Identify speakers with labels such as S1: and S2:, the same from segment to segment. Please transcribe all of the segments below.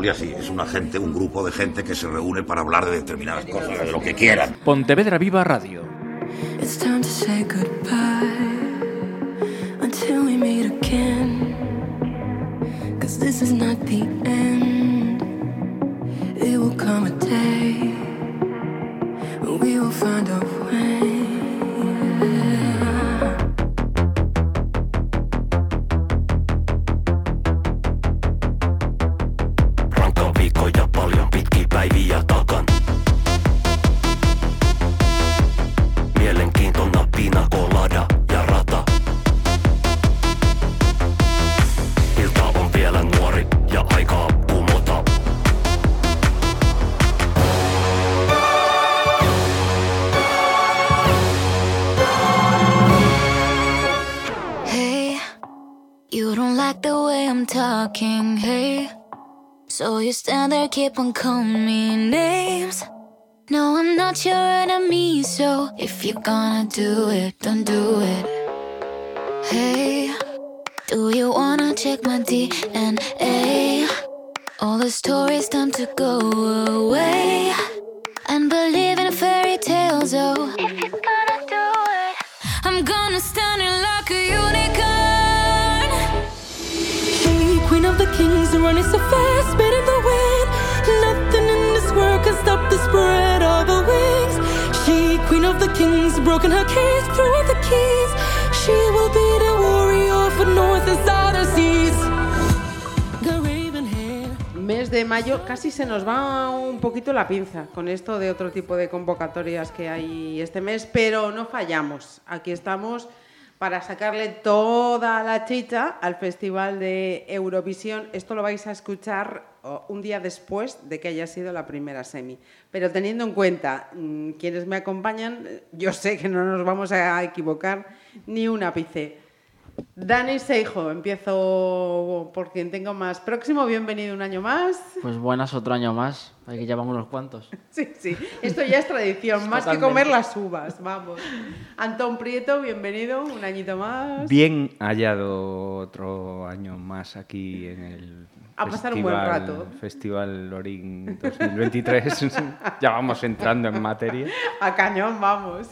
S1: Tertulia sí, es una gente, un grupo de gente que se reúne para hablar de determinadas cosas, de lo que quieran.
S2: Pontevedra Viva Radio.
S3: It's time to say goodbye until we meet again. Cause this is not keep on calling me names. No, I'm not your enemy, so if you're gonna do it, don't do it. Hey, do you wanna check my DNA? All the stories time to go away and believe in fairy tales, oh. If you're gonna do it, I'm gonna stand it like a unicorn.
S4: Hey, queen of the kings, running so fast, spinning stop the spread of her wings. She, queen of the kings, broken her cage, threw the keys. She will be the warrior for north and southern seas.
S5: Mes de mayo casi se nos va un poquito la pinza con esto de otro tipo de convocatorias que hay este mes, pero no fallamos. Aquí estamos para sacarle toda la chicha al Festival de Eurovisión. Esto lo vais a escuchar un día después de que haya sido la primera semi. Pero teniendo en cuenta mm, quienes me acompañan, yo sé que no nos vamos a equivocar ni un ápice. Dani Seijo, empiezo por quien tengo más próximo. Bienvenido un año más.
S6: Pues buenas, otro año más. Aquí ya van unos cuantos.
S5: Sí, sí, esto ya es tradición, más que comer las uvas, vamos. Antón Prieto, bienvenido, un añito más.
S7: Bien hallado otro año más aquí en el
S5: A pasar un buen
S7: festival-
S5: rato.
S7: Festival Lorín 2023. ya vamos entrando en materia.
S5: A cañón, vamos.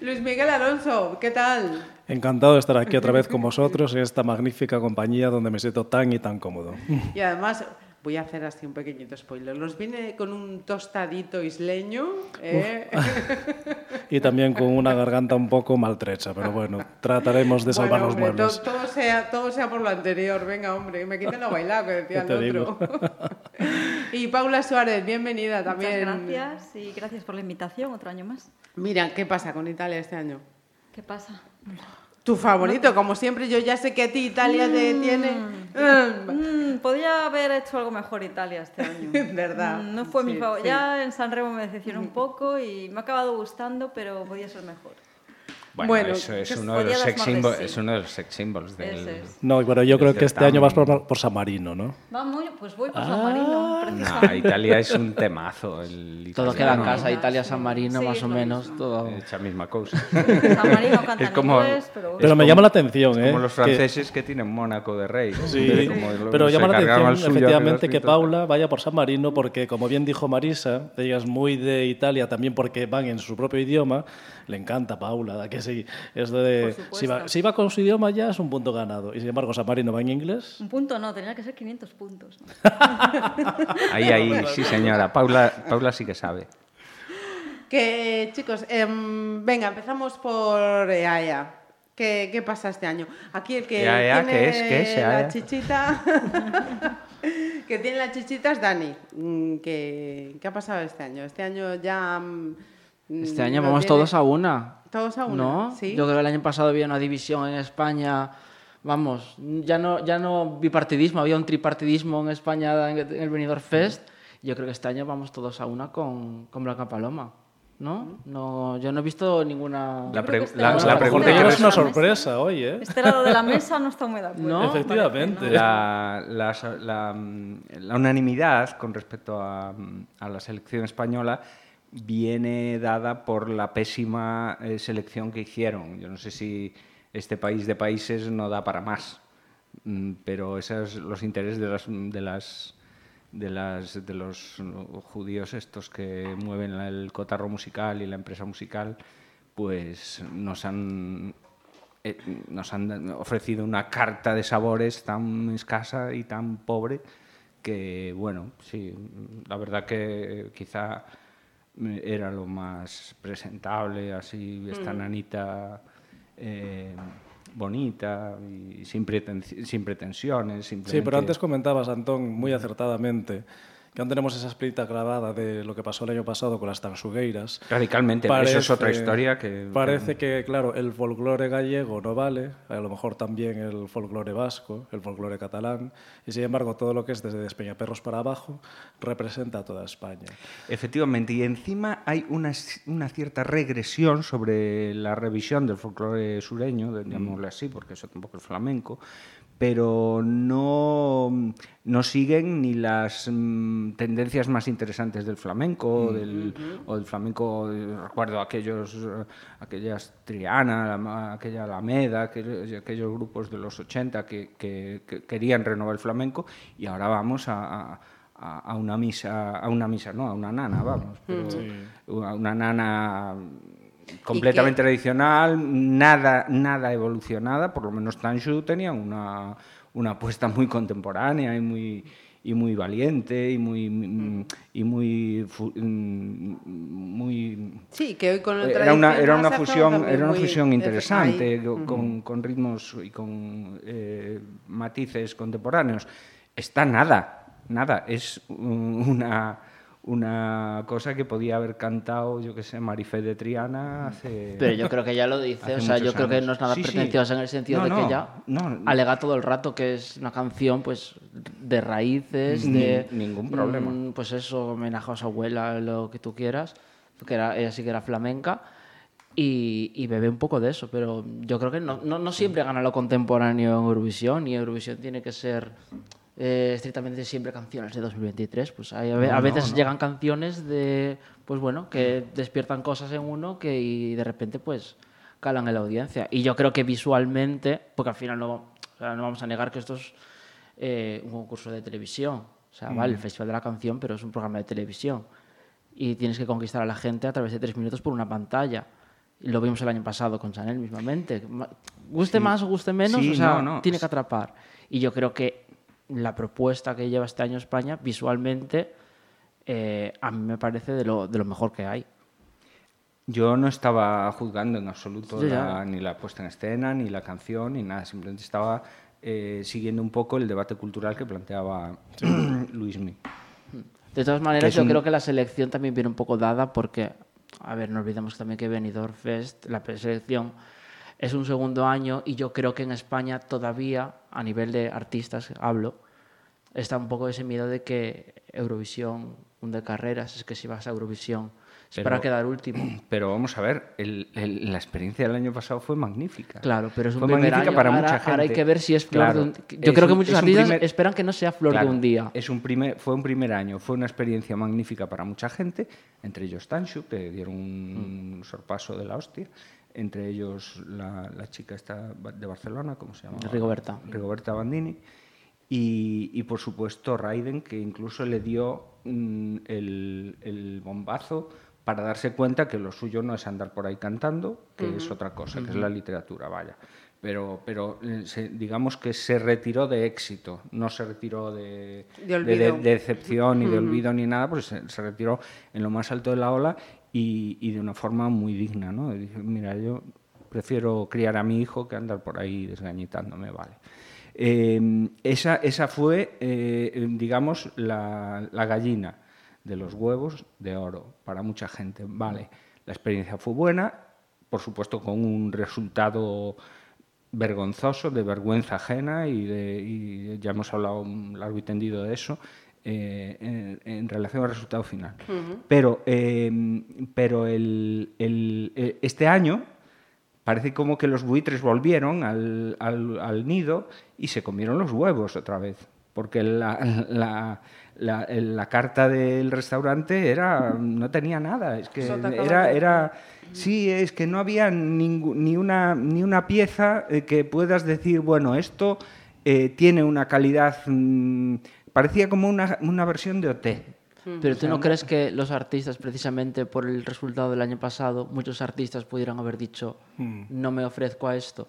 S5: Luis Miguel Alonso, ¿qué tal?
S8: Encantado de estar aquí otra vez con vosotros en esta magnífica compañía donde me siento tan y tan cómodo.
S5: Y además, voy a hacer así un pequeñito spoiler. Nos viene con un tostadito isleño. ¿eh?
S8: Y también con una garganta un poco maltrecha, pero bueno, trataremos de salvar
S5: Bueno,
S8: los
S5: hombre,
S8: muebles.
S5: to- todo, sea, todo sea por lo anterior. Venga, hombre, me quiten lo bailado, que decía el otro. y Paula Suárez, bienvenida también.
S9: Muchas gracias y gracias por la invitación otro año más.
S5: Mira, ¿qué pasa con Italia este año?
S9: ¿Qué pasa?
S5: Tu favorito, como siempre, yo ya sé que a ti Italia te tiene. Mm,
S9: Mm, podría haber hecho algo mejor Italia este año.
S5: ¿Verdad?
S9: Mm, No fue mi favorito.
S5: sí.
S9: Ya en Sanremo me decepcionó un poco y me ha acabado gustando, pero podía ser mejor.
S7: Bueno,
S5: Bueno,
S7: eso es
S9: que
S7: uno, de los sex symbols,
S9: sí.
S7: es uno de los sex symbols del...
S9: es.
S8: No, pero yo creo que este año vas por, por San Marino, ¿no?
S9: Vamos, pues voy por
S5: Ah.
S9: San Marino,
S7: No. Italia es un temazo. El
S6: Todo queda en casa,
S9: Sí,
S6: Italia, San Marino,
S9: sí,
S6: más o menos,
S9: mismo.
S6: todo.
S7: Es la misma cosa.
S9: San Marino canta
S7: Es como-
S9: inglés, pero...
S8: Pero me
S7: como-
S8: llama la atención, ¿eh?
S7: Como los
S8: que-
S7: franceses que, tienen Mónaco de rey.
S8: Sí,
S7: De como
S8: pero llama la atención efectivamente que
S7: 200
S8: Paula vaya por San Marino porque, como bien dijo Marisa, ella es muy de Italia también porque van en su propio idioma. Le encanta Paula, ¿da que sí? Es de, si, va,
S9: supuesto.
S8: si va con su idioma ya es un punto ganado. Y sin embargo, San Marino va en inglés.
S9: Un punto no, tenía que ser 500 puntos.
S7: Ahí, ahí, sí señora. Paula, Paula sí que sabe.
S5: Que chicos, em, venga, empezamos por EAEA. ¿Qué, qué pasa este año? Aquí el que
S7: EAEA,
S5: tiene
S7: ¿qué es? ¿Qué es
S5: la chichita, que tiene la chichita es Dani. Mm, ¿Qué, qué ha pasado este año? Este año ya. Mm,
S6: Este año
S5: lo
S6: vamos
S5: tiene-
S6: todos a una.
S5: Todos a una.
S6: ¿No?
S5: Sí.
S6: Yo creo que el año pasado había una división en España. Vamos, ya no, ya no bipartidismo, había un tripartidismo en España en el Benidorm Fest. Yo creo que este año vamos todos a una con, con Blanca Paloma. ¿No? no yo no he visto ninguna.
S7: La, pre-
S9: este
S7: la- la
S9: va a
S7: pregunta que
S8: es una sorpresa hoy, ¿eh?
S9: Este lado de la mesa no está muy de acuerdo.
S6: No,
S8: efectivamente.
S9: ¿no?
S7: la, la- la, mm, la unanimidad con respecto a, mm, a la selección española viene dada por la pésima eh, selección que hicieron. Yo no sé si este país de países no da para más, Mm, pero esos los intereses de las, de las de, las, de los judíos estos que mueven el cotarro musical y la empresa musical, pues nos han, eh, nos han ofrecido una carta de sabores tan escasa y tan pobre que, bueno, sí, la verdad que quizá era lo más presentable, así, esta
S5: mm.
S7: nanita eh, bonita, y sin, preten sin pretensiones. Simplemente...
S8: Sí, pero antes comentabas, Antón, muy acertadamente, que aún tenemos esa espinita grabada de lo que pasó el año pasado con las tansugueiras.
S7: Radicalmente, eso es otra historia que-
S8: Parece que, claro, el folclore gallego no vale, a lo mejor también el folclore vasco, el folclore catalán, y sin embargo todo lo que es desde Despeñaperros para abajo representa a toda España.
S7: Efectivamente, y encima hay una, una cierta regresión sobre la revisión del folclore sureño, de- llamémosle así, porque eso tampoco es flamenco, pero no, no siguen ni las mm, tendencias más interesantes del flamenco, o del, o del flamenco, eh, recuerdo aquellos, eh, aquellas Triana, la aquella Alameda, aquellos, aquellos grupos de los 80 que, que- que querían renovar el flamenco, y ahora vamos a- a a, a una misa, a una misa, no, a una nana, vamos, pero a una nana completamente tradicional, nada, nada evolucionada, por lo menos Tanshu tenía una, una apuesta muy contemporánea y muy y muy valiente y muy y muy mm, muy
S5: Sí, que hoy con
S7: era una, era una fusión, era una fusión interesante con, con- con ritmos y con eh, matices contemporáneos. Está nada, nada. Es un- una, una cosa que podía haber cantado, yo que sé, Marifé de Triana hace.
S6: Pero yo creo que ya lo dice, o sea, yo
S7: muchos
S6: creo que
S7: años.
S6: no es nada
S7: Sí, sí.
S6: pretenciosa en el sentido
S7: No,
S6: de
S7: no,
S6: que ya
S7: no.
S6: alega todo el rato que es una canción pues de raíces,
S7: Ni-
S6: de
S7: ningún problema.
S6: mm, pues eso, homenaje a su abuela, lo que tú quieras, que era, ella sí que era flamenca. Y, y bebe un poco de eso, pero yo creo que no, no, no siempre gana lo contemporáneo en Eurovisión, y Eurovisión tiene que ser eh, estrictamente siempre canciones de 2023. Pues hay, a,
S7: No,
S6: a
S7: no,
S6: veces
S7: no.
S6: llegan canciones de, pues bueno, que despiertan cosas en uno que y de repente pues calan en la audiencia. Y yo creo que visualmente, porque al final no, o sea, no vamos a negar que esto es eh, un concurso de televisión. O sea, vale, el Festival de la Canción, pero es un programa de televisión. Y tienes que conquistar a la gente a través de tres minutos por una pantalla. Lo vimos el año pasado con Chanel mismamente. Ma- Guste
S7: Sí.
S6: más o guste menos,
S7: Sí,
S6: o sea,
S7: no, no.
S6: tiene que atrapar. Y yo creo que la propuesta que lleva este año España, visualmente, eh, a mí me parece de lo, de lo mejor que hay.
S7: Yo no estaba juzgando en absoluto
S6: ya.
S7: la- ni la puesta en escena, ni la canción, ni nada. Simplemente estaba eh, siguiendo un poco el debate cultural que planteaba Luismi.
S6: De todas maneras, yo
S7: un-
S6: creo que la selección también viene un poco dada porque, a ver, no olvidemos también que Benidorm Fest, la selección, es un segundo año y yo creo que en España todavía, a nivel de artistas, hablo, está un poco ese miedo de que Eurovisión, un de carreras, es que si vas a Eurovisión es para quedar último.
S7: Pero vamos a ver, el- el- la experiencia del año pasado fue magnífica.
S6: Claro, pero es un
S7: Fue
S6: primer
S7: magnífica
S6: año.
S7: para
S6: ahora,
S7: mucha gente.
S6: ahora hay que ver si es flor
S7: Claro,
S6: de un... Yo creo que muchos artistas
S7: primer-
S6: esperan que no sea flor
S7: Claro,
S6: de un día.
S7: Es un primer, fue un primer año, fue una experiencia magnífica para mucha gente, entre ellos Tanshu, que dieron un sorpaso de la hostia, entre ellos la, la chica esta de Barcelona, ¿cómo se llama?
S6: Rigoberta.
S7: Rigoberta Bandini. Y, y, por supuesto Raiden, que incluso le dio mm, el, el bombazo para darse cuenta que lo suyo no es andar por ahí cantando, que es otra cosa, que es la literatura, vaya. Pero, pero eh, se- digamos que se retiró de éxito, no se retiró de,
S5: De olvido.
S7: de decepción ni de olvido ni nada, pues se, se retiró en lo más alto de la ola y, y de una forma muy digna. ¿no? Y dije, mira, yo prefiero criar a mi hijo que andar por ahí desgañitándome, vale. Eh, esa, esa fue, eh, digamos, la, la gallina de los huevos de oro para mucha gente. Vale, la experiencia fue buena, por supuesto con un resultado vergonzoso, de vergüenza ajena, y, de- y ya hemos hablado largo y tendido de eso, eh, en, en relación al resultado final. Pero, eh, pero el- el- eh, este año parece como que los buitres volvieron al, al- al nido y se comieron los huevos otra vez. Porque la, la- la- el- la carta del restaurante era no tenía nada. Es que era, era sí, es que no había ni, una, ni una pieza eh, que puedas decir, bueno, esto eh, tiene una calidad, mm, parecía como una, una versión de OT.
S6: Pero tú no crees que los artistas, precisamente por el resultado del año pasado, muchos artistas pudieran haber dicho, no me ofrezco a esto?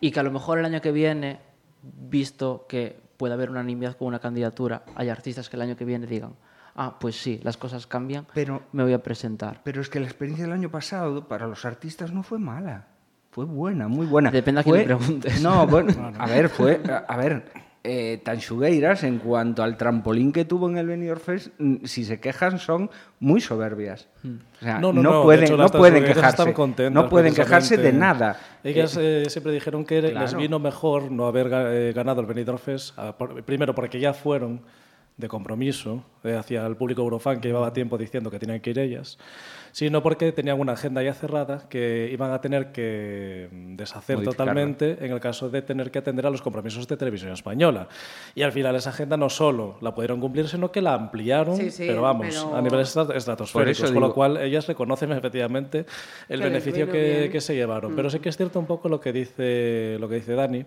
S6: Y que a lo mejor el año que viene, visto que puede haber unanimidad con una candidatura, hay artistas que el año que viene digan, ah, pues sí, las cosas cambian,
S7: Pero-
S6: me voy a presentar.
S7: Pero es que la experiencia del año pasado para los artistas no fue mala. Fue buena, muy buena.
S6: Depende a quién
S7: Fue-
S6: le preguntes.
S7: No, bueno, a ver, fue. A, a ver, eh, en cuanto al trampolín que tuvo en el Benidorm Fest, mm, si se quejan, son muy soberbias. O sea,
S8: No,
S7: no,
S8: no, no, de
S7: pueden,
S8: hecho,
S7: no pueden quejarse. no pueden quejarse de nada.
S8: Ellas
S7: Eh,
S8: eh, siempre dijeron que les
S7: claro.
S8: vino mejor no haber eh, ganado el Benidorm Fest, primero porque ya fueron de compromiso eh, hacia el público eurofan que llevaba tiempo diciendo que tenían que ir ellas, sino porque tenían una agenda ya cerrada que iban a tener que mm, deshacer totalmente en el caso de tener que atender a los compromisos de televisión española. Y al final esa agenda no solo la pudieron cumplir, sino que la ampliaron,
S5: Sí, sí,
S8: pero vamos,
S5: pero-
S8: a niveles estra- estratosféricos,
S7: Por eso
S8: con lo cual ellas reconocen efectivamente el
S5: Que
S8: beneficio que, que se llevaron.
S5: Mm.
S8: Pero sí que es cierto un poco lo que dice, lo que dice Dani,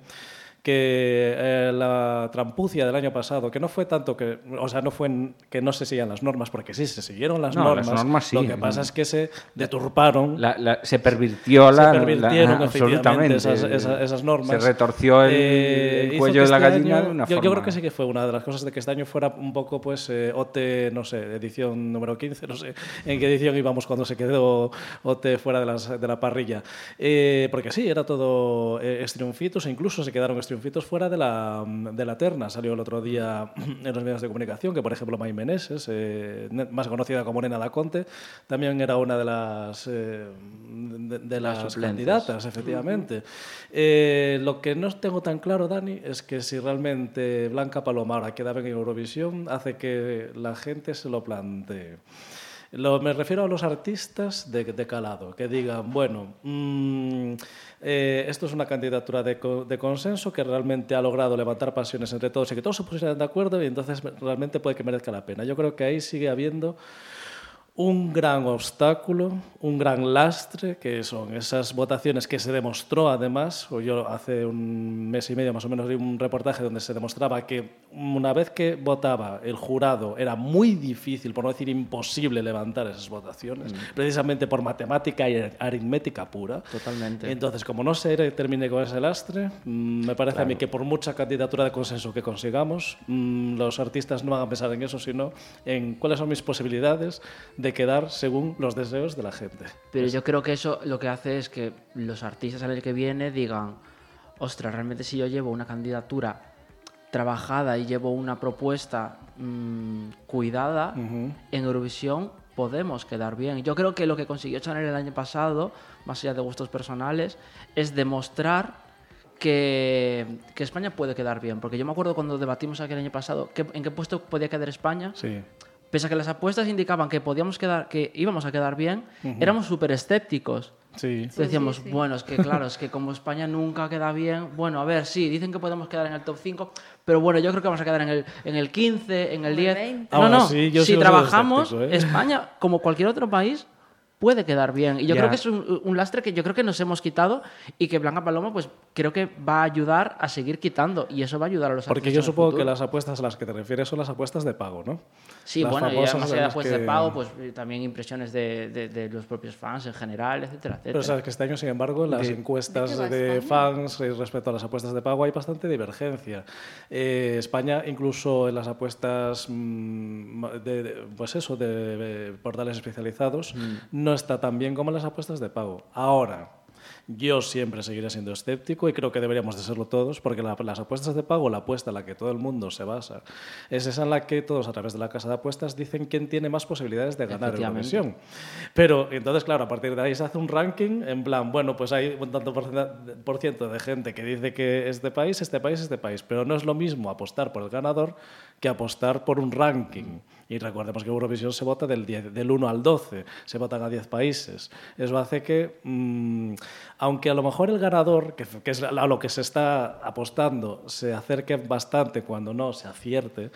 S8: que eh, la trampucia del año pasado, que no fue tanto que, o sea, no fue en- que no se seguían las normas, porque sí, se siguieron las
S7: No,
S8: normas.
S7: las normas sí.
S8: Lo que pasa es que se deturparon.
S7: la- la- se pervirtió la.
S8: se pervirtieron
S7: la- absolutamente.
S8: esas, esas- esas normas.
S7: Se retorció el,
S8: Eh,
S7: el cuello de la
S8: este
S7: gallina
S8: año-
S7: de una
S8: yo,
S7: forma.
S8: yo creo que sí que fue una de las cosas de que este año fuera un poco, pues, eh, OT, no sé, edición número 15, no sé en qué edición íbamos cuando se quedó OT fuera de, las- de la parrilla. Eh, porque sí, era todo eh, estriunfitos, e incluso se quedaron estriunfitos fuera de la, de la terna. Salió el otro día en los medios de comunicación que, por ejemplo, May Meneses, eh, más conocida como Nena da Conte, también era una de las, eh, de, de
S6: Las
S8: las candidatas, efectivamente. Eh, lo que no tengo tan claro, Dani, es que si realmente Blanca Paloma ahora queda en Eurovisión, hace que la gente se lo plantee. Lo, me refiero a los artistas de, calado, que digan, bueno, mm, eh, esto es una candidatura de, de consenso que realmente ha logrado levantar pasiones entre todos y que todos se pusieran de acuerdo y entonces realmente puede que merezca la pena. Yo creo que ahí sigue habiendo un gran obstáculo, un gran lastre, que son esas votaciones que se demostró además, o yo hace un mes y medio más o menos di un reportaje donde se demostraba que una vez que votaba el jurado era muy difícil, por no decir imposible, levantar esas votaciones, precisamente por matemática y aritmética pura.
S6: Totalmente.
S8: Entonces, como no se termine con ese lastre, mm, me parece a mí que por mucha candidatura de consenso que consigamos, mm, los artistas no van a pensar en eso, sino en cuáles son mis posibilidades de quedar según los deseos de la gente.
S6: Pero yo creo que eso lo que hace es que los artistas al año que viene digan, ostras, realmente si yo llevo una candidatura trabajada y llevo una propuesta mm, cuidada, en Eurovisión podemos quedar bien. Yo creo que lo que consiguió Chanel el año pasado, más allá de gustos personales, es demostrar que, que España puede quedar bien. Porque yo me acuerdo cuando debatimos aquí el año pasado, ¿qué- ¿en qué puesto podía quedar España?
S8: Sí.
S6: Pese a que las apuestas indicaban que podíamos quedar, que íbamos a quedar bien, éramos súper escépticos.
S8: Sí.
S6: Decíamos,
S9: sí, sí.
S6: bueno, es que claro, es que como España nunca queda bien, bueno, a ver, sí, dicen que podemos quedar en el top 5, pero bueno, yo creo que vamos a quedar en el, en el 15, en el
S9: el
S6: 10.
S9: 20.
S6: No, no,
S8: así, yo
S6: si trabajamos,
S8: escéptico, ¿eh?
S6: España, como cualquier otro país, puede quedar bien. Y yo
S7: Ya.
S6: creo que es un, un lastre que yo creo que nos hemos quitado y que Blanca Paloma, pues creo que va a ayudar a seguir quitando y eso va a ayudar a los
S8: Porque yo supongo que las apuestas a las que te refieres son las apuestas de pago, ¿no?
S6: Sí,
S8: Las
S6: bueno, y además de apuestas de pago, pues también impresiones de, de- de los propios fans en general, etcétera, etcétera.
S8: Pero sabes que este año, sin embargo, en las
S7: De-
S8: encuestas
S9: ¿De
S8: fans eh, respecto a las apuestas de pago hay bastante divergencia. Eh, España, incluso en las apuestas mm, de, de- pues eso, de, portales especializados, no está tan bien como en las apuestas de pago. Ahora, yo siempre seguiré siendo escéptico y creo que deberíamos de serlo todos, porque la- las apuestas de pago, la apuesta en la que todo el mundo se basa, es esa en la que todos a través de la casa de apuestas dicen quién tiene más posibilidades de ganar
S6: Efectivamente.
S8: Eurovisión. Pero entonces, claro, a partir de ahí se hace un ranking en plan, bueno, pues hay un tanto por ciento de gente que dice que este país, este país, este país, pero no es lo mismo apostar por el ganador que apostar por un ranking. Y recordemos que Eurovisión se vota del, 10 del 1 al 12, se votan a 10 países. Eso hace que, mm, aunque a lo mejor el ganador, que, que es a lo que se está apostando, se acerque bastante cuando no se acierte,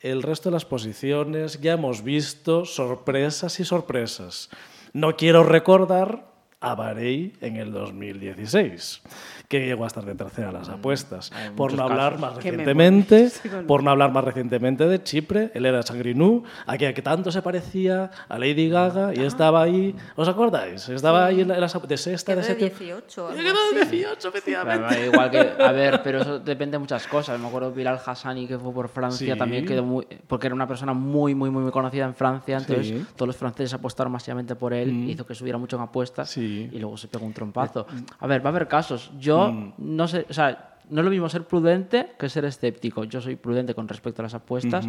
S8: el resto de las posiciones ya hemos visto sorpresas y sorpresas. No quiero recordar a Bahrein en el 2016, que llegó a estar de tercera a las apuestas.
S6: hay
S8: Por no hablar
S6: casos.
S8: más recientemente, por no hablar más recientemente de Chipre, él era Sangrinú, aquella que tanto se parecía a Lady Gaga y estaba ahí, ¿os acordáis? Estaba ahí en, la- en las de sexta,
S9: Quedó
S8: de
S9: de
S8: séptima.
S9: 18. o algo
S8: Quedó de
S9: así.
S8: 18, efectivamente.
S6: Claro, igual que, a ver, pero eso depende de muchas cosas. Me acuerdo Bilal Hassani, que fue por Francia,
S8: Sí.
S6: también quedó muy. Porque era una persona muy, muy, muy conocida en Francia. Entonces,
S8: Sí.
S6: todos los franceses apostaron masivamente por él,
S8: Mm.
S6: hizo que subiera mucho en apuestas
S8: Sí.
S6: y luego se pegó un trompazo. A ver, va a haber casos. Yo no sé, o sea, no es lo mismo ser prudente que ser escéptico. Yo soy prudente con respecto a las apuestas,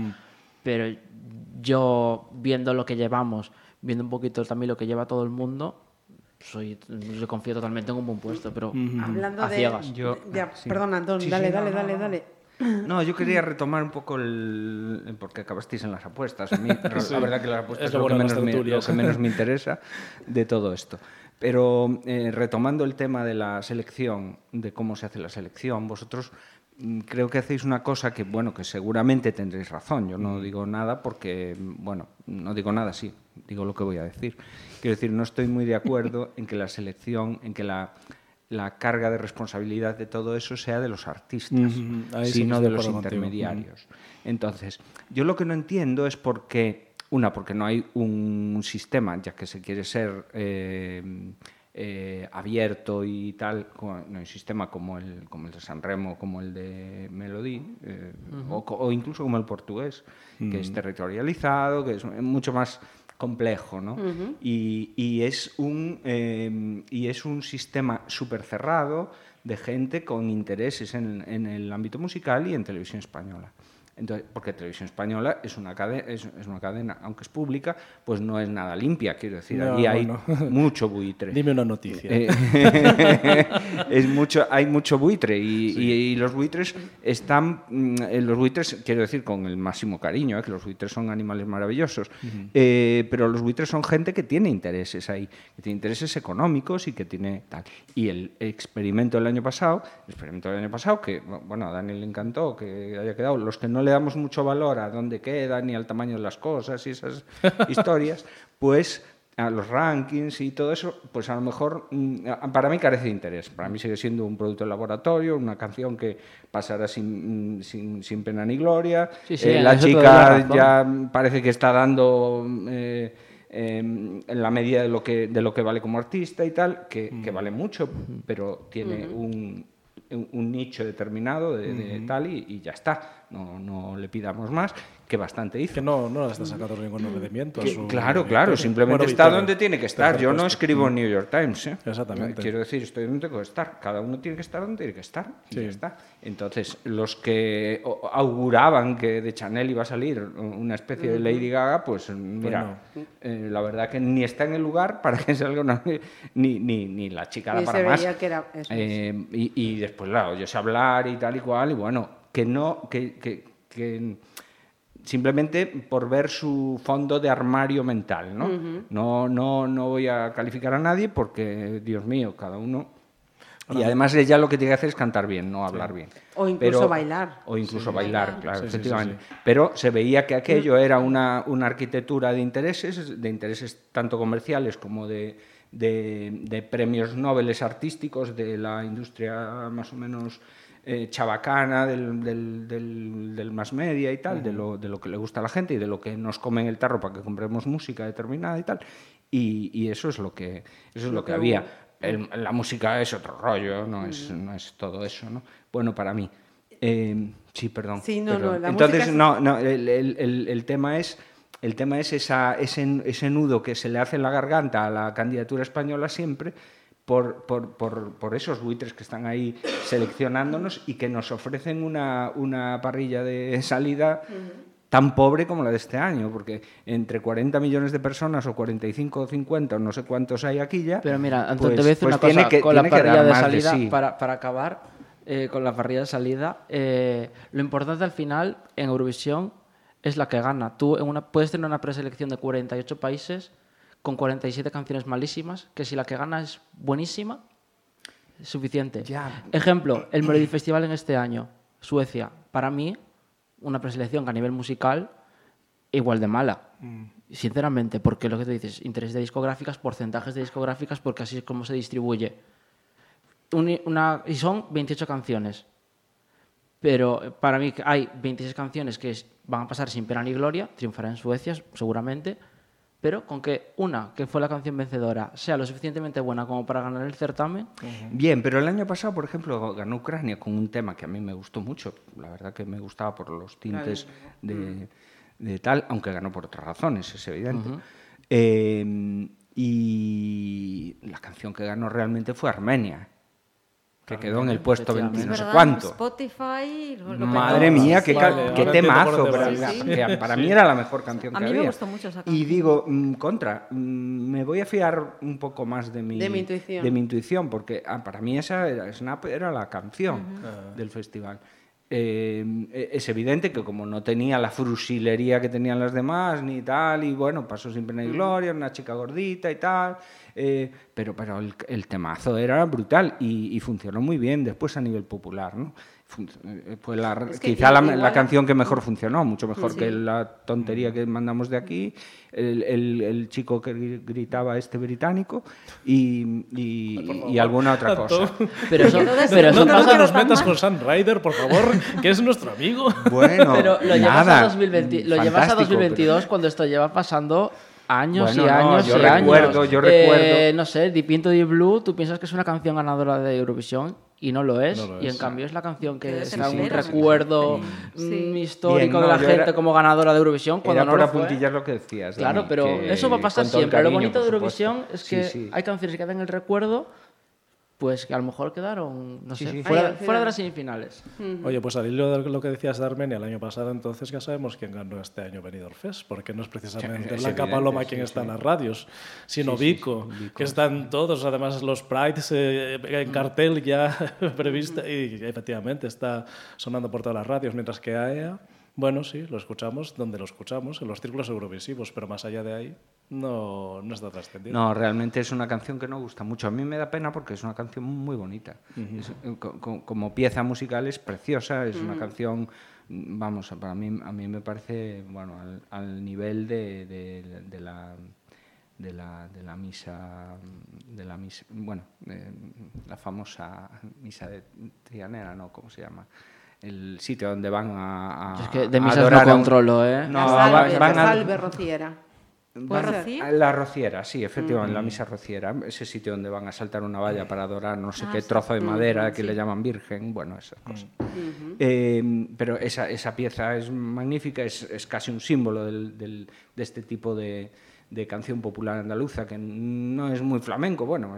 S6: pero yo, viendo lo que llevamos, viendo un poquito también lo que lleva todo el mundo. Soy, yo confío totalmente en un buen puesto, pero
S5: Hablando
S6: a
S5: de,
S6: ciegas.
S7: Yo-
S5: de-
S7: sí. Sí,
S5: dale,
S7: sí, no,
S5: dale,
S7: no,
S5: dale,
S7: no.
S5: dale.
S7: No, yo quería retomar un poco el... porque acabasteis en las apuestas. A mí, la verdad que las apuestas
S8: Es
S7: es
S8: lo
S7: lo, que
S8: de
S7: menos me, lo que menos me interesa de todo esto. Pero eh, retomando el tema de la selección, de cómo se hace la selección, vosotros mm, creo que hacéis una cosa que, bueno, que seguramente tendréis razón. Yo no digo nada porque, bueno, no digo nada, sí, digo lo que voy a decir. Quiero decir, no estoy muy de acuerdo en que la selección, en que la, la carga de responsabilidad de todo eso sea de los artistas, sino de los intermediarios. Entonces, yo lo que no entiendo es por qué, una, porque no hay un sistema, ya que se quiere ser eh, eh, abierto y tal, no hay un sistema como el, como el de San Remo, como el de Melody, eh, o, incluso como el portugués, que es territorializado, que es mucho más complejo, ¿no? y, y es un, eh, y es un sistema súper cerrado de gente con intereses en, en el ámbito musical y en televisión española. Entonces, porque Televisión Española es una, cadena, es, es una cadena, aunque es pública, pues no es nada limpia, quiero decir,
S8: No,
S7: allí hay mucho buitre.
S8: Dime una noticia.
S7: Eh, es mucho, hay mucho buitre y, y- y los buitres están, mm, eh, los buitres, quiero decir con el máximo cariño, eh, que los buitres son animales maravillosos, eh, pero los buitres son gente que tiene intereses ahí, que tiene intereses económicos y que tiene tal. Y el experimento del año pasado, el experimento del año pasado, que bueno, a Dani le encantó que haya quedado, los que no le damos mucho valor a dónde queda ni al tamaño de las cosas y esas historias, pues a los rankings y todo eso, pues a lo mejor mm, para mí carece de interés. Para mí sigue siendo un producto de laboratorio, una canción que pasará sin, mm, sin, sin pena ni gloria.
S6: Sí, sí,
S7: Eh, la chica ya parece que está dando eh, eh, en la medida de lo, que, de lo que vale como artista y tal, que, que vale mucho, pero tiene un, un- un nicho determinado de, de tal y, y ya está. No, no le pidamos más, que bastante hizo.
S8: que no, no le está sacando ningún rendimiento. a su
S7: claro, claro, simplemente
S8: Bueno,
S7: está
S8: victoria.
S7: donde tiene que estar. Yo no escribo en New York Times. ¿eh?
S8: Exactamente.
S7: Quiero decir, estoy donde tengo que estar. Cada uno tiene que estar donde tiene que estar. Y
S8: Sí.
S7: ya está. Entonces, los que o- auguraban que de Chanel iba a salir una especie de Lady Gaga, pues mira, eh, la verdad que ni está en el lugar para que salga una. ni, ni, ni la chica da
S5: Ni
S7: para
S5: se
S7: más.
S5: veía que era eso.
S7: Eh, y, y después, claro, yo sé hablar y tal y cual, y bueno, que no, que, que- que simplemente por ver su fondo de armario mental, ¿no? no, no, no voy a calificar a nadie porque, Dios mío, cada uno... Y además ella lo que tiene que hacer es cantar bien, no hablar bien.
S5: O incluso
S7: Pero-
S5: bailar.
S7: O incluso bailar, claro,
S8: Sí, sí, sí,
S7: efectivamente.
S8: sí.
S7: Pero se veía que aquello era una, una arquitectura de intereses, de intereses tanto comerciales como de, de, de premios nobeles artísticos de la industria más o menos eh, chabacana del, del, del, del mass media y tal, de, lo, de lo que le gusta a la gente y de lo que nos come en el tarro para que compremos música determinada y tal. Y, y eso es lo que, eso es lo que había. El- la música es otro rollo, no es, no es todo eso, ¿no? Bueno, para mí. Eh, sí, perdón.
S5: Sí, no,
S7: perdón.
S5: no, la
S7: Entonces,
S5: música
S7: no, no, el, el- el- el tema es, el tema es esa, ese, ese nudo que se le hace en la garganta a la candidatura española siempre por, por, por, por esos buitres que están ahí seleccionándonos y que nos ofrecen una, una parrilla de salida tan pobre como la de este año, porque entre 40 millones de personas o 45 o 50 o no sé cuántos hay aquí ya,
S6: Pero mira, Antón,
S7: pues-
S6: te voy a decir
S7: pues
S6: una cosa.
S7: que-
S6: con la parrilla de salida,
S7: sí.
S6: para, para acabar eh, con la parrilla de salida, eh, lo importante al final en Eurovisión es la que gana. Tú en una, puedes tener una preselección de 48 países con 47 canciones malísimas, que si la que gana es buenísima, es suficiente.
S7: Ya.
S6: Ejemplo, el Melody Festival en este año, Suecia. Para mí, una preselección que a nivel musical igual de mala. Sinceramente, porque lo que tú dices, interés de discográficas, porcentajes de discográficas, porque así es como se distribuye. Una, y son 28 canciones. Pero eh, para mí hay 26 canciones que van a pasar sin pena ni gloria, triunfará en Suecia seguramente, pero con que una, que fue la canción vencedora, sea lo suficientemente buena como para ganar el certamen,
S7: Bien, pero el año pasado, por ejemplo, ganó Ucrania con un tema que a mí me gustó mucho. La verdad que me gustaba por los tintes de, de tal, aunque ganó por otras razones, es evidente. Eh, y la canción que ganó realmente fue Armenia, que quedó en el puesto 20
S9: Es
S7: no sé cuánto.
S9: Spotify. lo-
S7: Madre mía, qué,
S8: Vale,
S7: temazo. Para,
S8: vas.
S9: Sí, sí.
S7: que para mí era la mejor canción
S9: A
S7: que
S9: mí me
S7: había.
S9: gustó mucho esa
S7: Y
S9: canción.
S7: digo, mm, contra, mm, me voy a fiar un poco más de mi,
S5: De mi intuición.
S7: de mi intuición, porque ah, para mí esa era, Snap era la canción del festival. Eh, eh, es evidente que como no tenía la frusilería que tenían las demás, ni tal, y bueno, pasó sin pena y gloria, una chica gordita y tal, eh, pero, pero el, el temazo era brutal y, y funcionó muy bien después a nivel popular, ¿no? Fun- Fue la,
S5: Es que
S7: quizá la, canción que mejor funcionó, mucho mejor
S5: Sí.
S7: que la tontería que mandamos de aquí, el, el- el chico que gri- gritaba este británico y, y- y alguna otra cosa.
S6: pero eso, pero eso
S8: no,
S9: no
S8: nos metas con Sam Ryder, por favor, que es nuestro amigo.
S7: Bueno,
S6: Pero lo llevas,
S7: nada,
S6: a 2020 lo llevas a
S7: fantástico,
S6: 2022 cuando esto lleva pasando años
S7: Bueno,
S6: y
S7: no,
S6: años
S7: yo
S6: y
S7: recuerdo,
S6: años.
S7: yo
S6: Eh,
S7: recuerdo.
S6: no sé, Di Pinto Di Blue, tú piensas que es una canción ganadora de Eurovisión y no lo es.
S8: No lo
S6: y en
S8: es.
S6: cambio es la canción que un
S9: desespera.
S6: recuerdo mm,
S9: Sí.
S6: histórico
S7: Bien,
S6: de la gente
S7: era-
S6: como ganadora de Eurovisión cuando
S7: Era
S6: no
S7: por
S6: lo fue.
S7: apuntillar lo que decías.
S6: Claro, pero eso va a pasar siempre. lo bonito de Eurovisión es que
S7: Sí, sí.
S6: hay canciones que quedan en el recuerdo, pues que a lo mejor quedaron, no
S7: Sí,
S6: sé,
S7: sí.
S6: fuera, fuera de las semifinales.
S8: Oye, pues al hilo de lo que decías de Armenia el año pasado, entonces ya sabemos quién ganó este año Benidorm Fest, porque no es precisamente
S7: Sí, es
S8: Blanca
S7: evidente,
S8: Paloma quien
S7: sí.
S8: está en las radios, sino
S7: Sí, sí,
S8: Vico,
S7: sí, Vico.
S8: que están todos, además los Prides eh, en cartel ya prevista, y efectivamente está sonando por todas las radios, mientras que AEA, bueno, sí, lo escuchamos donde lo escuchamos, en los círculos eurovisivos, pero más allá de ahí no, no está trascendido.
S7: No, realmente es una canción que no gusta mucho. A mí me da pena porque es una canción muy bonita. Eh, co- co- como pieza musical es preciosa, es una canción, vamos, para mí, a mí me parece, bueno, al, al nivel de, de- de la de la, de la misa de la misa bueno eh, la famosa misa de Trianera no cómo se llama el sitio donde van a, a-
S6: Es que de misas no controlo, ¿eh?
S7: no,
S5: la
S7: van-
S5: salve,
S7: van
S5: la
S7: a-
S5: rociera.
S7: La rociera, sí, efectivamente, la misa rociera, ese sitio donde van a saltar una valla para adorar no sé
S9: Ah,
S7: qué trozo de madera que le llaman virgen, bueno, esa cosa. Eh, pero esa, esa pieza es magnífica, es, es casi un símbolo del- del- de este tipo de, de canción popular andaluza, que no es muy flamenco, bueno,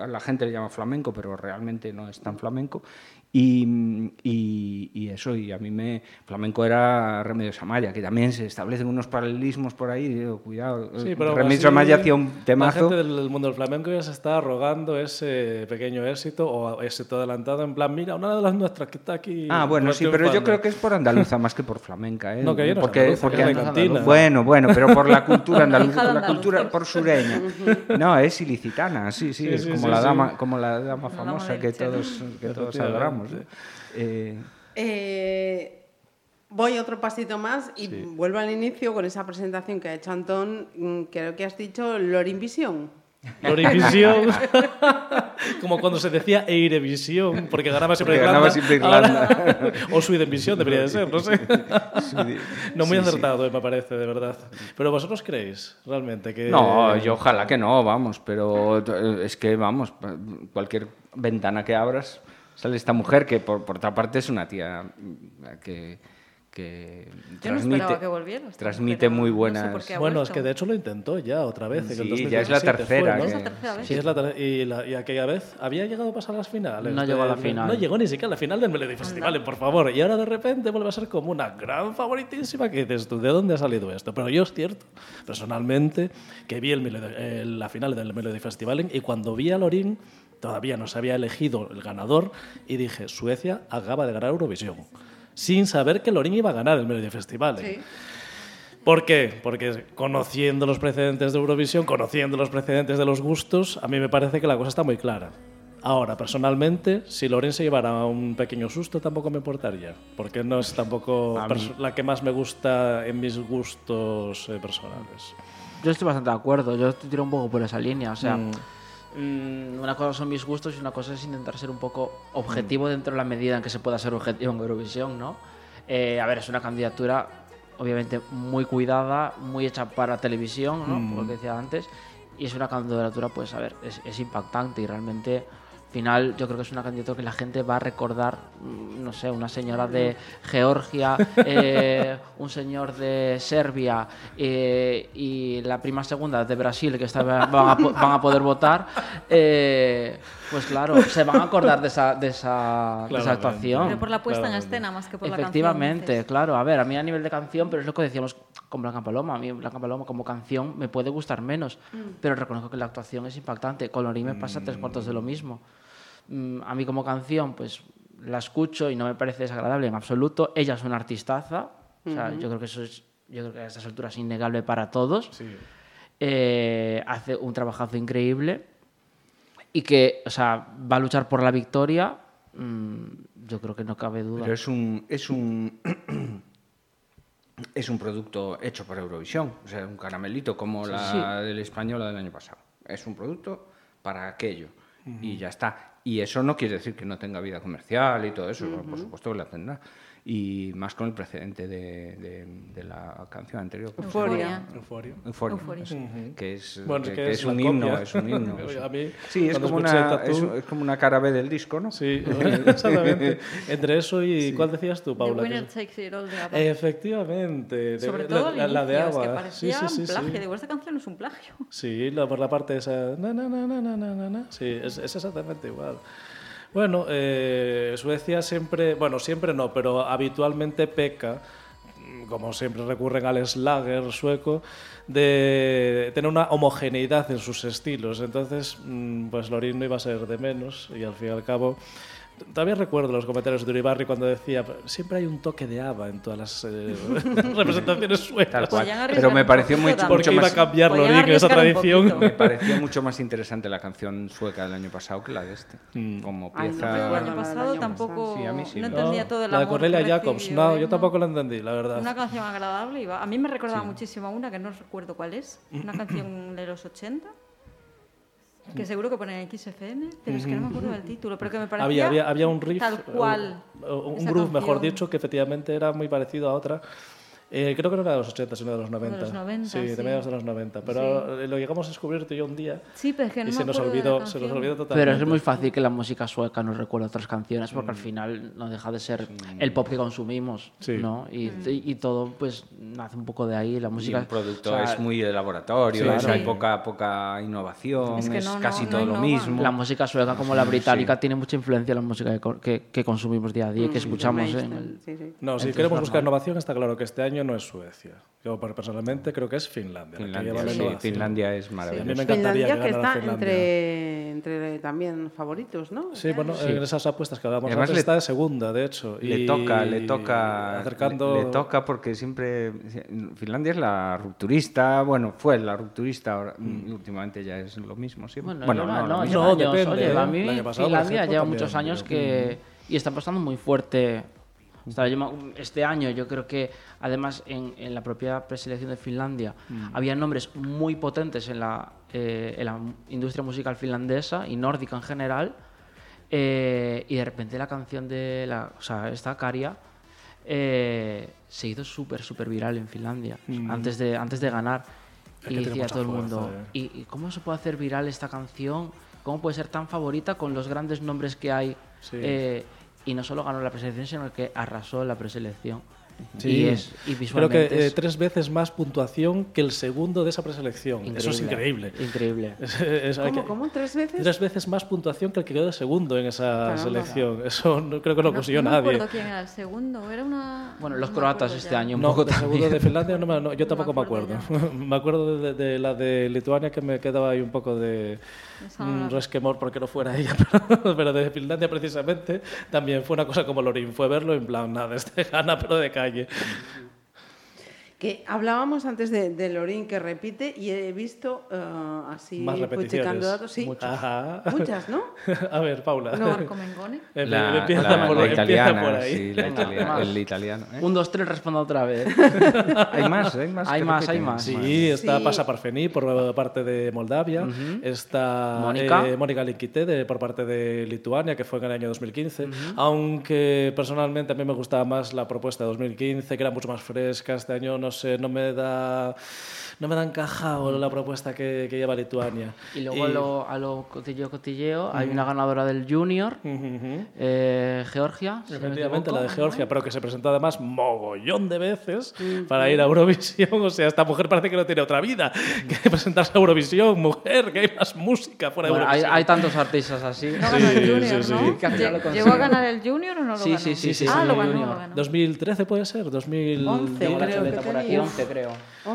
S7: a la gente le llama flamenco, pero realmente no es tan flamenco. Y, y- y eso, y a mí me. Flamenco era Remedios Amaya, que también se establecen unos paralelismos por ahí. digo, cuidado,
S8: Sí, pero aún
S7: Remedios
S8: así,
S7: Amaya hacía un
S8: La
S7: temazo.
S8: gente del mundo del flamenco ya se está rogando ese pequeño éxito o éxito adelantado en plan, mira, una de las nuestras que está aquí.
S7: Ah, bueno, sí, pero yo
S8: triunfando".
S7: creo que es por andaluza más que por flamenca. ¿eh?
S8: No, que ella no es
S7: porque,
S8: andaluza,
S7: porque andaluza-. Bueno, bueno, pero por la cultura andaluza, por la cultura por sureña. No, es ilicitana, sí, sí,
S8: Sí,
S7: es
S8: sí,
S7: como,
S8: sí,
S7: la
S8: sí.
S7: dama, como la dama famosa que todos, que todos adoramos. ¿Eh? Eh,
S5: Eh, voy otro pasito más y vuelvo al inicio con esa presentación que ha hecho Antón. mm, Creo que has dicho Lorinvisión.
S8: Lorivisión. Como cuando se decía Eirevisión, porque ganaba siempre
S7: Porque
S8: Irlanda.
S7: ganaba siempre Irlanda.
S8: Ahora- o Swedenvisión debería de ser, no sé. No muy
S7: Sí,
S8: acertado, me parece, de verdad. Pero vosotros creéis realmente que.
S7: No, yo ojalá que no, vamos, pero es que, vamos, cualquier ventana que abras sale esta mujer que por, por otra parte es una tía mm, que, que
S9: Yo no esperaba que volviera
S7: transmite muy
S9: no sé
S7: buenas...
S9: qué ha
S8: Bueno, es que de hecho lo intentó ya otra vez. en el
S7: Sí, ya es la
S8: 2017
S7: tercera
S8: fue, ¿no?
S9: Es la
S7: que-
S9: tercera vez.
S8: Sí, es la ter- y, la- y aquella vez había llegado a pasar las finales.
S6: No llegó a la
S8: de-
S6: final.
S8: No llegó ni siquiera a la final del Melody Festival, por favor. Y ahora de repente vuelve a ser como una gran favoritísima que dices tú, ¿de dónde ha salido esto? Pero yo es cierto, personalmente, que vi el Melody- eh, la final del Melody Festival y cuando vi a Lorín todavía no se había elegido el ganador y dije, Suecia acaba de ganar Eurovisión. Sin saber que Lorín iba a ganar el Melody Festival.
S5: Sí.
S8: ¿Por qué? Porque conociendo los precedentes de Eurovisión, conociendo los precedentes de los gustos, a mí me parece que la cosa está muy clara. Ahora, personalmente, si Loren se llevara un pequeño susto, tampoco me importaría, porque no es tampoco la que más me gusta en mis gustos eh, personales.
S6: Yo estoy bastante de acuerdo, yo te tiro un poco por esa línea, o sea,
S8: Mm.
S6: Mm, una cosa son mis gustos y una cosa es intentar ser un poco objetivo dentro de la medida en que se pueda ser objetivo en Eurovisión, ¿no? Eh, a ver, es una candidatura obviamente muy cuidada, muy hecha para televisión, ¿no? Por lo que decía antes, y es una candidatura, pues, a ver, es, es impactante y realmente... Al final, yo creo que es una candidatura que la gente va a recordar, mm, no sé, una señora de Georgia, eh, un señor de Serbia eh, y la prima segunda de Brasil que está, van, a, van a poder votar, eh, pues claro, se van a acordar de esa, de esa, de esa actuación.
S9: Pero por la puesta en
S8: Claramente.
S9: escena más que por la canción.
S6: Efectivamente, claro. A ver, a mí a nivel de canción, pero es lo que decíamos con Blanca Paloma. A mí Blanca Paloma como canción me puede gustar menos, pero reconozco que la actuación es impactante. Con Lorín me pasa tres cuartos de lo mismo. Mm, A mí como canción, pues la escucho y no me parece desagradable en absoluto. Ella es una artistaza. O sea, yo creo que eso es, yo creo que a estas alturas es innegable para todos.
S8: Sí.
S6: Eh, hace un trabajazo increíble y que, o sea, va a luchar por la victoria. mm, yo creo que no cabe duda.
S7: Pero es un, es un es un producto hecho por Eurovisión, o sea, un caramelito como la del española del año pasado. Es un producto para aquello y ya está. Y eso no quiere decir que no tenga vida comercial y todo eso, por supuesto que la tendrá. Y más con el precedente de, de- de la canción anterior.
S9: Euforia.
S8: Euforia.
S7: Euforia,
S9: Euforia.
S7: eso, que es,
S8: Bueno,
S7: que,
S8: es que es
S7: es
S8: la
S7: un himno,
S8: copia.
S7: es un himno. eso.
S8: A mí,
S7: sí, es como, una, es, es como una cara B del disco, ¿no?
S8: Sí, exactamente. Entre eso y ¿cuál decías tú,
S9: The
S8: Paula?
S9: winner
S8: Que-
S9: takes it all de ABBA.
S8: Efectivamente. de-
S9: Sobre
S8: la-
S9: todo al
S8: la, la de
S9: es que
S8: agua.
S9: parecía
S8: sí, sí, sí,
S9: un plagio.
S8: sí.
S9: Digo, esta canción es un plagio.
S8: Sí, la, por la parte esa. Na, na, na, na, na, na. Sí, es, es exactamente igual. Bueno, eh, Suecia siempre, bueno, siempre no, pero habitualmente peca, como siempre recurren al slager sueco, de tener una homogeneidad en sus estilos. Entonces, mm, pues Lorin no iba a ser de menos y al fin y al cabo. Todavía recuerdo los comentarios de Uribarri cuando decía siempre hay un toque de ABBA en todas las eh, representaciones suecas.
S7: Pero me pareció
S9: poquito
S7: mucho.
S8: Porque
S7: mucho
S8: iba a
S7: más
S8: cambiar esa tradición.
S7: Me pareció mucho más interesante la canción sueca del año pasado que la de este.
S8: Mm.
S7: Como
S5: Ay, no
S7: pieza.
S9: El
S5: recuerdo.
S9: año
S5: la del
S9: pasado
S5: año
S9: tampoco
S7: Sí, a mí sí,
S9: no
S7: ¿no?
S9: entendía todo el
S8: la de Cornelia Jacobs, no, yo tampoco la entendí, la verdad.
S9: Una canción agradable. iba- A mí me recordaba muchísimo a una que no recuerdo cuál es. Una canción de los 80. Que seguro que ponen en XFM, pero es que no me acuerdo del título. Pero que me parecía
S8: había, había, había un riff,
S9: tal cual.
S8: un
S9: esa
S8: groove, mejor
S9: canción.
S8: dicho, que efectivamente era muy parecido a otra. Eh, creo que no era de los 80, sino de los 90.
S9: los 90,
S8: sí,
S9: sí.
S8: de mediados de los 90. Pero eh, lo llegamos a descubrir tú y yo un día
S9: Sí, pero es que no
S8: y se nos,
S9: de
S8: olvidó, se nos olvidó totalmente.
S6: Pero es muy fácil que la música sueca nos recuerde otras canciones porque al final no deja de ser el pop que consumimos,
S8: Sí.
S6: ¿no? Y, y todo pues nace un poco de ahí, la
S7: Y
S6: música...
S7: un producto
S6: o sea,
S7: es muy de laboratorio, hay
S9: Sí.
S7: poca, poca innovación,
S9: Es que no- no-
S7: casi
S9: no
S7: todo lo mismo.
S6: La música sueca como la británica tiene mucha influencia en la música que, que- que consumimos día a día y que escuchamos en el...
S5: Sí, sí.
S8: No, si queremos buscar innovación, está claro que este año no es Suecia. Yo per- personalmente creo que es Finlandia. la que
S7: Finlandia,
S8: lleva la
S7: sí,
S8: innovación.
S7: Finlandia es
S8: A mí me encantaría
S5: Finlandia que está
S8: Finlandia.
S5: entre, entre también favoritos, ¿no?
S8: Sí, bueno, en esas apuestas que hablábamos
S7: Además
S8: antes
S7: le-
S8: está de segunda, de hecho.
S7: Le
S8: y
S7: toca, le toca,
S8: Acercando...
S7: le, le toca porque siempre Finlandia es la rupturista, bueno, fue la rupturista, ahora, mm, últimamente ya es lo mismo, sí.
S6: Bueno,
S7: Bueno,
S6: lleva-
S7: no,
S6: no, lleva
S8: No,
S6: años.
S8: depende,
S6: Oye,
S8: ¿eh?
S6: a mí
S8: año pasado, por
S6: Finlandia
S8: ejemplo,
S6: lleva
S8: también,
S6: muchos años que... Y está apostando muy fuerte. Yo me- este año yo creo que además en, en la propia preselección de Finlandia había nombres muy potentes en la, eh, en la industria musical finlandesa y nórdica en general. eh, y de repente la canción de la, o sea, esta Caria eh, se hizo súper, súper viral en Finlandia antes, de, antes de ganar.
S8: Es
S6: Y decía todo el mundo,
S8: eh.
S6: ¿y, y cómo se puede hacer viral esta canción? ¿Cómo puede ser tan favorita con los grandes nombres que hay?
S8: Sí.
S6: Eh, y no solo ganó la preselección, sino que arrasó la preselección.
S8: Sí.
S6: Y, es, y
S8: Creo
S6: visualmente
S8: que eh,
S6: es
S8: tres veces más puntuación que el segundo de esa preselección. Eso es increíble.
S6: Increíble.
S8: Es- es-
S5: ¿Cómo,
S8: que-
S5: cómo? ¿Tres veces?
S8: Tres veces más puntuación que el que quedó de segundo en esa
S5: Caramba.
S8: selección. Eso no, creo que no, consiguió
S9: no
S8: nadie.
S9: acuerdo quién era el segundo. Era una.
S6: Bueno, los
S9: no
S6: croatas
S9: acuerdo
S6: este
S9: ya.
S6: año un
S8: No,
S6: poco
S8: de segundo de Finlandia no, me- no, yo
S9: No
S8: tampoco me
S9: me acuerdo
S8: acuerdo. me acuerdo de, de la de Lituania que me quedaba ahí un poco de un
S9: la-
S8: resquemor porque no fuera ella, pero, pero de Finlandia precisamente también fue una cosa como Lorin, fue verlo en plan, nada, este gana pero de calle.
S5: Que hablábamos antes de, de Lorín que repite y he visto eh, así
S8: Más repeticiones.
S5: datos, sí,
S8: Muchas.
S5: ¿no?
S8: A ver, Paula.
S9: No, Marco Mengone.
S8: Empe-
S7: La,
S8: empieza,
S7: la-
S8: por,
S7: la
S8: empieza
S7: italiana,
S8: por ahí.
S7: sí, la italiana- el italiano. ¿eh?
S6: Un, dos, tres, responda otra vez.
S7: Hay más, hay más.
S6: Hay más, hay más.
S8: Sí, está
S5: Sí.
S8: Pasa Parfení por parte de Moldavia, está
S6: Mónica.
S8: eh, Mónica Linkite por parte de Lituania, que fue en el año 2015, aunque personalmente a mí me gustaba más la propuesta de 2015, que era mucho más fresca, este año no menos eh, nome da no me da encajado la propuesta que, que lleva Lituania.
S6: Y luego a lo, a lo cotilleo, cotilleo, hay una ganadora del Junior, eh, Georgia. si
S8: Efectivamente, la de. Georgia, pero que se presentó además mogollón de veces para ir a Eurovisión. O sea, esta mujer parece que no tiene otra vida que presentarse a Eurovisión. Mujer, que hay más música fuera de
S6: Bueno, hay,
S8: Eurovisión.
S6: hay tantos artistas así.
S9: ¿Llegó a ganar el Junior o no lo
S6: Sí,
S9: ganó?
S6: sí, sí, sí,
S9: Ah,
S6: sí,
S9: lo ganó, lo ganó.
S8: 2013 puede ser, 2000...
S5: Once.
S6: Tengo la
S5: creo
S6: chuleta
S5: que
S6: por aquí,
S5: tenía.
S6: 11 creo.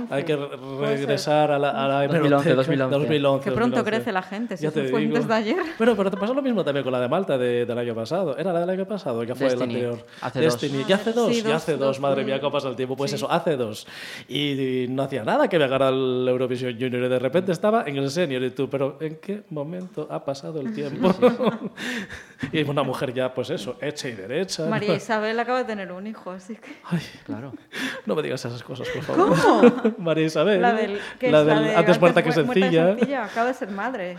S8: Hay que regresar a la, a la
S6: 2011,
S8: hemeroteca.
S6: 2011.
S8: 2011,
S9: Qué pronto
S8: 2011.
S9: crece la gente, si
S8: Ya
S9: eso
S8: te
S9: fue
S8: digo.
S9: antes de ayer.
S8: Pero, pero te pasó lo mismo también con la de Malta de- del año pasado. ¿Era la del año pasado? que fue
S6: Destiny.
S8: el anterior?
S6: Hace dos.
S8: Destiny. Ya hace dos,
S9: Sí,
S8: ya
S9: dos,
S8: hace dos.
S9: dos,
S8: Madre
S9: mm.
S8: mía, cómo pasa el tiempo. Pues eso, hace dos. Y, y no hacía nada que viajara al Eurovision Junior y de repente estaba en el senior y tú, pero ¿en qué momento ha pasado el tiempo? y una mujer ya, pues eso, hecha y derecha.
S9: María Isabel acaba de tener un hijo, así que...
S6: Claro.
S8: No me digas esas cosas, por favor. ¿Cómo? María Isabel.
S9: La del, que
S8: la
S9: es la
S8: del
S9: de
S8: antes muerta que
S9: mu- muerta
S8: sencilla.
S9: Acaba de ser madre.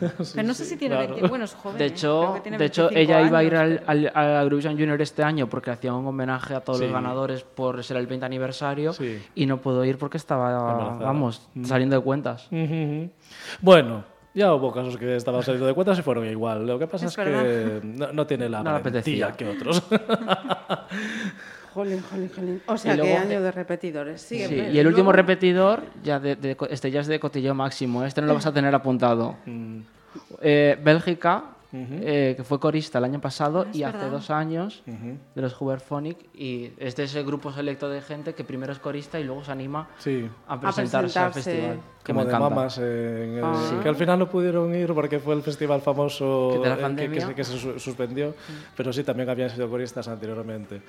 S9: Pero no sé si tiene
S8: claro.
S9: 20... Bueno, es joven.
S6: De
S9: ¿eh?
S6: Hecho, de hecho
S9: 25
S6: ella iba a ir
S9: años,
S6: al, al, a Eurovision Junior este año porque hacía un homenaje a todos
S8: Sí.
S6: los ganadores por ser el 20 aniversario
S8: Sí.
S6: y no pudo ir porque estaba,
S8: Embarazada.
S6: vamos, saliendo de cuentas.
S8: Ujú. Bueno, ya hubo casos que estaban saliendo de cuentas y fueron igual. Lo que pasa es,
S9: Es
S8: que no, no tiene la
S6: No le
S8: valentía
S6: apetecía.
S8: que otros.
S5: Jolín, jolín, jolín. O sea,
S6: luego-
S5: qué año de repetidores.
S6: Sí, y el último
S5: luego-
S6: repetidor, ya de, de co- este ya es de cotilleo máximo, este no lo vas a tener apuntado.
S8: Mm.
S6: Eh, Bélgica, eh, que fue corista el año pasado y hace dos años de los Huberphonic y este es el grupo selecto de gente que primero es corista y luego se anima
S8: Sí.
S6: a presentarse, al
S5: presentarse.
S6: festival. Que
S8: Como
S6: me
S8: de mamas, en el-
S5: Ah.
S8: que al final no pudieron ir porque fue el festival famoso
S6: Que de la
S8: que- que, se- que se su- suspendió, pero sí también habían sido coristas anteriormente.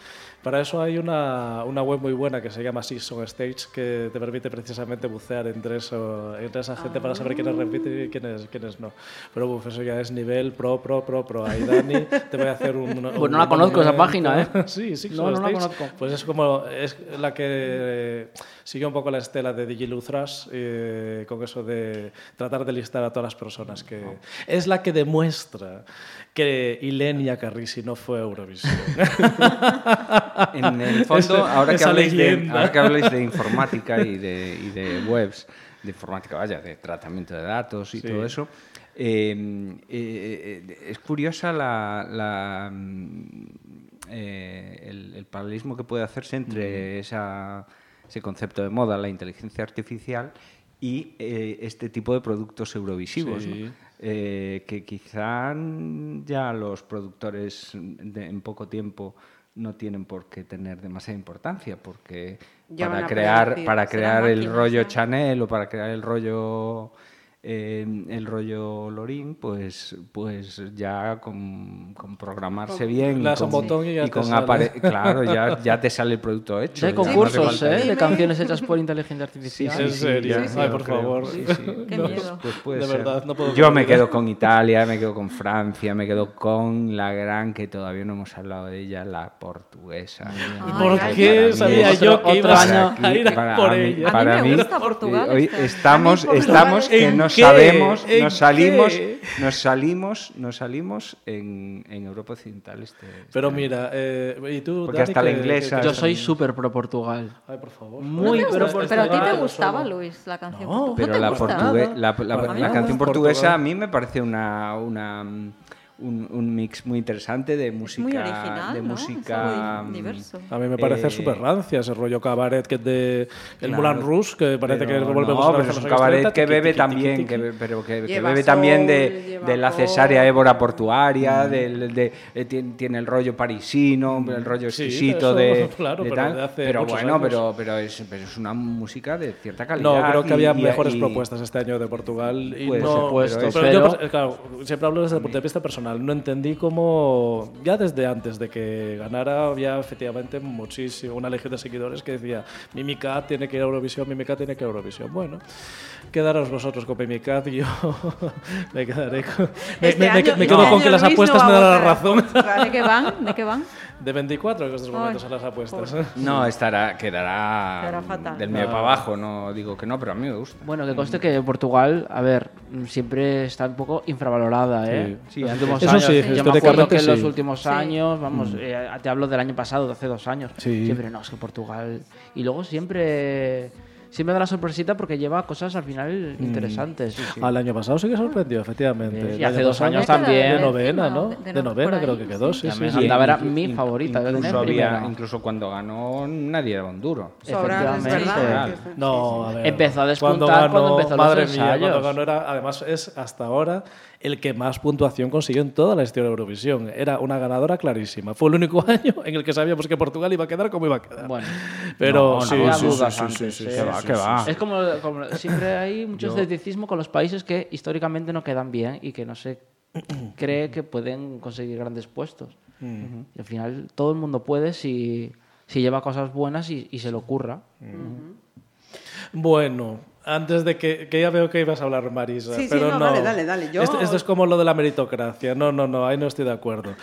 S8: Para eso hay una, una web muy buena que se llama Season Stage que te permite precisamente bucear entre, eso, entre esa gente para saber quiénes repiten y quiénes, quiénes no. Pero uf, eso ya es nivel pro, pro, pro, pro. Ahí, Dani, te voy a hacer un. un-
S6: Pues no la conozco esa página, ¿eh?
S8: sí, Season
S6: No, no la conozco.
S8: Pues es como es la que eh, siguió un poco la estela de Digiluzras eh, con eso de tratar de listar a todas las personas que es la que demuestra que Ilenia Carrisi no fue Eurovisión.
S7: En el fondo, ahora, que de,
S8: leyenda.
S7: ahora que habléis de informática y de, y de webs, de informática, vaya, de tratamiento de datos y
S8: Sí.
S7: todo eso, eh, eh, eh, es curiosa la, la, mm, eh, el, el paralelismo que puede hacerse entre esa- ese concepto de moda, la inteligencia artificial, y eh, este tipo de productos eurovisivos. Eh, que quizá ya los productores de- en poco tiempo no tienen por qué tener demasiada importancia, porque
S5: Ya
S7: para crear, para crear el
S9: máquinas,
S7: rollo
S9: ¿no?
S7: Chanel o para crear el rollo eh, el rollo Lorín, pues, pues ya con, con programarse bien.
S8: Le
S7: y con-
S8: botón y ya te
S7: con
S8: sale.
S7: Claro, ya, ya te sale el producto hecho.
S6: Ya hay
S7: no
S6: concursos
S7: falta-
S6: ¿eh? de canciones hechas por inteligencia artificial.
S8: ¿En serio?
S7: ya,
S8: Ay,
S7: yo
S8: por
S7: creo.
S8: favor.
S7: Sí, sí.
S9: Qué
S7: No,
S9: miedo.
S7: Pues puede
S8: De
S7: ser.
S8: verdad, no puedo
S7: Yo me quedo con Italia, me quedo con Francia, me quedo con la gran, que todavía no hemos hablado de ella, la portuguesa.
S8: ¿Por
S9: Ay,
S8: qué
S7: para mí
S8: sabía yo que
S6: año
S8: a ir por
S7: mí-
S8: ella?
S7: para
S9: mí me
S7: mí,
S9: gusta Portugal,
S7: hoy estamos, estamos que
S8: ¿En
S7: nos
S8: qué?
S7: sabemos,
S8: ¿En
S7: nos salimos,
S8: qué?
S7: nos salimos, nos salimos en, en Europa Occidental este.
S8: Pero
S7: este
S8: mira, eh, ¿y tú,
S7: Porque
S8: Dani,
S7: hasta la inglesa-
S6: Yo soy súper pro Portugal.
S8: Ay, por favor.
S6: Muy
S9: pero,
S6: pro
S9: pero a ti
S6: Portugal.
S9: te gustaba. Luis, la canción.
S8: No,
S9: ¿No
S7: Pero
S9: te
S7: la, portugue- la, canción
S8: Portugal.
S7: portuguesa a mí me parece una, una, un, un mix muy interesante de música.
S9: muy original,
S7: de
S9: ¿no?
S7: Música
S9: di-
S7: mm,
S9: diverso.
S8: A mí me parece
S7: Eh,
S8: súper rancia ese rollo cabaret que es de el
S7: Claro.
S8: Moulin Rouge, que parece que
S7: Pero
S8: volvemos
S7: no,
S8: otra
S7: pero es
S8: a
S7: un cabaret
S8: 30,
S7: que bebe también, que, pero que, que bebe también de,
S5: sol,
S7: de la cesárea ébora portuaria, del, de, eh, tiene, tiene el rollo parisino, el rollo
S8: Sí,
S7: exquisito
S8: eso,
S7: de,
S8: claro,
S7: de
S8: pero
S7: tal.
S8: de hace
S7: pero bueno,
S8: años.
S7: pero, pero, es, pero es una música de cierta calidad.
S8: No, creo que
S7: y-
S8: había
S7: y-
S8: mejores
S7: y-
S8: propuestas este año de Portugal. Y
S7: Pues,
S8: no,
S7: por supuesto,
S8: pero yo,
S6: pero-
S8: claro, siempre hablo desde el punto de vista personal. Personal. No entendí cómo, ya desde antes de que ganara, había efectivamente muchísimo, una legión de seguidores que decía, Mimicat tiene que ir a Eurovisión, Mimicat tiene que ir a Eurovisión. Bueno, quedaros vosotros con Mimicat y yo me quedaré con... me-
S5: Este
S8: me, me-
S5: año-
S8: me
S5: este
S8: quedo con
S5: año
S8: que las
S5: no
S8: apuestas
S5: va
S8: me dan la razón.
S9: ¿De qué van? ¿De qué van?
S8: De 24 en estos momentos
S9: Ay,
S8: a las apuestas.
S7: No, estará, quedará
S9: Quedará fatal.
S7: del medio
S8: No.
S7: para abajo, no digo que no, pero a mí me gusta.
S6: Bueno, que conste que Portugal, a ver, mm, siempre está un poco infravalorada, ¿eh?
S7: Sí, sí,
S6: los últimos
S8: Eso
S6: años.
S8: sí,
S6: Yo me acuerdo que en los últimos
S9: Sí.
S6: años, vamos, eh, te hablo del año pasado, de hace dos años.
S8: Sí.
S6: Siempre, no, es que Portugal. Y luego siempre. Siempre da la sorpresita porque lleva cosas al final interesantes.
S8: Al año pasado sí que sorprendió, efectivamente.
S6: Sí, y hace
S8: año
S6: dos años también.
S8: De novena, ¿no?
S9: de
S8: De
S9: no-
S8: novena creo que quedó,
S9: sí.
S8: sí, sí. Sí.
S6: andaba, era mi favorita. yo
S7: Incluso, había, incluso cuando ganó, nadie era un duro.
S6: Efectivamente.
S5: verdad.
S8: No, a ver.
S6: Empezó a despuntar cuando empezó los
S8: madre mía,
S6: ensayos.
S8: cuando ganó era, además es hasta ahora el que más puntuación consiguió en toda la historia de Eurovisión. Era una ganadora clarísima. Fue el único año en el que sabíamos que Portugal iba a quedar como iba a quedar.
S6: Bueno,
S8: Pero sí,
S7: va.
S6: Es como, como siempre hay mucho escepticismo con los países que históricamente no quedan bien y que no se cree que pueden conseguir grandes puestos. Y al final todo el mundo puede si, si lleva cosas buenas y, y se le ocurra.
S8: Bueno, antes de que, que ya veo que ibas a hablar, Marisa.
S5: Sí, sí,
S8: pero
S5: no,
S8: no,
S5: dale, dale, dale. Yo-
S8: Esto, esto es como lo de la meritocracia. No, no, no, ahí no estoy de acuerdo.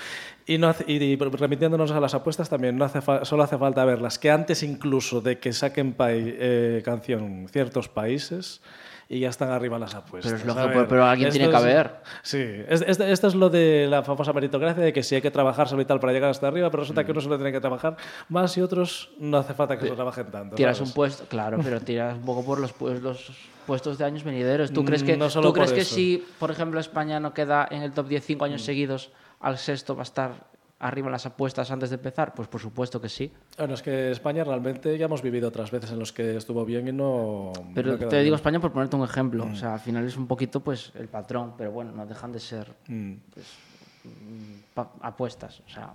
S8: Y, no hace- y remitiéndonos a las apuestas también, no hace solo hace falta verlas, que antes incluso de que saquen eh, canción ciertos países y ya están arriba las apuestas.
S6: Pero es lógico,
S8: ver,
S6: pero- alguien
S8: esto
S6: tiene que
S8: es-
S6: haber.
S8: Sí, es- es- esto es lo de la famosa meritocracia, de que sí hay que trabajárselo y tal para llegar hasta arriba, pero resulta que unos se lo tienen que trabajar más y otros no hace falta que se lo trabajen tanto.
S6: Tiras
S8: ¿sabes?
S6: un puesto, claro, pero tiras un poco por los, pues- los puestos de años venideros. ¿Tú crees
S8: Mm,
S6: que,
S8: no solo
S6: ¿tú crees que.
S8: Mm.
S6: si, por ejemplo, España no queda en el top 10 cinco años seguidos, al sexto va a estar arriba en las apuestas antes de empezar? Pues por supuesto que sí.
S8: Bueno, es que España realmente ya hemos vivido otras veces en los que estuvo bien y no.
S6: Pero
S8: no
S6: te digo
S8: bien.
S6: España por ponerte un ejemplo. O sea, al final es un poquito pues el patrón, pero bueno, no dejan de ser
S8: Mm.
S6: pa- apuestas. O sea,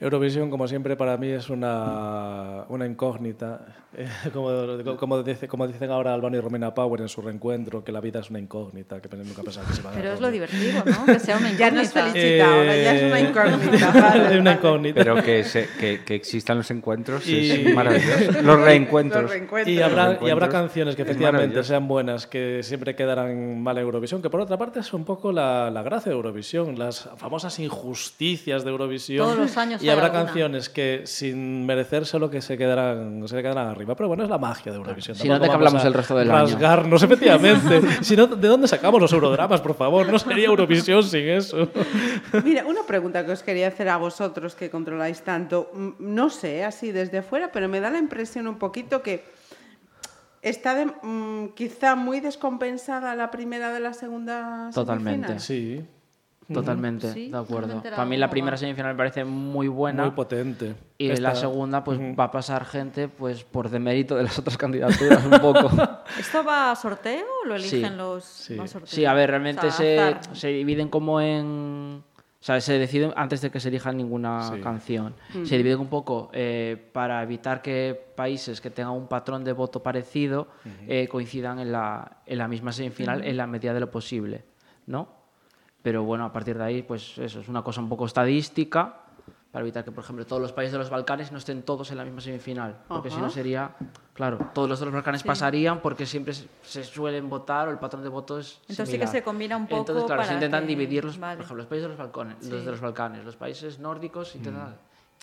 S8: Eurovisión, como siempre, para mí es una, una incógnita. Eh, como, como, dice, como dicen ahora Albano y Romina Power en su reencuentro, que la vida es una incógnita, que nunca pensaba que se iba a dar.
S9: Pero es lo divertido, ¿no? Que sea una
S5: Ya no es
S9: incógnita.
S5: felicita, ahora ya es una
S8: Eh,
S5: incógnita. Vale,
S8: una incógnita.
S7: Pero que, se- que, que existan los encuentros
S8: Y-
S7: es maravilloso. Los reencuentros.
S5: Los reencuentros.
S8: Y habrá, y
S7: Encuentros.
S8: habrá canciones que efectivamente sean buenas, que siempre quedarán mal en Eurovisión, que por otra parte es un poco la, la gracia de Eurovisión, las famosas injusticias de Eurovisión.
S9: Todos los años
S8: Y habrá
S9: alguna.
S8: canciones que sin merecérselo que se quedarán, se quedarán arriba. Pero bueno, es la magia de Eurovisión.
S6: Si no, ¿de
S8: vamos
S6: hablamos el resto del año?
S8: rasgarnos, efectivamente. si no, ¿de dónde sacamos los eurodramas, por favor? No sería Eurovisión sin eso.
S5: Mira, una pregunta que os quería hacer a vosotros que controláis tanto. Mm, No sé, así desde fuera, pero me da la impresión un poquito que está de- mm, quizá muy descompensada la primera de la segunda
S6: Totalmente.
S5: semifinal.
S8: Sí,
S6: totalmente,
S9: Sí,
S6: de
S9: no
S6: acuerdo. Para mí la primera semifinal me parece muy buena.
S8: muy potente.
S6: y
S8: Esta-
S6: la segunda, pues va a pasar gente pues por demérito de las otras candidaturas un poco.
S9: ¿Esto va a sorteo o lo eligen
S6: Sí.
S9: los
S8: Sí.
S9: sorteo?
S6: Sí, a ver, realmente
S9: O
S6: se,
S9: sea,
S6: se dividen como en... O sea, se deciden antes de que se elija ninguna
S8: Sí.
S6: canción. Se dividen un poco eh, para evitar que países que tengan un patrón de voto parecido eh, coincidan en la, en la misma semifinal en la medida de lo posible, ¿no? Pero bueno, a partir de ahí, pues eso es una cosa un poco estadística para evitar que, por ejemplo, todos los países de los Balcanes no estén todos en la misma semifinal. Porque si no sería, claro, todos los de los Balcanes pasarían porque siempre se, se suelen votar o el patrón de voto es
S9: Entonces sí que se combina un poco
S6: Entonces, claro, se intentan
S9: que-
S6: dividir los,
S9: vale.
S6: por ejemplo, los países de los, Balcanes, los de los Balcanes, los países nórdicos, intentan-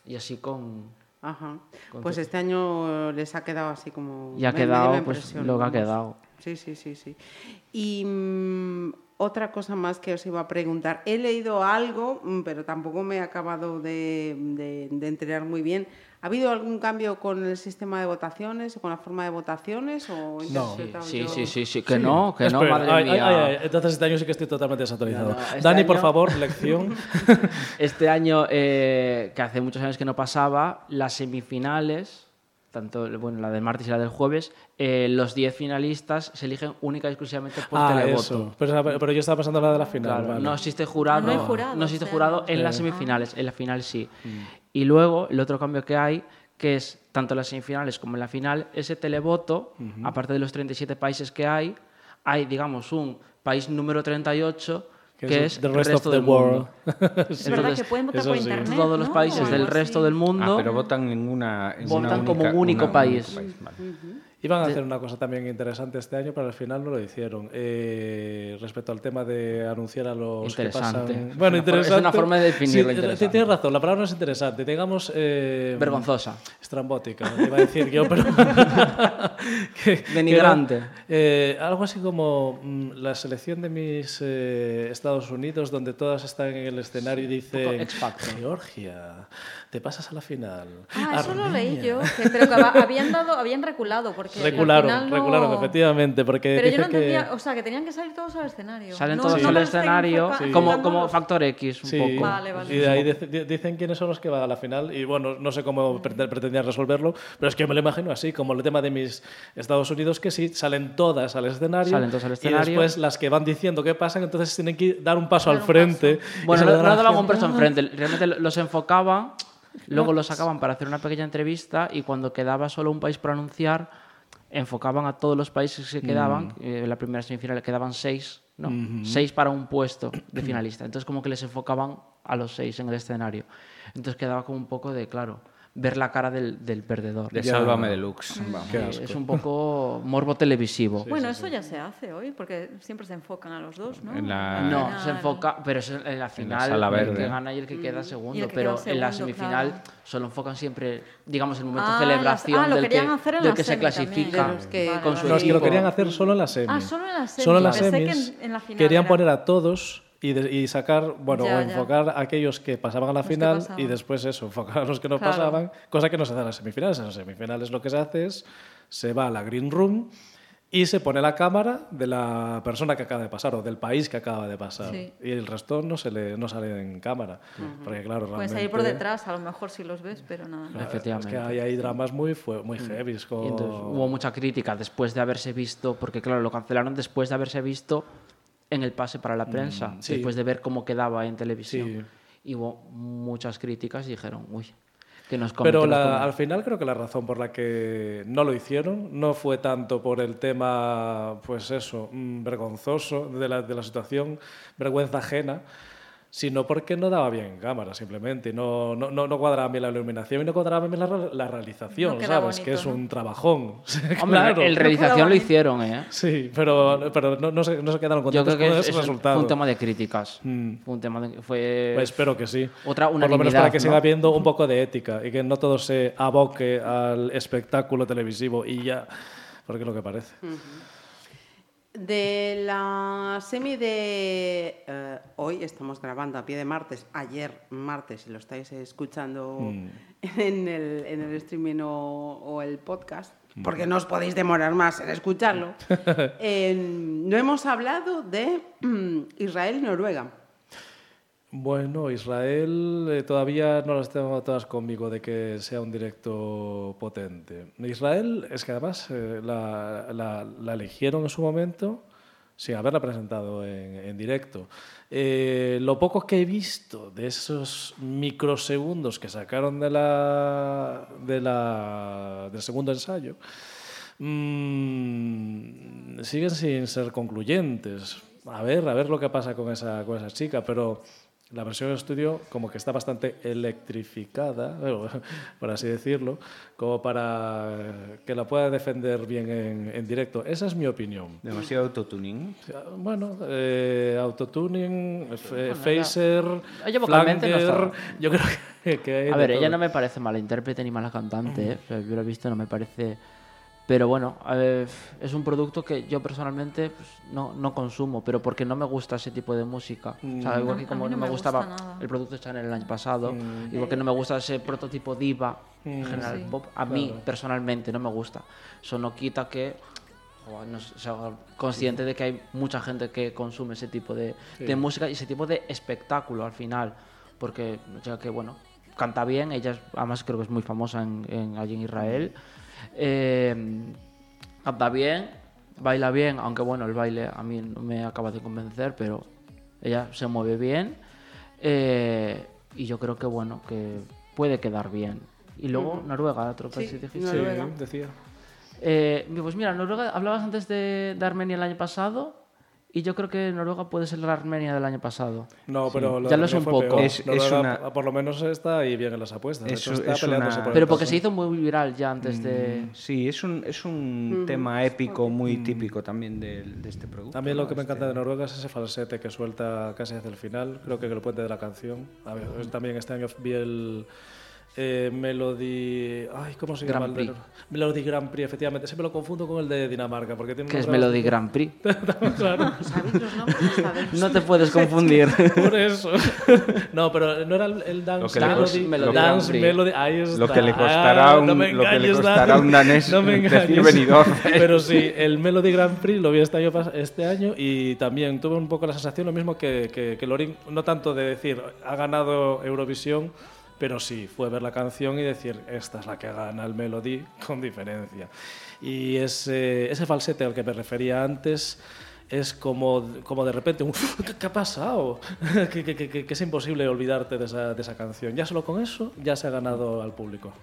S6: y así con...
S5: Ajá.
S6: Con
S5: Pues este año les ha quedado así como.
S6: Y ha quedado, pues, lo que ha quedado.
S5: Sí, sí, sí, sí. Y mm, otra cosa más que os iba a preguntar. He leído algo, mm, pero tampoco me he acabado de, de- de enterar muy bien. ¿Ha habido algún cambio con el sistema de votaciones o con la forma de votaciones? O
S8: No.
S6: Sí,
S5: yo-
S6: sí, sí, sí, que no, que no, madre mía.
S8: ay, ay, Entonces este año sí que estoy totalmente desactualizado.
S6: No, no, este
S8: Dani, por favor, lección.
S6: Este año, eh, que hace muchos años que no pasaba, las semifinales, tanto bueno, la del martes y la del jueves, eh, los 10 finalistas se eligen única y exclusivamente por
S8: ah,
S6: televoto.
S8: eso. Pero, pero yo estaba pensando en la de la final.
S6: Claro,
S8: vale.
S6: no existe jurado,
S9: Ah, no hay jurado
S6: existe
S9: este
S6: jurado en
S8: Sí.
S6: las semifinales, en la final sí. Y luego el otro cambio que hay, que es tanto en las semifinales como en la final, ese televoto, aparte de los 37 países que hay, hay, digamos, un país número 38 que es
S8: The
S6: el
S8: Rest
S6: resto
S8: of the
S6: del mundo.
S9: Es verdad
S6: Entonces,
S9: que pueden votar
S8: eso
S9: por
S8: sí.
S9: internet.
S6: Todos los países del resto del mundo
S7: Ah, pero votan en una. En
S6: Votan
S7: una
S6: como
S7: única-
S6: único
S7: una-
S6: país.
S7: único vale.
S8: Iban a hacer una cosa también interesante este año, pero al final no lo hicieron. Eh, respecto al tema de anunciar a los que
S6: Interesante.
S8: pasan...
S6: Es
S8: Bueno,
S6: for- es
S8: interesante.
S6: una forma de definirlo
S8: Sí,
S6: interesante.
S8: Tienes razón, la palabra no es interesante. Digamos... eh,
S6: vergonzosa.
S8: Estrambótica, iba a decir yo, pero... que- que
S6: Denigrante.
S8: era, eh, algo así como mm, la selección de mis eh, Estados Unidos, donde todas están en el escenario y dicen... Georgia, te pasas a la final.
S9: Ah, eso lo leí
S8: Armenia".
S9: yo. que- pero que habían, dado, habían reculado. Porque al
S8: Recularon,
S9: final no-
S8: recularon, efectivamente, porque
S9: Pero yo no entendía,
S8: que...
S9: o sea, que tenían que salir todos al escenario.
S6: Salen
S9: No-
S6: todos
S9: no
S6: al escenario como, como factor X un
S8: Sí,
S6: poco.
S9: Vale, vale.
S8: y de ahí dice- di- dicen quiénes son los que van a la final y bueno, no sé cómo prete- pretendían resolverlo, pero es que me lo imagino así, como el tema de mis Estados Unidos, que sí, salen todas al escenario,
S6: Salen todas al
S8: y
S6: escenario.
S8: después las que van diciendo qué pasa, entonces tienen que dar un paso
S9: Dar
S8: al frente. y
S6: Bueno, no, daban un paso enfrente, realmente los enfocaban, luego los sacaban para hacer una pequeña entrevista y cuando quedaba solo un país por anunciar, enfocaban a todos los países que quedaban.
S8: Mm.
S6: eh, En la primera semifinal quedaban seis, ¿no? Seis para un puesto de finalista. Entonces como que les enfocaban a los seis en el escenario. Entonces quedaba como un poco de, claro, ver la cara del, del perdedor.
S7: De. Sálvame Deluxe.
S8: asco.
S6: Es un poco morbo televisivo.
S9: Bueno, eso ya se hace hoy, porque siempre se enfocan a los dos, ¿no?
S7: En la-
S6: No,
S9: final.
S6: se enfoca, pero es en la final
S7: sala
S6: el
S7: verde.
S6: que gana y el que queda segundo.
S9: que
S6: pero
S9: queda
S6: en la
S9: segundo,
S6: semifinal
S9: claro.
S6: solo enfocan siempre, digamos, el momento
S9: Ah,
S6: de
S9: las-
S6: celebración
S9: ah,
S6: del que,
S9: hacer en
S6: del
S9: la
S6: que se
S9: semi también.
S6: clasifica
S5: que-
S9: Vale,
S6: con
S9: vale.
S6: su
S8: No, es que lo
S6: equipo.
S8: querían hacer solo en la semi.
S9: Ah, solo en la semi.
S8: Solo en semis.
S9: en- en la final
S8: querían
S9: era.
S8: poner a todos y, de- y sacar, bueno,
S9: Ya,
S8: o
S9: ya.
S8: enfocar a aquellos que pasaban a la
S9: Los
S8: final y después eso, enfocar a los que no
S9: Claro.
S8: pasaban, cosa que no se hace en las semifinales. En las semifinales lo que se hace es, se va a la green room y se pone la cámara de la persona que acaba de pasar o del país que acaba de pasar.
S9: Sí.
S8: Y el resto no, se le, no sale en cámara. Porque claro,
S9: Pueden salir por
S8: realmente-
S9: detrás, a lo mejor si los ves, pero nada.
S8: Claro,
S6: Efectivamente.
S8: Es que hay, hay dramas muy, muy heavy.
S6: Y entonces hubo mucha crítica después de haberse visto, porque claro, lo cancelaron después de haberse visto en el pase para la prensa,
S8: Mm, sí.
S6: después de ver cómo quedaba en televisión.
S8: Sí.
S6: Y hubo muchas críticas y dijeron, uy, que nos comen,
S8: Pero
S6: que nos
S8: la-
S6: comen".
S8: al final creo que la razón por la que no lo hicieron no fue tanto por el tema, pues eso, mm, vergonzoso de la, de la situación, vergüenza ajena, sino porque no daba bien en cámara, simplemente. y No, no, no, no cuadraba bien la iluminación y no cuadraba bien la, la realización, ¿sabes? que es
S9: ¿no?
S8: un trabajón.
S6: Hombre,
S8: claro.
S6: en realización lo hicieron, ¿eh?
S8: Sí, pero, pero no, no, se, no se quedaron
S6: Yo
S8: contentos
S6: creo que
S8: con
S6: es-
S8: ese
S6: es-
S8: resultado.
S6: fue un tema de críticas.
S8: Mm.
S6: Fue un tema de, fue
S8: Pues espero que sí.
S6: Otra
S8: Por lo menos para que siga habiendo un poco de ética y que no todo se aboque al espectáculo televisivo y ya, porque es lo que parece.
S5: De la semi de eh, hoy, estamos grabando a pie de martes, ayer martes, si lo estáis escuchando en, el, en el streaming o, o el podcast, porque no os podéis demorar más en escucharlo, eh, no hemos hablado de mm, Israel y Noruega.
S8: Bueno, Israel eh, todavía no las tengo todas conmigo de que sea un directo potente. Israel es que además eh, la, eligieron en su momento sin haberla presentado en, en directo. Eh, lo poco que he visto de esos microsegundos que sacaron de la, de la, del segundo ensayo mm, siguen sin ser concluyentes. A ver, a ver lo que pasa con esa, con esa chica, pero la versión de estudio como que está bastante electrificada, bueno, por así decirlo, como para que la pueda defender bien en, en directo. Esa es mi opinión.
S7: Demasiado autotuning.
S8: Bueno, eh, autotuning, f- phaser,
S6: Ella no
S8: flanger,
S6: está-
S8: yo creo que, que hay
S6: A ver, ella
S8: todo.
S6: no me parece mala intérprete ni mala cantante, ¿eh? O sea, yo lo he visto, no me parece... Pero bueno, eh, es un producto que yo personalmente pues, no, no consumo, pero porque no me gusta ese tipo de música. O sea, igual
S9: A-
S6: que como no
S9: no
S6: me gustaba
S9: gusta
S6: el producto Chanel el año pasado, igual que no me gusta ese prototipo diva en general
S9: Sí.
S6: pop, a mí personalmente no me gusta. Eso no quita que o no sea consciente de que hay mucha gente que consume ese tipo de, de música y ese tipo de espectáculo al final. Porque, ya que bueno, canta bien, ella es- además creo que es muy famosa en, en- allí en Israel. Eh, canta bien, baila bien, aunque bueno, el baile a mí no me acaba de convencer, pero ella se mueve bien. Eh, y yo creo que bueno, que puede quedar bien. Y luego Noruega, otro país
S5: Sí,
S6: dijiste.
S8: Sí,
S5: Noruega.
S8: decía.
S6: Eh, pues mira, Noruega, hablabas antes de, de Armenia el año pasado Y yo creo que Noruega puede ser la Armenia del año pasado.
S8: No, pero
S6: Ya lo es un poco.
S7: Es- es una-
S8: Por lo menos está ahí bien en las apuestas.
S7: Es-
S8: hecho, está
S7: es una-
S8: por
S6: Pero porque se hizo muy viral ya antes de...
S7: Sí, es un, es un tema épico muy típico también de, de este producto.
S8: También lo que me
S7: Este-
S8: encanta de Noruega es ese falsete que suelta casi hacia el final. Creo que el puente de la canción. A ver, también este año vi el eh, Melody. Ay, ¿cómo se
S6: Grand
S8: llama?
S6: Prix.
S8: Melody Grand Prix, efectivamente. Siempre lo confundo con el de Dinamarca. Porque tiene
S6: que es Melody Grand Prix.
S8: claro,
S5: ¿Sabéis los nombres? ¿Sabéis?
S6: No te puedes confundir.
S8: por eso. no, pero no era el, Dance
S7: Lo que le
S8: Melody.
S6: Melody
S8: Dance
S6: Grand Prix.
S8: Melody. Ahí está.
S7: Lo que le
S8: Ah,
S7: costará un-
S8: no me
S7: lo que le
S8: engañes,
S7: costará un danés
S8: No me
S7: decir
S8: engañes.
S7: Benidorm.
S8: Pero sí, el Melody Grand Prix lo vi este año, este año y también tuve un poco la sensación, lo mismo que, que, que Lorin, no tanto de decir, ha ganado Eurovisión, pero sí, fue ver la canción y decir, esta es la que gana el Melody con diferencia. Y ese, ese falsete al que me refería antes es como, como de repente, un, ¿qué, qué ha pasado? que, que- que- que- es imposible olvidarte de esa, de esa canción. Ya solo con eso ya se ha ganado al público.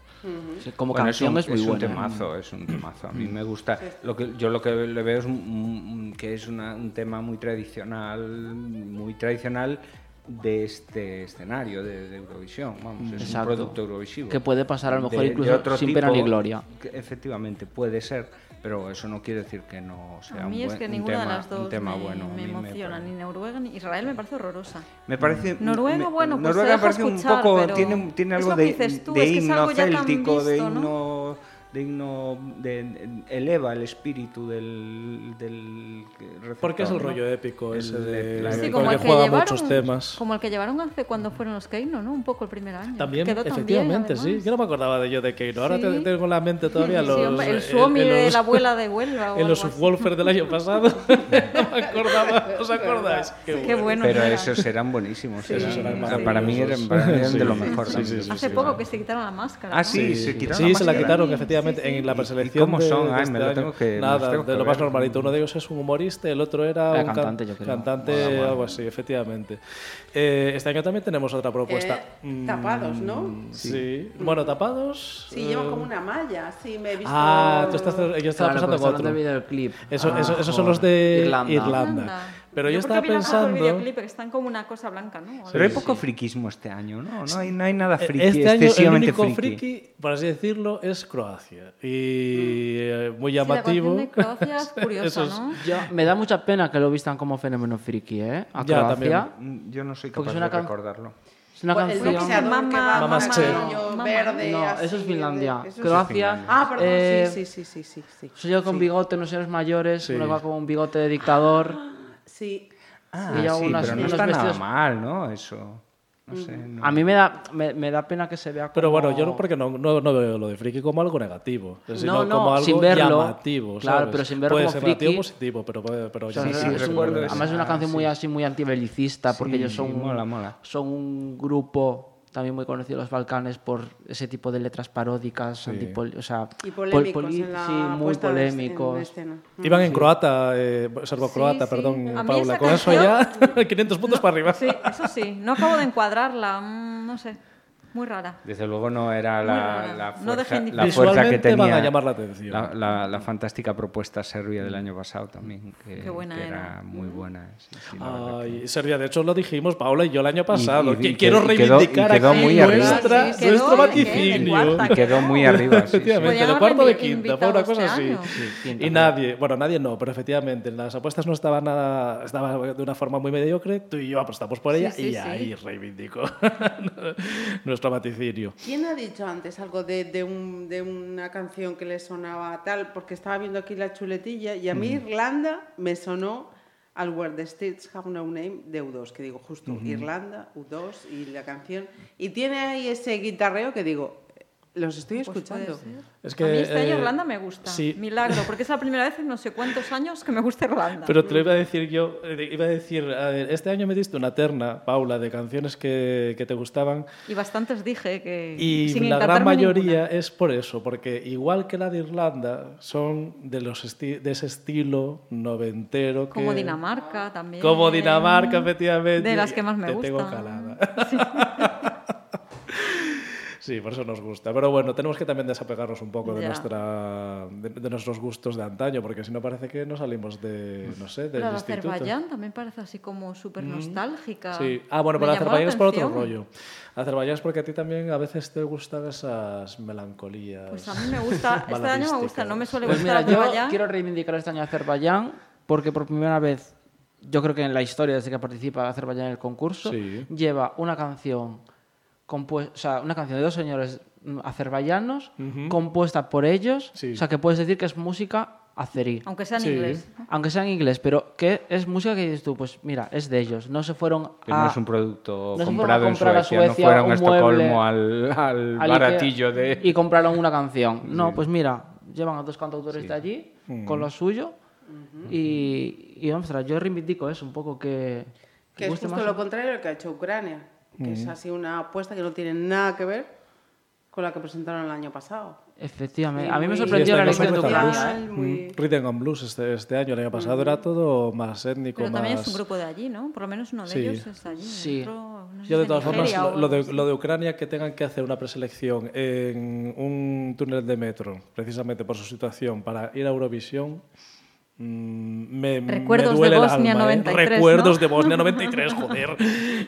S6: Como
S7: Bueno,
S6: canción es,
S7: un,
S6: muy
S7: un
S6: buena.
S7: temazo, es un temazo. A mí me gusta. Lo que, yo lo que le veo es un- un- que es una- un tema muy tradicional, muy tradicional de este escenario de, de Eurovisión. Vamos, es
S6: Exacto.
S7: un producto eurovisivo.
S6: Que puede pasar a lo mejor
S7: De- de
S6: incluso
S7: otro
S6: sin pena ni
S7: tipo,
S6: gloria.
S7: que efectivamente, puede ser, pero eso no quiere decir que no sea
S9: A
S7: un,
S9: mí es
S7: buen-
S9: que
S7: un
S9: ninguna
S7: tema,
S9: de las
S7: un
S9: dos
S7: tema
S9: me,
S7: bueno.
S9: Me emociona,
S7: pare-
S9: ni Noruega ni Israel me parece horrorosa.
S7: Me parece.
S9: Noruega,
S7: me-
S9: bueno, pues se
S7: Noruega
S9: deja
S7: parece un
S9: escuchar,
S7: poco.
S9: pero
S7: Tiene, tiene
S9: es
S7: algo de,
S9: tú,
S7: de
S9: es que es
S7: himno
S9: han
S7: céltico, de
S9: visto, ¿no?
S7: De de- eleva el espíritu del. del
S8: Porque es el rollo épico
S7: El-
S8: ese de,
S7: la-
S9: Sí, como
S8: el que
S9: que
S8: juega
S9: llevaron,
S8: muchos temas.
S9: como el que llevaron hace cuando fueron los Keino, ¿no? Un poco el primer año.
S8: También,
S9: Quedó
S8: efectivamente, sí. Yo no me acordaba de yo de Keino. Ahora
S9: Sí.
S8: te- tengo en la mente todavía
S9: Sí,
S8: los.
S9: hombre, el
S8: eh,
S9: Suomi
S8: en
S9: de
S8: los-
S9: la abuela de Huelva. o
S8: En los subwoofers del año pasado. no me acordaba. ¿Os acordáis?
S9: Qué bueno.
S7: Pero
S9: era.
S7: esos eran buenísimos. eran-
S8: eran
S7: para mí eran,
S8: maravillosos.
S7: para mí eran de lo
S8: Sí.
S7: mejor.
S8: Sí, sí, sí,
S9: Hace
S8: sí,
S9: poco que se quitaron la máscara.
S7: Ah, sí, se quitaron
S8: Sí,
S7: la
S8: se la quitaron
S9: Sí,
S8: efectivamente
S9: sí, sí.
S8: en la
S7: ¿Y
S8: preselección.
S7: cómo
S8: de-
S7: son?
S8: de
S7: Ay,
S8: este
S7: me lo
S8: año.
S7: tengo que-
S8: Nada,
S7: tengo
S8: de
S7: que
S8: lo más
S7: ver.
S8: normalito. Uno de ellos es un humorista, el otro era
S6: Eh,
S8: un can-
S6: cantante, yo creo.
S8: cantante,
S6: Mola, mola.
S8: algo así, efectivamente. Eh, este año también tenemos otra propuesta.
S5: Eh, tapados, ¿no?
S8: Sí. Bueno, tapados.
S5: Sí,
S8: eh,
S5: llevan como una malla, sí, me he visto...
S8: Ah, tú estás, yo estaba
S6: Claro,
S8: pensando en otro. Eso,
S6: Ah,
S8: eso- esos son los de
S6: Irlanda.
S8: Irlanda. Pero yo,
S9: porque
S8: estaba pensando.
S9: videoclip, que están como una cosa blanca, ¿no?
S7: Pero hay poco
S8: sí.
S7: friquismo este año, ¿no? No hay, no hay nada
S8: Eh,
S7: friki,
S8: Este año el
S7: excesivamente
S8: único
S7: friki.
S8: friki, por así decirlo, es Croacia. Y eh, muy
S9: Sí, la
S8: llamativo.
S9: de Croacia es curiosa,
S8: es-
S9: ¿no?
S6: Yo- me da mucha pena que lo vistan como fenómeno friki, ¿eh? A
S8: Ya,
S6: Croacia.
S7: Mm, Yo no soy capaz de
S6: can-
S7: recordarlo.
S6: Es una
S5: Pues el
S6: canción...
S5: boxeador que
S9: Mamá-
S8: Mamá
S9: Mamá-
S5: verde,
S6: No,
S5: así,
S6: eso es Finlandia.
S5: eso es-
S6: Croacia.
S5: Ah, perdón,
S6: eh,
S5: sí, sí, sí, sí, sí.
S6: Soy yo con
S5: sí.
S6: bigote, unos señores mayores,
S8: Sí.
S6: uno va con un bigote de dictador.
S5: Sí,
S7: Ah,
S6: Y
S7: sí,
S6: unas-
S7: pero no está nada
S6: vestidos-
S7: mal, ¿no? Eso. No sé. no.
S6: A mí me da, me, me da pena que se vea como...
S8: Pero bueno, yo no, porque no, no, no veo lo de friki como algo negativo, sino
S6: No, no,
S8: como algo
S6: sin verlo.
S8: llamativo.
S6: Claro,
S8: ¿sabes?
S6: pero sin verlo
S8: Puede
S6: como
S8: ser negativo o
S6: friki.
S8: positivo, pero, puede- pero
S6: O sea,
S7: Sí,
S6: es-
S7: sí,
S6: es un- además es una
S7: Ah,
S6: canción muy
S7: sí.
S6: así, muy antibelicista, porque
S7: Sí,
S6: ellos son,
S7: mola, mola.
S6: son un grupo también muy conocido en los Balcanes por ese tipo de letras paródicas, antipol- o sea,
S5: y
S6: pol-
S5: polémicos en la
S6: sí, muy
S5: en
S6: polémicos.
S5: escena.
S8: Iban en croata, eh, serbo-croata,
S9: Sí, sí.
S8: perdón,
S9: A
S8: Paula. Con eso ya, 500 puntos para arriba.
S9: Sí, eso sí. No acabo de encuadrarla, mm, no sé. Muy rara.
S7: Desde luego no era la, la
S9: No
S7: fuerza,
S9: dejen
S7: la fuerza que tenía
S8: van a llamar la atención.
S7: la, la- la fantástica propuesta serbia del año pasado también, que,
S9: Qué buena
S7: que
S9: era.
S7: era muy buena. sí, sí, que-
S8: Ay, Serbia, de hecho lo dijimos Paula y yo el año pasado.
S7: y-
S8: que
S7: y
S8: quiero
S7: quedó- y quedó-
S8: reivindicar
S7: y quedó
S8: aquí
S7: muy arriba.
S8: nuestra,
S9: Sí, quedó
S8: nuestro vaticinio.
S7: Y quedó muy arriba.
S8: Efectivamente, de cuarto de quinta, fue una cosa
S9: este
S8: así. Y nadie, bueno, nadie no, pero efectivamente, las apuestas no estaban nada, estaba de una forma muy mediocre, tú y yo apostamos por ella
S9: Sí, sí,
S8: y
S9: sí.
S8: ahí reivindico nuestro vaticinio.
S5: ¿Quién ha dicho antes algo de, de un- de una canción que le sonaba tal? Porque estaba viendo aquí la chuletilla y a mí Irlanda me sonó al Where the States Have No Name de U2, que digo justo Irlanda, U2 y la canción. Y tiene ahí ese guitarreo que digo, los estoy
S9: Pues puede
S5: escuchando.
S9: ser.
S8: Es que,
S9: a mí este año
S8: eh,
S9: Irlanda me gusta.
S8: sí.
S9: Milagro, porque es la primera vez en no sé cuántos años que me gusta Irlanda.
S8: Pero te lo iba a decir yo, eh, iba a decir, a ver, este año me diste una terna, Paula, de canciones que, que te gustaban
S9: Y bastantes dije que.
S8: Y
S9: sin
S8: la gran mayoría
S9: ninguna.
S8: es por eso, porque igual que la de Irlanda, son de, los esti- de ese estilo noventero.
S9: Como
S8: que-
S9: Dinamarca también.
S8: Como Dinamarca, efectivamente.
S9: De las que más me
S8: Te tengo
S9: gustan.
S8: calada. Sí, por eso nos gusta. Pero bueno, tenemos que también desapegarnos un poco de, nuestra, de, de nuestros gustos de antaño, porque si no parece que no salimos de, no sé, del
S9: de
S8: instituto.
S9: Azerbaiyán también parece así como súper nostálgica.
S8: Sí. Ah, bueno, pero Azerbaiyán es por otro rollo. Azerbaiyán es porque a ti también a veces te gustan esas melancolías.
S9: Pues a mí me gusta, este año me gusta, no me suele
S6: Pues
S9: gustar
S6: mira, yo quiero reivindicar este año a Azerbaiyán porque por primera vez, yo creo que en la historia desde que participa Azerbaiyán en el concurso,
S8: Sí.
S6: lleva una canción o sea, una canción de dos señores mm, azerbaiyanos compuesta por ellos,
S8: Sí.
S6: o sea, que puedes decir que es música azerí.
S9: Aunque sea en
S8: Sí.
S9: inglés.
S6: Aunque sea en inglés, pero que es música que dices tú, pues mira, es de ellos. No se fueron
S7: Que
S6: a...
S7: no es un producto
S6: no se fueron a
S7: comprado en
S6: comprar a
S7: Suecia,
S6: Suecia
S7: no fueron
S6: un
S7: a Estocolmo
S6: mueble
S7: al, al
S6: al
S7: baratillo
S6: Ikea
S7: de...
S6: Y compraron una canción. No, pues mira, llevan a dos cantautores de allí con lo suyo y, y ostras, yo reivindico eso un poco que...
S5: Que es justo
S6: más-
S5: lo contrario de lo que ha hecho Ucrania, que es así una apuesta que no tiene nada que ver con la que presentaron el año pasado.
S6: Efectivamente.
S5: Sí,
S6: a mí me sorprendió la
S8: Sí, este
S6: elección de Ucrania.
S5: muy-
S8: Rhythm and Blues este, este año, el año pasado era todo más étnico,
S9: Pero también
S8: más...
S9: es un grupo de allí, ¿no? Por lo menos uno de
S8: Sí.
S9: ellos es allí.
S6: Sí.
S9: Otro, no sé
S8: Yo de todas formas,
S9: o
S8: lo, lo de, lo de Ucrania, que tengan que hacer una preselección en un túnel de metro, precisamente por su situación, para ir a Eurovisión, mm, me, me
S9: Recuerdos de
S8: duele el
S9: Bosnia
S8: alma, ¿eh?
S9: 93,
S8: Recuerdos
S9: ¿no?
S8: de Bosnia 93, joder.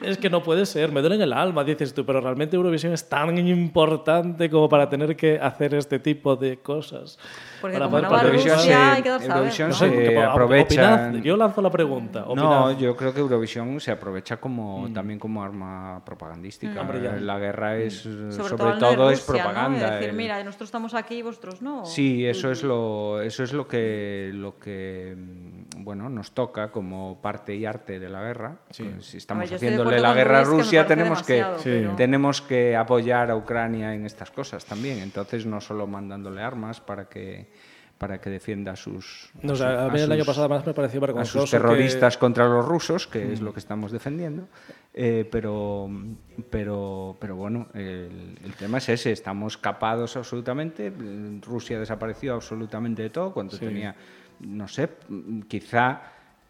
S8: es que no puede ser, me duele en el alma, dices tú, pero realmente Eurovisión es tan importante como para tener que hacer este tipo de cosas.
S9: Porque
S8: Para
S9: como
S8: poder
S9: no. Rusia,
S7: se-
S9: hay que dar.
S7: Eurovisión
S8: No
S7: se
S8: que-
S7: aprovecha...
S8: opinad, yo lanzo la pregunta.
S7: No,
S8: opinad.
S7: yo creo que Eurovisión se aprovecha como también como arma propagandística.
S8: Ya.
S7: La guerra es eh,
S9: Sobre,
S7: sobre,
S9: todo, no
S7: todo,
S9: de
S7: es
S9: Rusia, ¿no?
S7: propaganda.
S9: De decir,
S7: el-
S9: mira, nosotros estamos aquí y vosotros no.
S7: Sí, eso es lo, eso es lo que, lo que mm, bueno, nos toca como parte y arte de la guerra. Pues, Si estamos
S9: A ver,
S7: haciéndole la guerra a
S9: que
S7: Rusia,
S9: parece
S7: tenemos que,
S9: demasiado, pero-
S7: tenemos que apoyar a Ucrania en estas cosas también. Entonces, no solo mandándole armas para que para que defienda a sus,
S8: No, o sea, a mí el año pasado además me pareció
S7: a sus
S8: que-
S7: terroristas contra los rusos, que es lo que estamos defendiendo. Eh, pero, pero, pero bueno, el, el tema es ese, estamos capados absolutamente. Rusia desapareció absolutamente de todo cuando tenía, no sé, quizá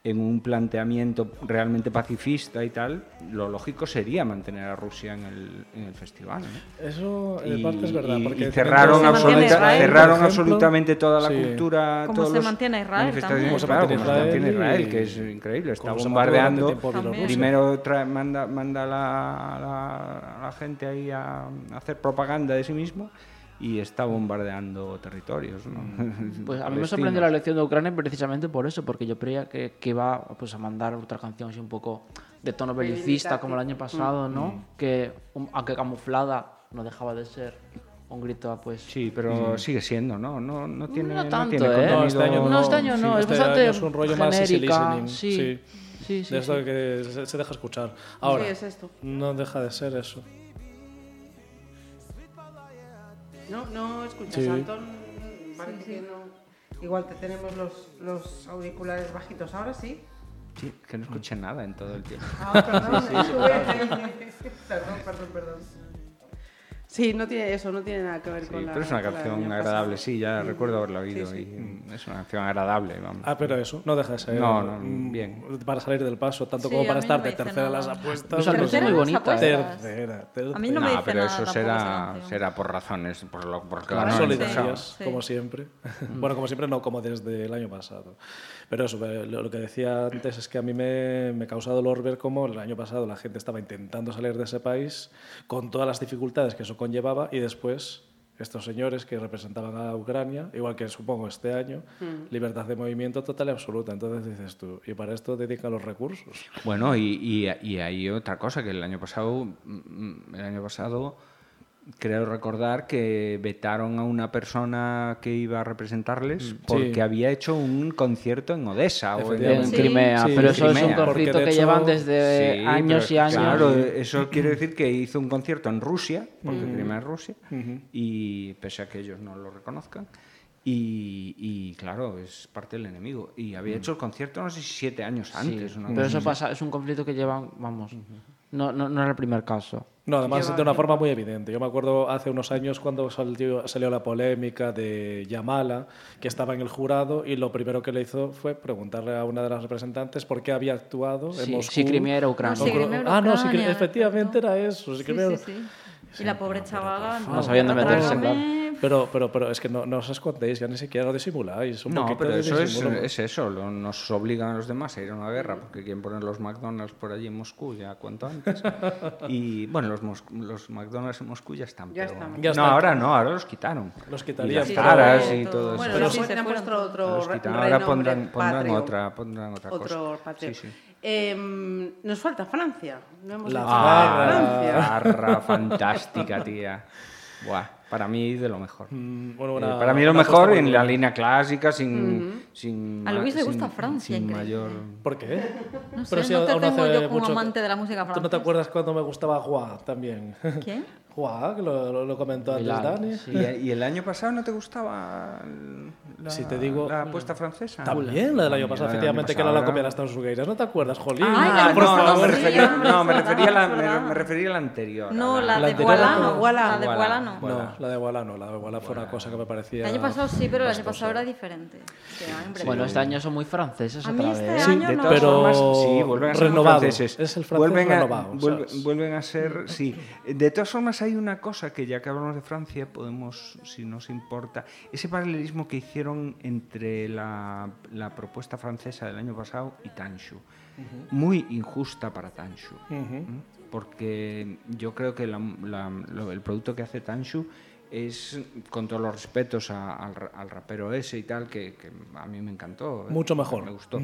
S7: en un planteamiento realmente pacifista y tal, lo lógico sería mantener a Rusia en el, en el festival. ¿no?
S8: Eso en
S7: Y,
S8: parte es verdad.
S7: y-
S8: Porque
S7: y cerraron, absoluta-
S9: Israel,
S7: cerraron
S8: ejemplo.
S7: absolutamente toda la
S8: Sí.
S7: cultura.
S9: Como
S7: todos
S9: se
S7: los
S9: mantiene Israel
S7: manifestaciones,
S9: también.
S8: Como se
S7: claro,
S8: mantiene
S7: como se mantiene
S8: Israel
S7: Israel,
S8: y-
S7: que es increíble. Está bombardeando. Primero trae- manda, manda a la, la- a la gente ahí a, a hacer propaganda de sí mismo y está bombardeando territorios. ¿no?
S6: Pues a mí me sorprendió la elección de Ucrania precisamente por eso, porque yo creía que, que iba pues, a mandar otra canción así un poco de tono belicista como el año pasado, ¿no? Que um, aunque camuflada no dejaba de ser un grito a pues...
S7: Sí, pero sigue siendo, ¿no? No, no tiene,
S6: no
S7: no
S6: tanto,
S7: tiene
S6: ¿eh?
S8: No, este año
S7: contenido-
S6: No, este año
S8: sí,
S6: no, es
S8: este
S6: bastante
S8: año es un rollo más easy
S6: genérica,
S8: listening,
S6: sí.
S8: sí.
S6: Sí, sí,
S8: de esto
S6: sí.
S8: que se, se deja escuchar. Ahora,
S5: Sí, es esto.
S8: no deja de ser eso.
S5: No, no escuchas,
S8: Sí.
S5: Antón. Parece que no. Igual te tenemos los, los auriculares bajitos. Ahora sí.
S7: Sí, que no escuché nada en todo el tiempo.
S5: Ah, perdón, perdón, perdón, perdón. Sí, no tiene eso, no tiene nada que ver
S7: Sí,
S5: con la.
S7: pero es una canción agradable,
S5: pasado.
S7: sí, ya recuerdo haberla oído
S5: sí.
S7: y es una canción agradable, vamos.
S8: Ah, pero eso, no deja de ser.
S7: No, no,
S8: mm,
S7: bien.
S8: Para salir del paso, tanto
S9: Sí,
S8: como
S9: a
S8: para estar
S9: no me
S8: de tercera en las apuestas.
S6: Pues
S9: Tercera
S6: muy
S9: en las
S6: bonita.
S9: apuestas.
S8: Tercera, tercera.
S9: A mí no me
S7: No,
S9: dice
S7: pero
S9: nada
S7: eso será, será por razones, por lo, porque
S8: Claro, solidarias, como siempre. bueno, como siempre no, como desde el año pasado. Pero eso, eh, lo lo que decía antes es que a mí me, me causa dolor ver cómo el año pasado la gente estaba intentando salir de ese país con todas las dificultades que eso conllevaba y después estos señores que representaban a Ucrania, igual que supongo este año, libertad de movimiento total y absoluta. Entonces dices tú, y para esto dedica los recursos.
S7: Bueno, y, y, y hay otra cosa que el año pasado, mm, el año pasado creo recordar que vetaron a una persona que iba a representarles porque había hecho un concierto en Odessa o en.
S6: Crimea,
S8: Sí,
S6: pero eso es un conflicto que
S8: hecho,
S6: llevan desde
S7: Sí,
S6: años y años.
S7: Claro, eso quiere decir que hizo un concierto en Rusia, porque Crimea es Rusia, y pese a que ellos no lo reconozcan. Y, y, claro, es parte del enemigo. Y había hecho el concierto, no sé si siete años
S6: Sí,
S7: antes. una
S6: pero
S7: cosa
S6: eso
S7: así.
S6: pasa, es un conflicto que llevan, vamos, no, no, no era el primer caso.
S8: No, además
S5: Lleva
S8: de una
S5: tiempo.
S8: forma muy evidente. Yo me acuerdo hace unos años cuando salió, salió la polémica de Yamala, que estaba en el jurado, y lo primero que le hizo fue preguntarle a una de las representantes por qué había actuado en
S6: Sí,
S8: Moscú.
S6: si Crimea era Ucrania.
S9: No, sí, Crimea era
S8: ah, no, sí,
S9: Ucrania,
S8: efectivamente era eso. sí,
S9: Sí,
S8: Crimea
S9: sí,
S8: era-
S9: sí. Y la pobre chavala
S6: No sabían de meterse,
S9: Trágame.
S8: Pero, pero, pero es que no, no os escondéis, ya ni siquiera lo disimuláis. Un
S7: No,
S8: poquito
S7: pero eso es, es eso, lo- nos obligan a los demás a ir a una guerra porque quieren poner los McDonald's por allí en Moscú ya cuanto antes. Y bueno, los, mos- los McDonald's en Moscú ya están.
S5: Ya
S7: pero-
S5: están.
S8: Ya
S7: no,
S8: están.
S7: ahora no, ahora los quitaron.
S8: Los
S7: Y
S8: quitarían.
S7: las
S9: Sí,
S7: caras
S9: sí,
S7: y
S9: todo.
S7: todo eso.
S5: Bueno,
S9: Pero
S5: no
S9: sí,
S5: han
S9: se
S5: puesto otro
S7: Los
S5: renombre
S7: Ahora pondrán, pondrán otra, pondrán otra cosa.
S5: Otro patrio.
S7: Sí, sí.
S5: Em, nos falta Francia. No hemos
S8: La
S7: Ah,
S5: Francia.
S7: la farra fantástica, tía. Buah, para mí de lo mejor.
S8: Mm, bueno,
S7: Eh,
S8: una-
S7: para mí lo mejor en la línea clásica, sin, sin
S9: A Luis le
S7: sin-
S9: gusta Francia,
S7: sin
S9: increíble.
S7: mayor...
S8: ¿Por qué?
S9: No sé,
S8: Pero sí,
S9: no te
S8: aún
S9: tengo
S8: hace
S9: yo como
S8: mucho-
S9: amante de la música
S8: ¿Tú no te
S9: francesa.
S8: acuerdas cuando me gustaba Juá también?
S9: ¿Quién?
S8: Juá, que lo, lo- lo comentó antes Dani.
S6: sí.
S7: ¿Y, y el año pasado no te gustaba la,
S8: Si te digo-
S7: la apuesta francesa?
S8: También la del año pasado, efectivamente,
S7: año
S8: que era la copia de las Tansugueiras. ¿No te acuerdas, Jolín?
S9: Ah,
S7: Ah,
S9: por
S7: no,
S9: favor,
S7: me
S9: sí,
S7: refería,
S9: es
S7: no, me
S9: verdad,
S7: refería a la, me, refería a la anterior.
S9: No, la,
S8: la
S9: de
S8: anterior
S9: Boala
S8: era
S9: no.
S8: como-
S5: Boala.
S9: La de.
S7: Boala
S9: no.
S8: La de Boala no, la de Boala fue una cosa que me parecía...
S9: El año pasado sí, pero el año pasado era diferente. Sí.
S6: Bueno, este año son muy franceses
S9: A mí
S6: otra
S9: este
S6: vez.
S9: año
S7: de
S9: no.
S7: todas
S8: Pero
S7: formas, sí, vuelven a ser franceses.
S8: Es el francés
S7: vuelven a,
S8: renovado,
S7: vuelven a ser, sí. De todas formas, hay una cosa que ya que hablamos de Francia, podemos, si nos importa, ese paralelismo que hicieron entre la, la propuesta francesa del año pasado y Tanshu. Muy injusta para Tanshu. ¿m? Porque yo creo que la- la- lo- el producto que hace Tanshu es, con todos los respetos a- al, al rapero ese y tal, que, que a mí me encantó. ¿eh?
S8: Mucho mejor.
S7: Me gustó.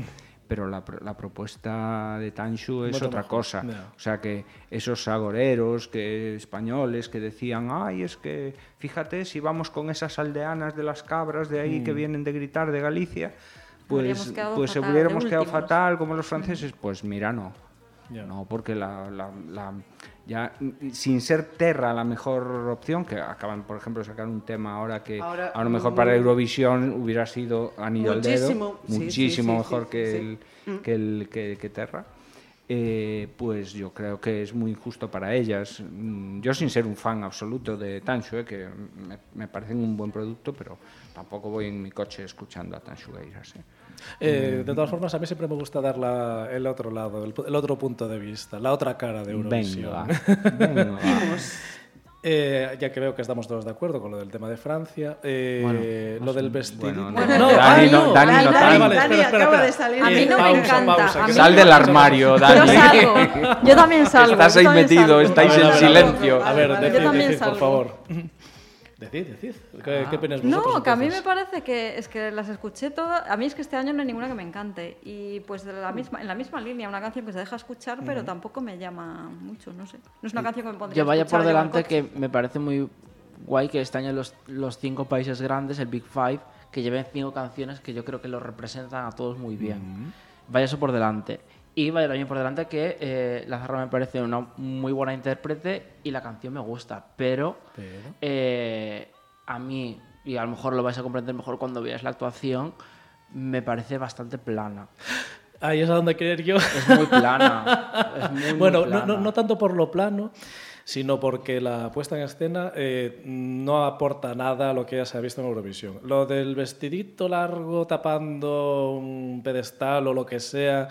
S7: Pero la, pro- la propuesta de Tanshu es
S8: Mucho
S7: otra
S8: mejor,
S7: cosa. O sea que esos agoreros que, españoles que decían, ay, es que fíjate, si vamos con esas aldeanas de las cabras de ahí que
S8: Mm.
S7: vienen de gritar de Galicia, pues, pues se hubiéramos quedado fatal como los franceses. Pues mira, no. No, porque la, la- la- ya mm, sin ser Terra la mejor opción, que acaban, por ejemplo, de sacar un tema ahora que
S5: Ahora,
S7: a lo mejor
S5: muy-
S7: para Eurovisión hubiera sido anillo al dedo,
S5: Muchísimo, sí, sí,
S7: muchísimo
S5: sí,
S7: mejor
S5: sí,
S7: que. El, que, el, que, que Terra. eh, pues yo creo que es muy injusto para ellas. Mm, Yo sin ser un fan absoluto de Tanshu, eh, que me, me parecen un buen producto, pero tampoco voy en mi coche escuchando a Tanshu Gueiras. eh.
S8: Eh, de todas formas, a mí siempre me gusta dar la- el otro lado, el, otro punto de vista, la otra cara de Eurovisión.
S7: Venga, venga.
S8: Eh, ya que veo que estamos todos de acuerdo con lo del tema de Francia, eh, lo del
S7: bueno, no,
S9: no,
S7: Dani,
S9: Dani,
S7: no, Dani,
S5: Dani,
S7: no,
S5: Dani,
S7: Dani.
S8: vale,
S5: Dani
S8: espera, espera,
S5: acaba de salir.
S9: A mí no me encanta,
S8: pausa,
S9: a
S8: que
S9: mí
S7: Sal
S9: no-
S7: del armario, Dani.
S9: Yo salgo. Yo también salgo.
S7: Estás ahí metido,
S9: salgo.
S7: estáis
S8: ver,
S7: en
S8: a ver,
S7: silencio.
S8: A ver,
S5: Vale,
S8: decid,
S9: Yo también
S8: decid, por favor. Decid, decid. ¿Qué, qué opináis vosotros,
S9: No, que a mí me parece que es que las escuché todas. A mí es que este año no hay ninguna que me encante. Y pues de la misma, en la misma línea, una canción que se deja escuchar, pero tampoco me llama mucho, no sé. No es una canción que me pondría
S6: Yo vaya
S9: escuchar
S6: por delante que me parece muy guay que este año los, los cinco países grandes, el Big Five, que lleven cinco canciones que yo creo que los representan a todos muy bien. Vaya eso por delante. Y vaya también por delante que eh, La Zarra me parece una muy buena intérprete y la canción me gusta, pero, eh, a mí, y a lo mejor lo vais a comprender mejor cuando veáis la actuación, me parece bastante plana.
S8: Ahí es a donde querer yo.
S6: Es muy plana. es muy, muy
S8: bueno, no,
S6: plana.
S8: no, no tanto por lo plano, sino porque la puesta en escena eh, no aporta nada a lo que ya se ha visto en Eurovisión. Lo del vestidito largo tapando un pedestal o lo que sea,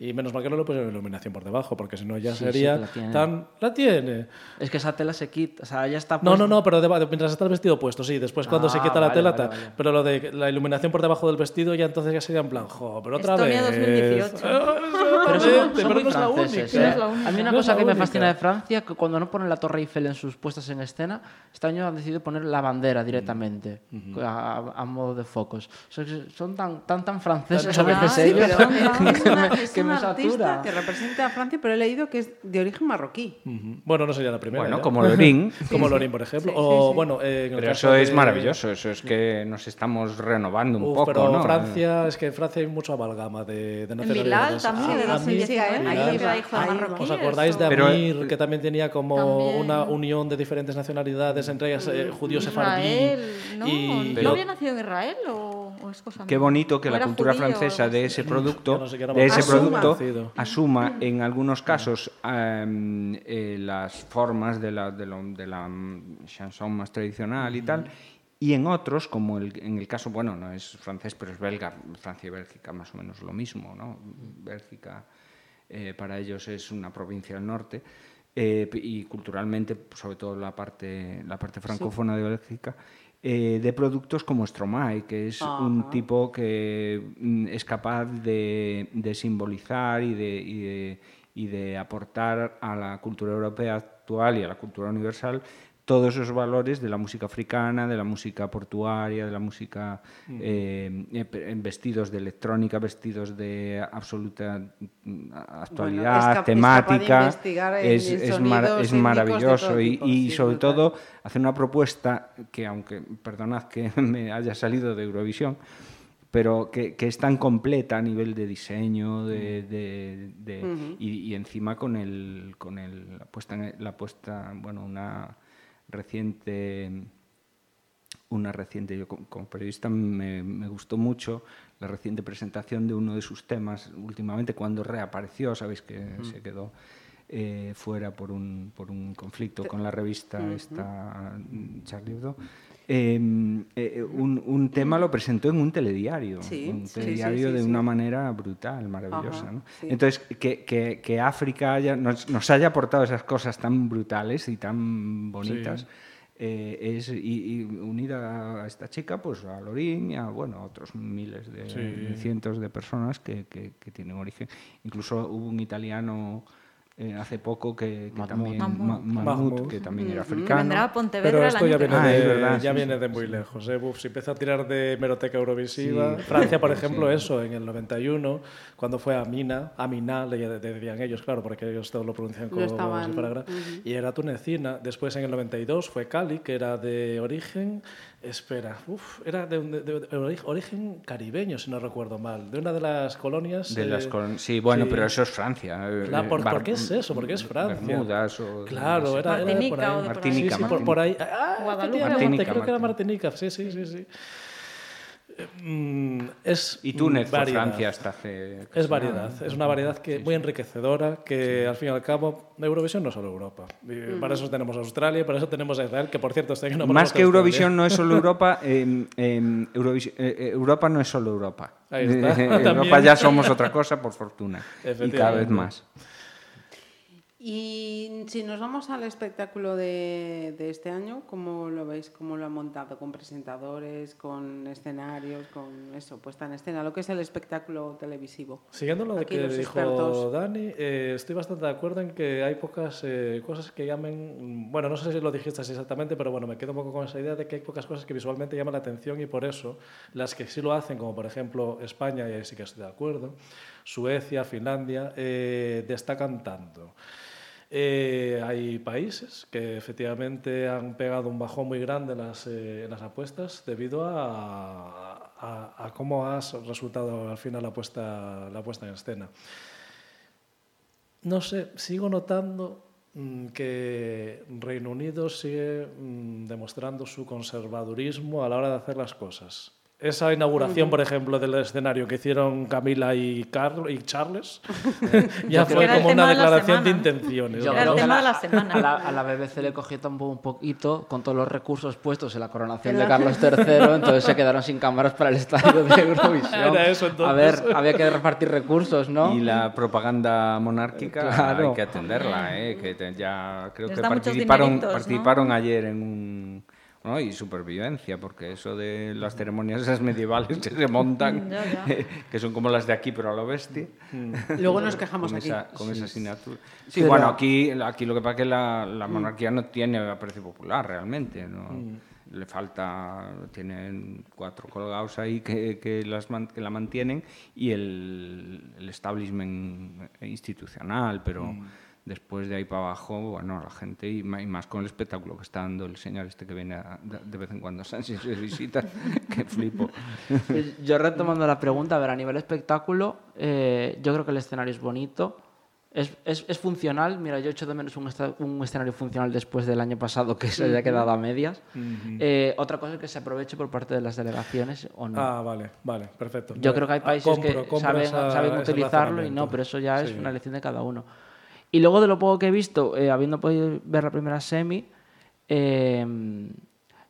S8: y menos mal que no le pusieron iluminación por debajo, porque si no ya
S6: Sí, sí
S8: sería
S6: que la tiene.
S8: tan... ¡La tiene!
S6: Es que esa tela se quita, o sea, ya está
S8: No,
S6: puesta-
S8: no, no, pero deba- mientras está el vestido puesto, sí. Después cuando se
S6: Ah,
S8: quita la
S6: vale,
S8: tela,
S6: vale,
S8: ta-
S6: vale.
S8: pero lo de la iluminación por debajo del vestido ya entonces ya sería en plan, jo, pero otra
S9: Estonia
S8: vez.
S9: 2018.
S6: Pero son, son
S8: pero no es la única.
S6: ¿eh?
S9: No es la única.
S6: A mí una
S8: No
S6: cosa
S8: la
S6: que me
S8: única.
S6: fascina de Francia que cuando no ponen la Torre Eiffel en sus puestas en escena, este año han decidido poner la bandera directamente, a, a modo de focos. O sea, que son tan tan, tan franceses a
S9: Ah,
S6: veces
S9: sí,
S6: ellos
S5: Es
S6: que me,
S5: un artista que representa a Francia, pero he leído que es de origen marroquí.
S8: Bueno, no sería la primera.
S7: Bueno,
S8: ya.
S7: como Lorín.
S8: como Lorín, por ejemplo.
S5: Sí, sí,
S8: o
S5: sí.
S8: bueno, eh,
S7: Pero eso es
S8: de-
S7: maravilloso, eso es que nos estamos renovando un
S8: Uf,
S7: poco,
S8: pero
S7: ¿no?
S8: Francia, es que en Francia hay mucho amalgama de, de
S9: En
S8: nacionalidades.
S9: Bilal también,
S8: Ah,
S9: de
S8: a
S9: los
S8: mí-
S9: 19,
S5: Bilal,
S9: ahí era hijo de
S5: ahí,
S9: marroquíes.
S8: ¿Os acordáis de Amir,
S7: eh,
S8: que también tenía como
S9: También.
S8: una unión de diferentes nacionalidades, entre ellas eh, judíos sefardí?
S9: ¿no?
S8: y-
S9: ¿No
S7: Pero-
S9: había nacido en Israel o, es cosa
S7: Qué bonito que
S9: ¿O
S7: la cultura francesa
S9: algo
S7: de ese producto, de ese
S5: Asuma.
S7: Producto asuma en algunos casos em, eh, las formas de la, de, lo- de la mm, chanson más tradicional y tal, y en otros, como el- en el caso, bueno, no es francés, pero es belga, Francia y Bélgica más o menos lo mismo, ¿no? Bélgica eh, para ellos es una provincia del norte. eh, y culturalmente, sobre todo la parte, la parte francófona de Bélgica, eh, de productos como Stromae, que es un tipo que mm, es capaz de, de simbolizar y de, y, de, y de aportar a la cultura europea actual y a la cultura universal todos esos valores de la música africana, de la música portuaria, de la música eh, eh, en vestidos de electrónica, vestidos de absoluta mm, actualidad,
S5: es
S7: temática. es, maravilloso
S5: todo
S7: y,
S5: tipo,
S7: y
S5: sí,
S7: sobre
S5: brutal.
S7: todo hace una propuesta que, aunque perdonad que me haya salido de Eurovisión, pero que, que es tan completa a nivel de diseño de, de- de- y, y encima con el con el, la puesta en- la puesta bueno una reciente una reciente yo como, periodista me, me gustó mucho la reciente presentación de uno de sus temas últimamente cuando reapareció sabéis que se quedó eh, fuera por un, por un conflicto con la revista esta mm, Charlie Hebdo eh, eh, un, un tema lo presentó en un telediario
S5: Sí,
S7: un
S5: sí, sí,
S7: telediario
S5: sí,
S7: de
S5: sí.
S7: una manera brutal maravillosa
S5: Ajá,
S7: ¿no?
S5: sí.
S7: entonces que, que- que África haya- nos, nos haya aportado esas cosas tan brutales y tan bonitas eh, es y, y unida a esta chica pues a Lorín y a bueno a otros miles de
S8: Sí.
S7: cientos de personas que, que- que tienen origen incluso hubo un italiano eh, hace poco que, que
S6: Mahmoud.
S7: también
S9: Mahmoud.
S7: Ma- Mahmoud,
S8: Mahmoud.
S7: que también era
S9: Que
S7: africano
S9: vendrá a Pontevedra
S8: Pero esto ya viene,
S7: Ah,
S8: de,
S7: es verdad,
S8: ya
S7: sí,
S8: viene
S7: sí,
S8: de muy
S7: sí.
S8: lejos. ¿eh? Uf, si empieza a tirar de meroteca eurovisiva. Francia, por
S7: sí.
S8: ejemplo, eso, en el 91, cuando fue a Mina, a Mina, le decían ellos, claro, porque ellos todos lo pronuncian como,
S5: estaban-
S8: si fuera gra- Y era tunecina. Después, en el 92, fue Cali, que era de origen. Espera, uf, era de, un- de- de- de ori- origen caribeño, si no recuerdo mal, de una de las colonias.
S7: de las
S8: eh,
S7: colon- sí bueno
S8: sí.
S7: pero eso es Francia eh,
S8: Claro, ¿por, por qué es eso? Porque es Francia.
S7: Bermudas o
S8: Claro,
S7: no
S8: era, era de por
S9: Martinica
S8: ahí.
S9: o de por ahí.
S7: Martinica,
S8: Sí, sí, por, por ahí. Ah,
S7: Martinica,
S8: creo que era
S7: Martinica.
S8: Martinica. Sí, sí, sí, sí. Eh, mm, es
S7: y Túnez
S8: variedad.
S7: Francia hasta hace
S8: Es variedad, es una variedad que muy enriquecedora, que al fin y al cabo, Eurovisión no es solo Europa. Y Para eso tenemos Australia, para eso tenemos Israel, que por cierto este año no
S7: Más que Eurovisión no es solo Europa, eh, eh, Eurovisi- eh, eh, Europa no es solo Europa.
S8: Ahí está,
S7: Europa ya somos otra cosa, por fortuna. Y cada vez más.
S5: Y si nos vamos al espectáculo de, de este año, ¿cómo lo veis? ¿Cómo lo han montado? ¿Con presentadores, con escenarios, con eso, puesta en escena? Lo que es el espectáculo televisivo.
S8: Siguiendo lo de
S5: Aquí
S8: que dijo
S5: expertos.
S8: Dani, eh, estoy bastante de acuerdo en que hay pocas eh, cosas que llamen, bueno, no sé si lo dijiste exactamente, pero bueno, me quedo un poco con esa idea de que hay pocas cosas que visualmente llaman la atención y por eso las que sí lo hacen, como por ejemplo España, y ahí sí que estoy de acuerdo, Suecia, Finlandia, eh, destacan tanto. Eh, hay países que efectivamente han pegado un bajón muy grande en las, eh, apuestas debido a cómo ha resultado al final la puesta, la puesta en escena. No sé, sigo notando mm, que Reino Unido sigue mm, demostrando su conservadurismo a la hora de hacer las cosas. Esa inauguración, por ejemplo, del escenario que hicieron Camila y, Carl, y Charles, eh, ya fue como una
S9: de
S8: declaración de intenciones.
S6: Yo
S9: Era
S6: creo
S9: el
S6: que
S9: tema
S6: a
S9: de la semana.
S6: A la, a la BBC le cogió tampoco un poquito con todos los recursos puestos en la coronación de Carlos III, entonces se quedaron sin cámaras para el estadio de Eurovisión.
S8: Era eso,
S6: A
S8: entonces.
S6: ver, había que repartir recursos, ¿no?
S7: Y la propaganda monárquica
S6: Claro.
S7: hay que atenderla, ¿eh? que ya creo
S9: Les
S7: que participaron,
S9: ¿no?
S7: participaron ayer en un... ¿no? Y supervivencia, porque eso de las ceremonias esas medievales que se montan,
S9: Ya, ya.
S7: que son como las de aquí, pero a lo bestia.
S5: Luego nos quejamos
S7: con
S5: aquí.
S7: Esa, con esa asignatura. Sí,
S6: Pero-
S7: bueno, aquí, aquí lo que pasa es que la, la monarquía no tiene aprecio popular realmente. ¿no? Le falta, tienen cuatro colgados ahí que, que, las que la mantienen y el, el establishment institucional, pero después de ahí para abajo, bueno, la gente y más con el espectáculo que está dando el señor este que viene a- de vez en cuando a Sánchez de visita, que flipo.
S6: Pues Yo retomando la pregunta, a ver, a nivel espectáculo, eh, yo creo que el escenario es bonito. Es, es, es funcional. Mira, yo echo de menos un, un escenario funcional después del año pasado que se haya quedado a medias. Eh, otra cosa es que se aproveche por parte de las delegaciones o no.
S8: Ah, vale, vale, perfecto.
S6: Yo
S8: Vale.
S6: creo que hay
S8: Ah,
S6: países
S8: compro-
S6: que
S8: compro
S6: saben,
S8: esa-
S6: saben utilizarlo y no, pero eso ya es
S8: Sí.
S6: una elección de cada uno. Y luego de lo poco que he visto, eh, habiendo podido ver la primera semi, eh,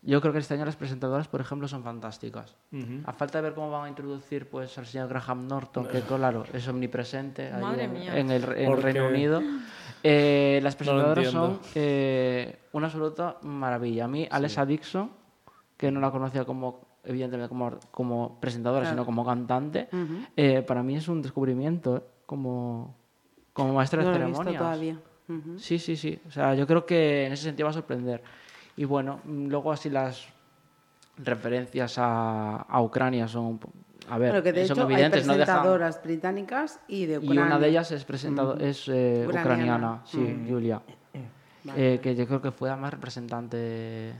S6: yo creo que este año las presentadoras, por ejemplo, son fantásticas. A falta de ver cómo van a introducir pues, al señor Graham Norton, que claro, es omnipresente ahí
S9: Madre
S6: en,
S9: mía.
S6: en el, en el
S8: Porque-
S6: Reino Unido. Eh, las presentadoras son eh, una absoluta maravilla. A mí, Alexa Dixon, que no la conocía como, evidentemente, como, como presentadora,
S5: Claro.
S6: sino como cantante, eh, para mí es un descubrimiento ¿eh? como, como maestra
S5: No
S6: de
S5: lo he visto
S6: ceremonias.
S5: todavía. Ujú.
S6: Sí, sí, sí. O sea, yo creo que en ese sentido va a sorprender. Y bueno, mm, luego así las referencias a, a Ucrania son, a ver,
S5: que de
S6: son
S5: hecho hay
S6: evidentes, no dejan-
S5: presentadoras británicas y de
S6: y
S5: Ucrania.
S6: una de ellas es presentado, es eh,
S5: Ucraniana.
S6: ucraniana, sí,
S5: Mm.
S6: Julia.
S5: Vale,
S6: Eh, que yo creo que fue además representante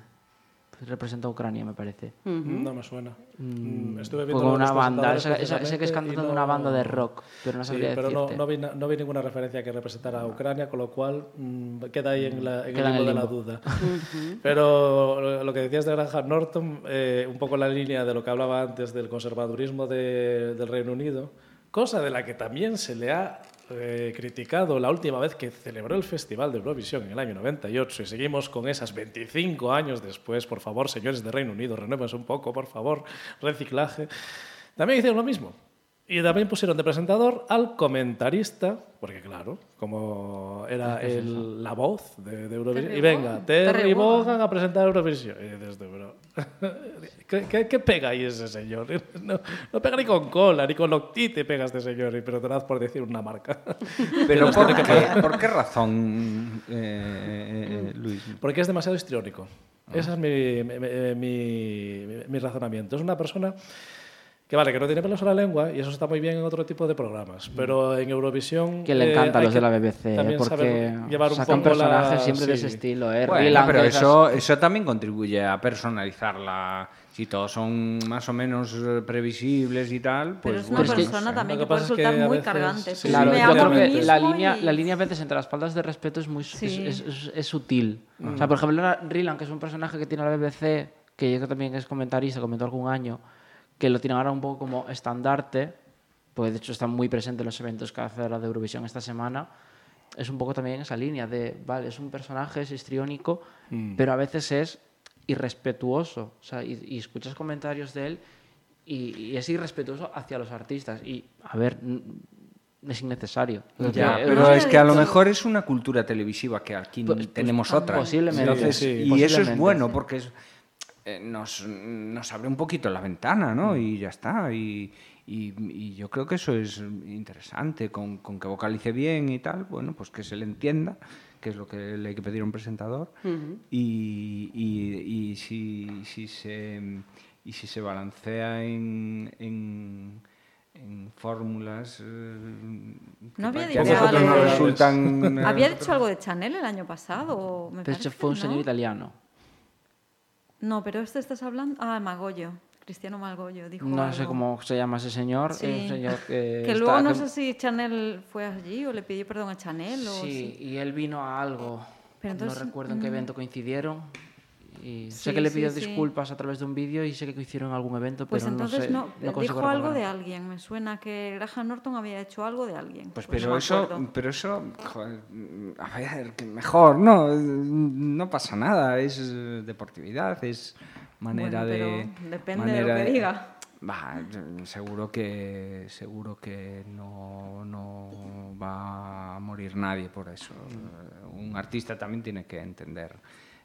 S6: representa a Ucrania, me parece.
S8: No me suena. Mm, Estuve
S6: Fue
S8: viendo
S6: con
S8: los
S6: una banda, sé que es de una banda de rock, pero no
S8: Sí,
S6: sabría
S8: pero no,
S6: decirte.
S8: no, vi, na- no vi ninguna referencia que representara a Ucrania, con lo cual mm, queda ahí en, la, en
S6: Queda
S8: el limbo
S6: el
S8: de la duda. Pero lo- lo que decías de Graham Norton, eh, un poco en la línea de lo que hablaba antes del conservadurismo de- del Reino Unido, cosa de la que también se le ha eh, criticado la última vez que celebró el Festival de Eurovisión en el año 98 y seguimos con esas 25 años después. Por favor, señores de Reino Unido, renuévense un poco, por favor, reciclaje. También hicieron lo mismo. Y también pusieron de presentador al comentarista, porque claro, como era el- la voz de, de Eurovisión. Y venga. Terry.
S9: Vaughan
S8: a presentar Eurovisión. Y dices tú, pero, ¿qué, qué, qué pega ahí ese señor? No, no pega ni con cola, ni con octite pega este señor, y- pero te das por decir una marca.
S7: Pero ¿por
S8: que
S7: qué. ¿por qué razón, eh, eh, Luis?
S8: Porque es demasiado histriónico. Ese es mi, mi- mi- mi- mi razonamiento. Es una persona que, vale, que no tiene pelos en la lengua, y eso está muy bien en otro tipo de programas, pero en Eurovisión...
S6: Que le
S8: eh,
S6: encanta a
S8: hay
S6: los de la BBC, ¿eh? porque
S8: llevar un
S6: sacan
S8: poco la-
S6: personajes siempre de
S8: sí.
S6: ese estilo. ¿eh?
S7: Bueno, pero
S6: esas-
S7: eso, eso también contribuye a personalizarla. Si todos son más o menos eh, previsibles y tal, pues
S9: Pero es una
S7: bueno,
S6: que-
S7: no
S9: persona
S7: sé.
S9: también que,
S8: que
S9: puede
S8: pasa es que
S9: resultar muy
S8: veces-
S9: cargante.
S8: sí,
S6: Claro, yo creo que la línea,
S9: y-
S6: la línea a veces entre las faldas de respeto es muy
S9: Sí.
S6: es- es- es sutil. O sea, por ejemplo, Ryland, que es un personaje que tiene la BBC, que yo creo que también es comentarista, comentó algún año, que lo tienen ahora un poco como estandarte, porque de hecho está muy presente en los eventos que hace la de Eurovisión esta semana, es un poco también esa línea de, vale, es un personaje, es histriónico, pero a veces es irrespetuoso. O sea, y, y escuchas comentarios de él y, y es irrespetuoso hacia los artistas. Y, a ver, es innecesario.
S7: Ya, pero es que a lo mejor es una cultura televisiva que aquí
S6: Pues- pues,
S7: tenemos
S6: ah,
S7: otra.
S6: posiblemente.
S7: Entonces,
S8: Sí, sí.
S7: y eso es
S6: Posiblemente.
S7: bueno porque es- eh, nos, nos abre un poquito la ventana, ¿no? Y ya está. Y, y- y yo creo que eso es interesante, con, con que vocalice bien y tal, bueno, pues que se le entienda, que es lo que le hay que pedir a un presentador. y, y- y si, si se, y si se balancea en, en, en fórmulas eh, que,
S9: No había dicho de-
S7: resultan... eh,
S9: ¿Había dicho algo de Chanel el año pasado? o Me
S6: Pero
S9: parece
S6: ese fue un
S9: que
S6: señor
S9: no.
S6: italiano.
S9: No, pero este estás hablando... Ah, Magollo. Cristiano Magollo dijo
S6: No sé cómo se llama ese señor.
S9: Sí.
S6: Un señor que.
S9: Que
S6: está-
S9: luego no
S6: que-
S9: sé si Chanel fue allí o le pidió perdón a Chanel o
S6: Sí, y él vino a algo.
S9: Pero entonces,
S6: no recuerdo en qué
S9: mm.
S6: evento coincidieron. Y
S9: Sí,
S6: sé que le
S9: sí,
S6: pidió
S9: sí.
S6: disculpas a través de un vídeo y sé que coincidieron en algún evento,
S9: Pues
S6: pero
S9: entonces
S6: no
S9: no,
S6: sé. no consigo
S9: dijo algo de alguien. Me suena que Graham Norton había hecho algo de alguien.
S7: Pues
S9: no
S7: pero eso, pero eso, joder, a ver, que mejor, no, no pasa nada, es deportividad, es manera
S9: Bueno,
S7: de...
S9: depende de lo
S7: manera
S9: que diga.
S7: Bah, seguro que seguro que no, no va a morir nadie por eso. Un artista también tiene que entender.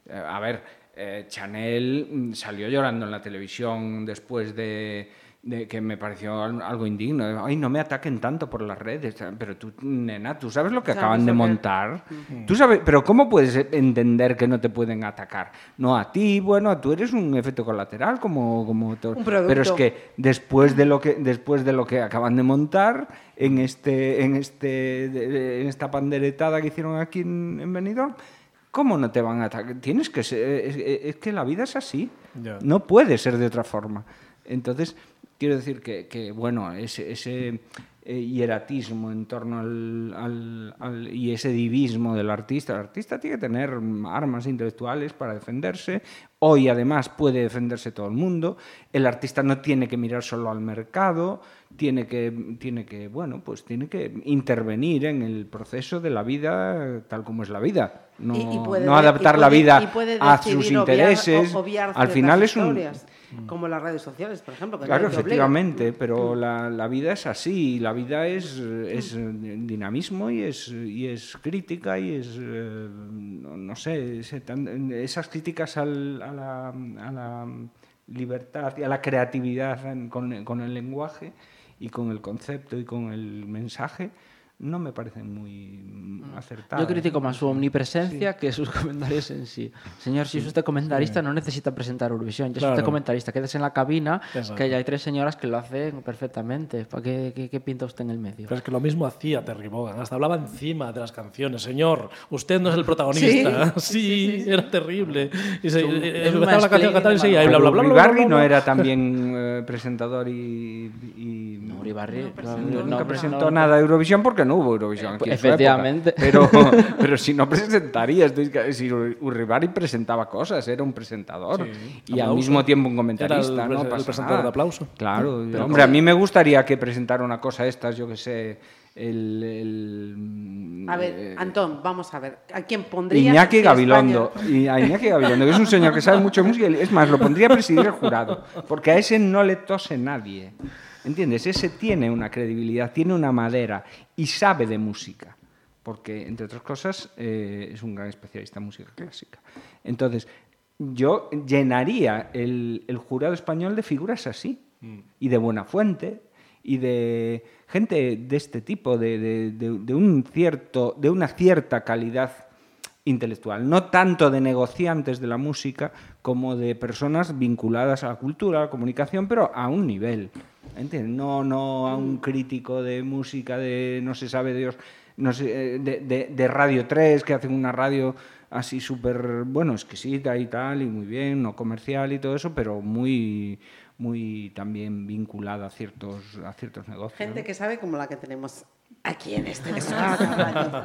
S7: Eh, a ver, eh, Chanel mm, salió llorando en la televisión después de, de que me pareció al- algo indigno. Ay, no me ataquen tanto por las redes. Pero tú, nena, ¿tú sabes lo que
S5: ¿Sabes
S7: acaban de
S5: que-
S7: montar? ¿Tú sabes? Pero ¿cómo puedes entender que no te pueden atacar? No a ti, bueno, tú eres un efecto colateral como... como
S5: Un.
S7: Pero es que después de lo que después de lo que acaban de montar en este en este en esta panderetada que hicieron aquí en, en Benidorm ¿Cómo no te van a atacar? Tienes que ser, es, es que la vida es así. No puede ser de otra forma. Entonces, quiero decir que, que, bueno, ese, ese eh, hieratismo en torno al, al- al- y ese divismo del artista. El artista tiene que tener armas intelectuales para defenderse Hoy además puede defenderse todo el mundo, el artista no tiene que mirar solo al mercado, tiene que, tiene que, bueno, pues tiene que intervenir en el proceso de la vida tal como es la vida. No,
S5: Y- y puede
S7: no
S5: de-
S7: adaptar
S5: y
S7: la vida
S5: y puede
S7: a sus intereses.
S5: obviar
S7: Al final es un,
S5: como las redes sociales, por ejemplo. que
S7: Claro,
S5: obliga.
S7: efectivamente, pero la, la vida es así, la vida es, es dinamismo y es, y es crítica y es, eh, no, no sé, esas críticas al- a, la, a la libertad y a la creatividad con, con el lenguaje y con el concepto y con el mensaje no me parecen muy mm, acertadas.
S6: Yo critico
S7: ¿no?
S6: más su omnipresencia que sus comentarios en sí. Señor, si es usted comentarista, no necesita presentar Eurovisión. Ya es usted
S8: Claro.
S6: comentarista, quédese en la cabina,
S8: Exacto.
S6: que ya hay tres señoras que lo hacen perfectamente. ¿Para qué, qué- qué pinta usted en el medio?
S8: Pero es que lo mismo hacía Terry Bogan, hasta hablaba encima de las canciones. Señor, usted no es el protagonista. Sí, era terrible. Y se, eh, empezaba la canción cantar y seguía, y bla, bla, bla, bla, bla,
S7: no era también eh, presentador y, y-
S6: No, Uribarri,
S7: Nunca
S6: no,
S7: presentó
S6: no,
S7: nada de Eurovisión porque no hubo Eurovisión. aquí en su
S6: Efectivamente.
S7: época. Pero, pero si no presentaría, estoy, si Uribarri presentaba cosas, era un presentador
S8: Sí,
S7: y al mismo tiempo un
S8: Era el
S7: comentarista. no
S8: el
S7: pasa
S8: presentador
S7: nada.
S8: de aplauso.
S7: Claro,
S6: Pero
S7: hombre, a mí me gustaría que presentara una cosa estas, yo que sé, el... el-
S5: A ver,
S7: eh,
S5: Antón, vamos a ver. ¿A quién pondrías?
S7: Iñaki Gabilondo. Y a Iñaki Gabilondo, que es un señor que sabe mucho de música. y Es más, lo pondría a presidir el jurado. Porque a ese no le tose nadie. ¿Entiendes? Ese tiene una credibilidad, tiene una madera y sabe de música. Porque, entre otras cosas, eh, es un gran especialista en música clásica. Entonces, yo llenaría el, el jurado español de figuras así. Y de buena fuente. Y de gente de este tipo, de, de- de- de un cierto, de una cierta calidad intelectual, no tanto de negociantes de la música como de personas vinculadas a la cultura, a la comunicación, pero a un nivel. ¿Entiendes? No, no a un crítico de música de no se sabe Dios, no sé, eh, de, de- de Radio 3, que hacen una radio así súper, bueno, exquisita y tal, y muy bien, no comercial y todo eso, pero muy, muy también vinculada a ciertos, a ciertos negocios.
S5: Gente
S7: ¿no?
S5: que sabe como la que tenemos aquí en este despacho.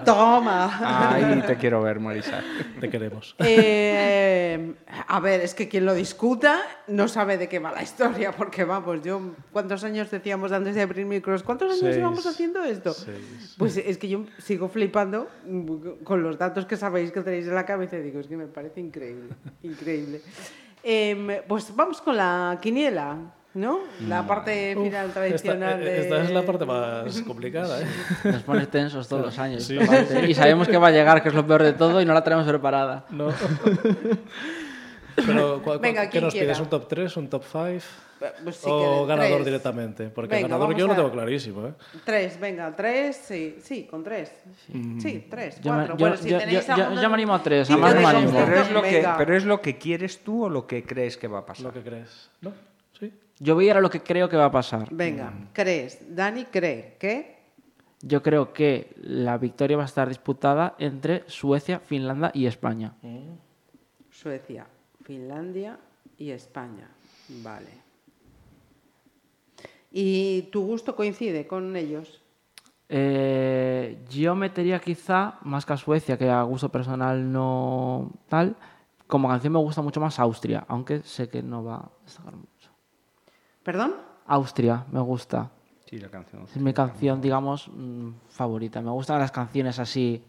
S5: Toma.
S7: Ay, te quiero ver, Marisa.
S8: Te queremos.
S5: Eh, a ver, es que quien lo discuta no sabe de qué va la historia, porque vamos, yo, ¿cuántos años decíamos antes de abrir micros? ¿Cuántos años
S8: Seis.
S5: llevamos haciendo esto?
S8: Seis.
S5: Pues es que yo sigo flipando con los datos que sabéis que tenéis en la cabeza, y digo, es que me parece increíble, increíble. Em, pues vamos con la quiniela, ¿no? La parte final
S8: Uf,
S5: tradicional
S8: esta,
S5: de...
S8: esta es la parte más complicada, ¿eh?
S6: Nos pone tensos todos los años.
S8: Sí, sí,
S6: parte.
S8: sí.
S6: Y sabemos que va a llegar, que es lo peor de todo, y no la tenemos preparada.
S8: No. Pero, ¿cuál-
S5: Venga,
S8: ¿qué nos
S5: quiera.
S8: pides? ¿Un top 3, un top 5?
S5: Pues sí,
S8: ¿O
S5: que
S8: ganador
S5: tres.
S8: directamente? Porque
S5: Venga,
S8: ganador yo lo
S5: a-
S8: tengo clarísimo, ¿eh?
S5: Tres, venga, tres, sí, sí, con tres. Sí, tres,
S6: Yo me-
S5: cuatro.
S6: yo-
S5: bueno, si
S6: yo-
S5: tenéis
S6: yo- yo-
S5: alguno-
S6: yo me animo a tres,
S5: Sí,
S6: a más me animo.
S7: Pero es, lo que, pero es lo que quieres tú o lo que crees que va a pasar.
S8: Lo que crees. ¿No?
S6: Yo voy a ir a lo que creo que va a pasar.
S5: Venga, crees. Dani cree que...
S6: Yo creo que la victoria va a estar disputada entre Suecia, Finlandia y España.
S5: Suecia, Finlandia y España. Vale. ¿Y tu gusto coincide con ellos?
S6: Eh, yo metería quizá más que a Suecia, que a gusto personal no tal. Como canción me gusta mucho más Austria, aunque sé que no va a destacar mucho.
S5: ¿Perdón?
S6: Austria me gusta.
S7: Sí, la canción.
S6: Es mi canción, digamos, mm, favorita. Me gustan las canciones así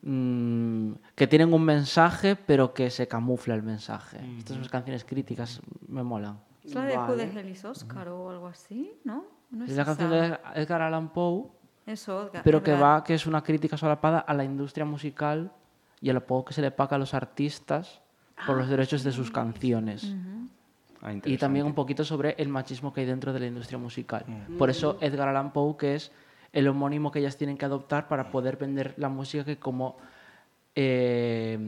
S6: mm, que tienen un mensaje, pero que se camufla el mensaje. Estas son canciones críticas, me molan.
S9: Es la de
S5: Vale.
S9: Is Oscar o algo así, ¿no? ¿No
S6: Es la canción de Edgar Allan Poe,
S9: Eso, Edgar-
S6: pero que
S9: Edgar.
S6: va, que es una crítica solapada a la industria musical y a lo poco que se le paga a los artistas por los derechos de sus canciones.
S7: Ah,
S6: Y también un poquito sobre el machismo que hay dentro de la industria musical. Por eso Edgar Allan Poe, que es el homónimo que ellas tienen que adoptar para poder vender la música que como, eh,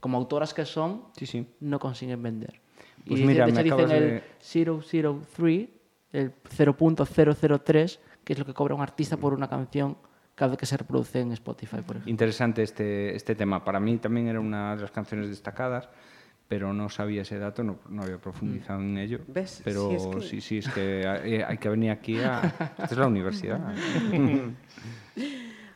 S6: como autoras que son,
S7: Sí, sí.
S6: no consiguen vender.
S7: Pues
S6: y
S7: mira,
S6: de hecho dicen
S7: acabas
S6: el
S7: de-
S6: 003, el 0.003, que es lo que cobra un artista por una canción cada vez que se reproduce en Spotify, por ejemplo.
S7: Interesante este, este tema. Para mí también era una de las canciones destacadas, pero no sabía ese dato, no, no había profundizado en ello.
S5: ¿Ves?
S7: Pero
S5: Sí, es que-
S7: sí, sí, es que hay, hay que venir aquí a... Esta es la universidad.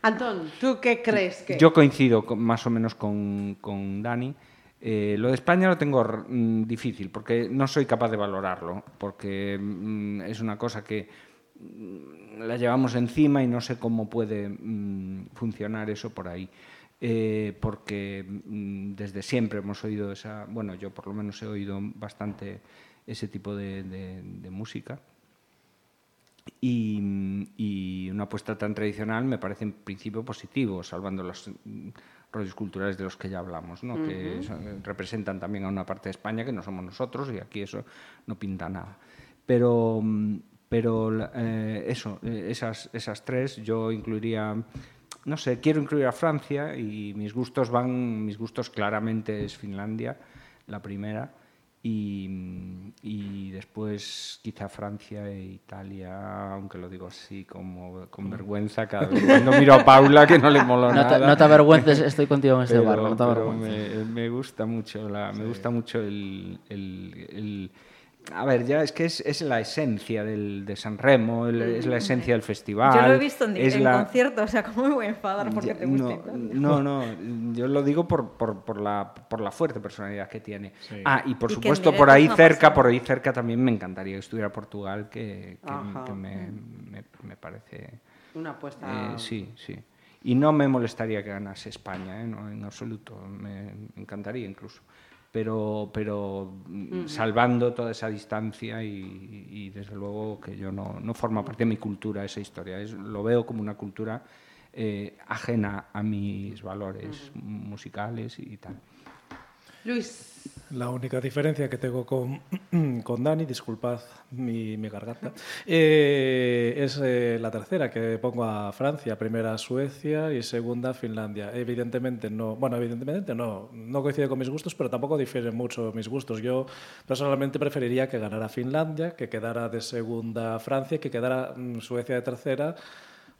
S5: Antón, ¿tú qué crees que...?
S7: Yo coincido con- más o menos con, con Dani. Eh, lo de España lo tengo mm, difícil porque no soy capaz de valorarlo, porque mm, es una cosa que mm, la llevamos encima y no sé cómo puede mm, funcionar eso por ahí. Eh, porque mm, desde siempre hemos oído esa, bueno, yo por lo menos he oído bastante ese tipo de, de- de música. Y, y una apuesta tan tradicional me parece en principio positivo, salvando los mm, rollos culturales de los que ya hablamos, ¿no? que son- representan también a una parte de España que no somos nosotros y aquí eso no pinta nada. Pero, mm, pero eh, eso, eh, esas, esas tres yo incluiría, no sé, quiero incluir a Francia y mis gustos van, mis gustos claramente es Finlandia, la primera. Y, y después quizá Francia e Italia, aunque lo digo así como con vergüenza cada vez cuando miro a Paula que no le
S6: No te,
S7: nada.
S6: no te avergüences, estoy contigo en este
S7: Pero-
S6: barco, no te avergüences.
S7: me, me gusta mucho la, me gusta mucho el, el- el- a ver ya es que es, es la esencia del, de San Remo el- es la esencia del festival
S9: Yo lo he visto en,
S7: es
S9: en
S7: la-
S9: concierto, o sea, ¿cómo me voy a enfadar porque
S7: ya,
S9: te gusta
S7: no, no, no, yo lo digo por, por, por la, por la fuerte personalidad que tiene. Ah, y por
S9: Y
S7: supuesto, por ahí cerca,
S9: pasada.
S7: por ahí cerca también me encantaría que estuviera Portugal, que, que-
S5: Ajá.
S7: que me, me- me parece...
S5: Una apuesta.
S7: eh, sí, sí. Y no me molestaría que ganase España, ¿eh? no, en absoluto. Me encantaría incluso. Pero, pero mm, salvando toda esa distancia y, y desde luego que yo no, no forma parte de mi cultura esa historia. Es, lo veo como una cultura eh, ajena a mis valores musicales y tal.
S5: Luis,
S8: La única diferencia que tengo con, con Dani, disculpad mi, mi garganta, eh, es eh, la tercera, que pongo a Francia, primera Suecia y segunda Finlandia. Evidentemente no, bueno, evidentemente no, no coincide con mis gustos, pero tampoco difieren mucho mis gustos. Yo personalmente preferiría que ganara Finlandia, que quedara de segunda Francia, que quedara mm, Suecia de tercera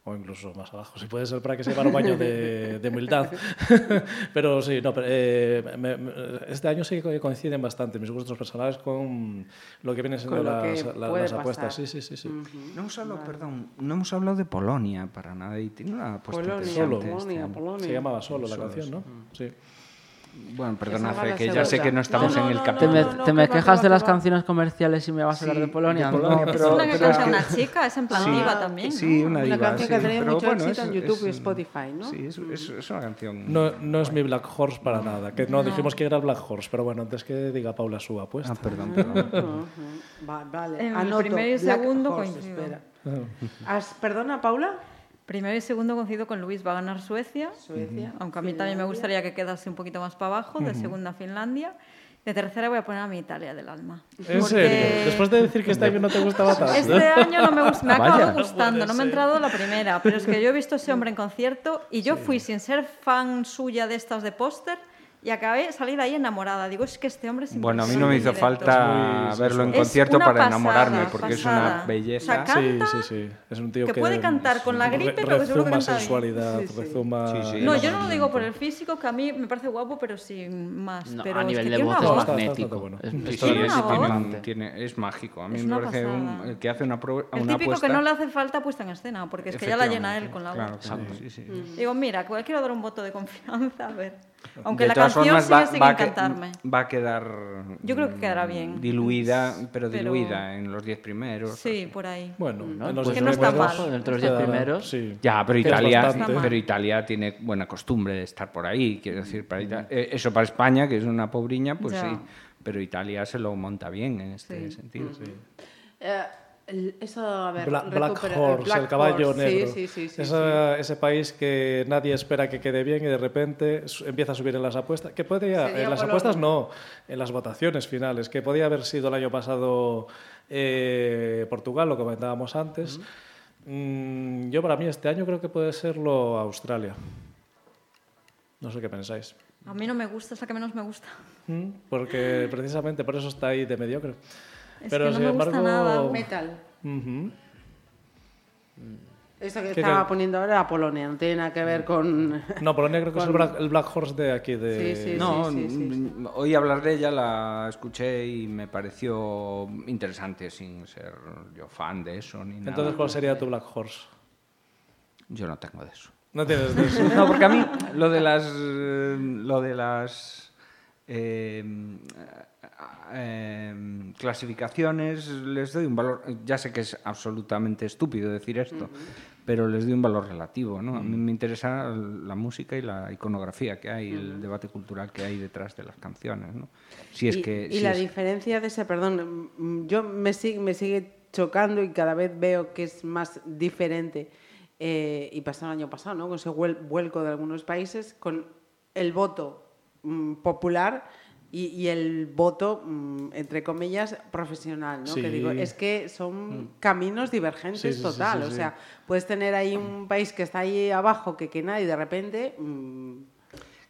S8: o incluso más abajo, si puede ser para que se llevara un baño de, de humildad. pero sí, no, pero, eh, me- me- este año sí que coinciden bastante mis gustos personales con lo que vienen siendo las,
S5: que
S8: la- las apuestas.
S5: pasar.
S8: Sí, sí, sí. sí.
S7: No hemos hablado, perdón, no hemos hablado de Polonia para nada y tiene una apuesta
S5: Polonia,
S7: interesante este
S5: Polonia,
S7: año.
S5: Polonia.
S8: Se llamaba solo la canción, ¿no? Sí.
S7: Bueno, perdona,
S5: va
S7: Fe, que ya sé que no estamos
S5: No,
S7: en el
S5: no,
S6: ¿Te
S7: capítulo.
S6: me,
S5: no, no,
S6: te me
S5: que va,
S6: quejas
S5: que
S6: de
S5: va,
S6: las
S5: va.
S6: canciones comerciales y me vas a hablar
S7: Sí,
S6: de Polonia?
S7: de Polonia,
S6: No.
S7: pero-
S9: es una que
S7: pero
S9: canta una chica, es en plan
S7: Sí.
S9: diva también.
S7: Sí,
S9: ¿no?
S7: una
S5: Una
S7: diva,
S5: canción
S7: sí,
S5: que ha tenido mucho
S7: bueno,
S5: éxito
S7: es-
S5: en YouTube y
S7: es-
S5: Spotify, ¿no?
S7: Sí, es, es- es una canción.
S8: No, no es mi Black Horse para nada, que no, dijimos que era Black Horse, pero bueno, antes que diga Paula su apuesta.
S7: Ah, perdón, perdón.
S5: Va- vale,
S9: En el
S5: anoto.
S9: primero y
S5: Black
S9: segundo coincido.
S5: espera. Has- ¿Perdona, Paula?
S9: Primero y segundo coincido con Luis, va a ganar Suecia.
S5: Suecia.
S9: Aunque a mí también me gustaría que quedase un poquito más para abajo. De segunda Finlandia. De tercera voy a poner a mi Italia del alma.
S8: ¿En
S9: Porque
S8: serio? Después de decir que este año no te gustaba tanto.
S9: Este año no me, gusta, me ha
S7: Vaya.
S9: acabado gustando, no me ha entrado la primera, pero es que yo he visto a ese hombre en concierto y yo fui sin ser fan suya de estas de póster y acabé salir de ahí enamorada. Digo, es que este hombre es
S7: Bueno, a mí no me hizo falta verlo en concierto para enamorarme,
S9: pasada,
S7: porque es una belleza.
S9: O sea,
S8: Sí,
S9: canta,
S8: sí, sí. Es un tío
S9: que
S8: que,
S9: puede cantar con la gripe, pero que seguro que canta
S8: sensualidad,
S5: Sí, sí.
S8: rezuma...
S7: Sí, sí.
S9: No, yo no lo digo por el físico, que a mí me parece guapo, pero sin más.
S6: No,
S9: pero
S6: a
S9: es
S6: nivel
S9: que
S6: de voz es magnético. Es-
S7: mágico. A mí me parece el que hace una, pro-
S9: El
S7: una
S9: típico
S7: apuesta.
S9: que no le hace falta puesta en escena, porque es que ya la llena él con la voz. Digo, mira, quiero dar un voto de confianza, a ver. Aunque
S7: De
S9: la
S7: todas
S9: canción
S7: formas,
S9: sigue
S7: va,
S9: sin
S7: va que-
S9: encantarme.
S7: va a quedar.
S9: Yo creo que quedará
S7: mm,
S9: bien.
S7: Diluida, pero
S9: Pero-
S7: diluida en los diez primeros.
S9: Sí, por ahí.
S8: Bueno,
S6: No,
S8: en los
S6: pues
S9: que no está
S8: primeros
S9: mal.
S6: Entre los diez
S8: queda-
S6: primeros.
S8: Sí.
S7: Ya, pero Italia, pero Italia tiene buena costumbre de estar por ahí. Quiero decir, para Ita- eh, eso para España, que es una pobriña, pues
S9: Ya.
S7: sí. Pero Italia se lo monta bien en este
S9: Sí.
S7: sentido.
S5: Eh, el- eso, a ver,
S8: Bla- Black Horse,
S5: Black
S8: el caballo
S5: Horse,
S8: negro.
S5: Sí, sí, sí. sí,
S8: Esa- Ese país que nadie espera que quede bien y de repente empieza a subir en las apuestas. Que podía,
S5: Sería
S8: en las apuestas no, en las votaciones finales, que podía haber sido el año pasado eh, Portugal, lo comentábamos antes. Mm, yo para mí este año creo que puede serlo Australia. No sé qué pensáis.
S9: A mí no me gusta, es la que menos me gusta.
S8: Mm, Porque precisamente por eso está ahí de mediocre.
S9: Es
S8: Pero
S9: que no
S8: sin
S9: me gusta
S8: embargo,
S9: nada.
S5: Metal.
S8: Ujú.
S5: Eso que
S8: ¿Qué
S5: estaba
S8: tal?
S5: poniendo ahora era Polonia, no tiene nada que ver con...
S8: No, Polonia creo que es el Black, el Black Horse de aquí. De...
S5: Sí, sí,
S7: No,
S5: sí, sí, sí.
S7: mm, oí hablar de ella, la escuché y me pareció interesante, sin ser yo fan de eso ni nada.
S8: Entonces, ¿cuál sería tu Black Horse?
S7: Yo no tengo de eso.
S8: No tienes de eso.
S7: No, porque a mí lo de las, lo de las eh, eh, clasificaciones les doy un valor, ya sé que es absolutamente estúpido decir esto, pero les doy un valor relativo. ¿no? A mí me interesa la música y la iconografía que hay, el debate cultural que hay detrás de las canciones. ¿no? Si es
S5: y,
S7: que,
S5: y
S7: si
S5: la
S7: es-
S5: diferencia de ese, perdón, mm, yo me sigue, me sigue chocando y cada vez veo que es más diferente. eh, y pasó el año pasado, ¿no? Con ese vuel- vuelco de algunos países, con el voto mm, popular y, y el voto, mm, entre comillas, profesional, ¿no?
S8: Sí.
S5: Que digo, es que son caminos divergentes
S8: Sí, sí, sí,
S5: total. o sea, puedes tener ahí un país que está ahí abajo, que, que nadie de repente. mm,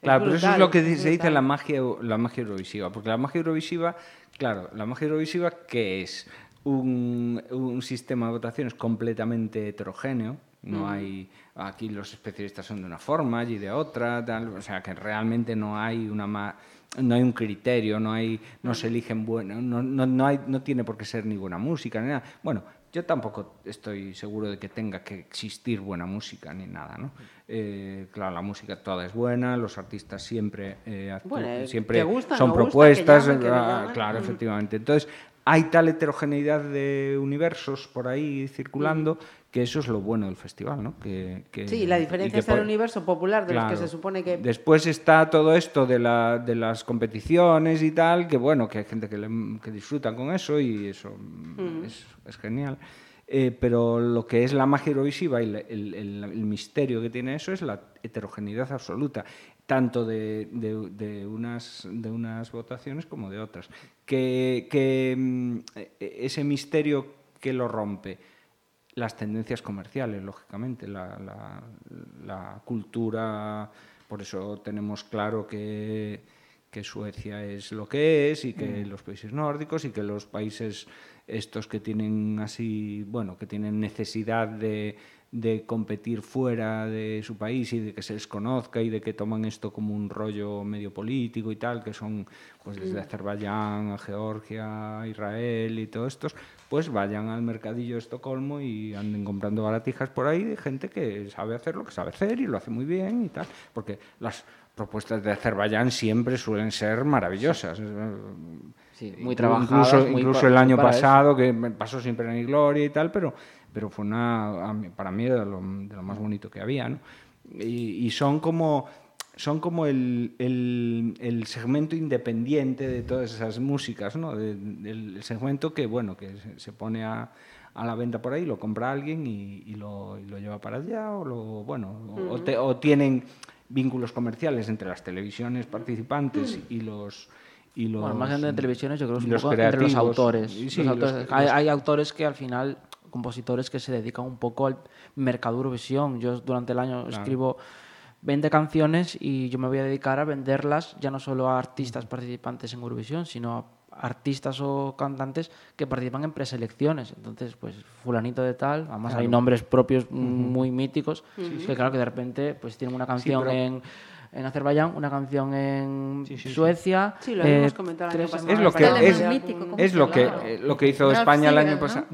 S7: Claro, pero eso es lo que
S5: es
S7: se dice la magia, la magia eurovisiva, porque la magia eurovisiva, claro, la magia eurovisiva que es un, un sistema de votaciones completamente heterogéneo, no hay, aquí los especialistas son de una forma, allí de otra, tal, o sea que realmente no hay una ma- no hay un criterio, no hay, no se eligen bueno, no, no, no, hay, no tiene por qué ser ni buena música ni nada. Bueno, yo tampoco estoy seguro de que tenga que existir buena música ni nada, ¿no? Eh, claro, la música toda es buena, los artistas siempre, eh,
S5: Bueno, eh,
S7: siempre
S5: gusta,
S7: son
S5: no gusta, que
S7: propuestas,
S5: llamen, que no
S7: ah,
S5: llamen.
S7: claro,
S5: Mm.
S7: efectivamente. Entonces, hay tal heterogeneidad de universos por ahí circulando que eso es lo bueno del festival, ¿no? Que, que-
S5: Sí, la diferencia está en el universo popular de los que se supone que.
S7: Después está todo esto de, la, de las competiciones y tal, que bueno, que hay gente que, le- que disfruta con eso y eso mm, es, es genial. Eh, pero lo que es la magia eurovisiva y el, el- el misterio que tiene eso es la heterogeneidad absoluta, tanto de, de- de unas, de unas votaciones como de otras. Que, que, mm, e- ese misterio que lo rompe, las tendencias comerciales, lógicamente, la, la- la cultura, por eso tenemos claro que, que Suecia es lo que es y que los países nórdicos y que los países estos que tienen así, bueno, que tienen necesidad de, de competir fuera de su país y de que se les conozca y de que toman esto como un rollo medio político y tal, que son pues desde Azerbaiyán a Georgia, Israel y todos estos, pues vayan al mercadillo de Estocolmo y anden comprando baratijas por ahí de gente que sabe hacer lo que sabe hacer y lo hace muy bien y tal, porque las propuestas de Azerbaiyán siempre suelen ser maravillosas.
S6: Sí, muy
S7: Inclu-
S6: trabajadas,
S7: Incluso,
S6: muy
S7: el año
S6: eso.
S7: pasado, que pasó pena ni gloria y tal, pero, pero fue una, para mí era lo, de lo más bonito que había. ¿no? Y, y son como, son como el, el- el segmento independiente de todas esas músicas, ¿no? De- del el segmento que, bueno, que se, pone a, a la venta por ahí, lo compra alguien y, y lo, y lo lleva para allá, o, lo, bueno, o- o, te- o tienen vínculos comerciales entre las televisiones participantes y los... Y los
S6: Bueno, más de televisiones, yo creo que es un
S7: los
S6: poco entre los autores.
S7: Sí,
S6: Los
S7: los-
S6: autores- hay,
S7: los-
S6: hay autores que al final, compositores que se dedican un poco al mercado Eurovisión. Yo durante el año escribo 20 canciones y yo me voy a dedicar a venderlas ya no solo a artistas participantes en Eurovisión, sino a artistas o cantantes que participan en preselecciones. Entonces, pues fulanito de tal, además hay nombres propios muy míticos, que claro que de repente pues tienen una canción
S7: pero-
S6: en en Azerbaiyán, una canción en Suecia.
S5: Sí, lo
S6: eh,
S5: habíamos comentado el año pasado.
S7: Es lo que eh, lo que hizo
S9: Ralph
S7: España el año
S9: ¿no?
S7: pasado.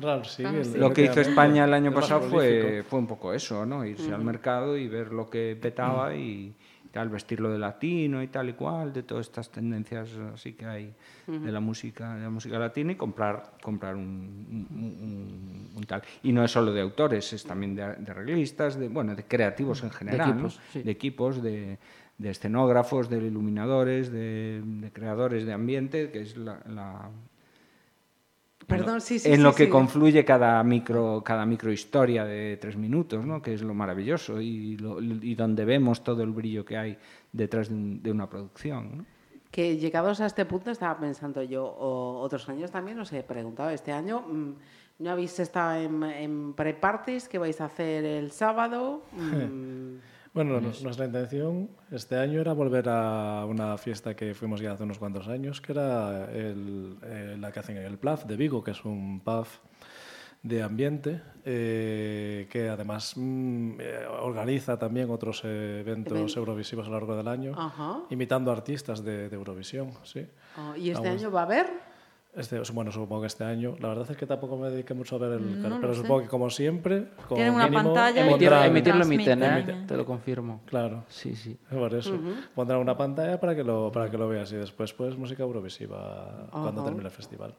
S7: Lo que hizo España el año pasado fue, fue un poco eso, ¿no? Irse al mercado y ver lo que petaba y tal, vestirlo de latino y tal y cual, de todas estas tendencias así que hay de la música, de la música latina y comprar, comprar un, un- un- un tal. Y no es solo de autores, es también de, de arreglistas, de bueno, de creativos en general, ¿no?
S6: equipos, sí.
S7: de equipos, de, de escenógrafos, de iluminadores, de, de creadores de ambiente, que es la- la,
S5: Perdón, sí, sí.
S7: en
S5: sí,
S7: lo que confluye cada micro cada microhistoria de tres minutos, ¿no? que es lo maravilloso y, lo- y donde vemos todo el brillo que hay detrás de, un- de una producción. ¿no?
S5: Que llegados a este punto estaba pensando yo, o otros años también, os he preguntado, este año mm, no habéis estado en, en pre-parties, ¿qué vais a hacer el sábado?
S8: Bueno, nu- nuestra intención este año era volver a una fiesta que fuimos ya hace unos cuantos años, que era el- eh, la que hacen en el PLAF de Vigo, que es un pub de ambiente, eh, que además mm, eh, organiza también otros eventos
S5: Event-
S8: eurovisivos a lo largo del año,
S5: Ajá.
S8: imitando artistas de, de Eurovisión, sí.
S5: oh, ¿Y este año va a haber?
S8: Este, bueno, supongo que este año. La verdad es que tampoco me dediqué mucho a ver el
S9: No
S8: pero
S9: sé.
S8: supongo que como siempre, como
S9: Tienen una
S8: mínimo,
S9: pantalla y
S6: Emitir,
S8: pondrán-
S6: emitir lo
S9: Transmite.
S6: emiten, ¿eh?
S8: Emite.
S6: Te lo confirmo.
S8: Claro,
S6: Sí, sí.
S8: por eso. Pondrán una pantalla para que lo para que lo veas y después pues música eurovisiva cuando termine el festival.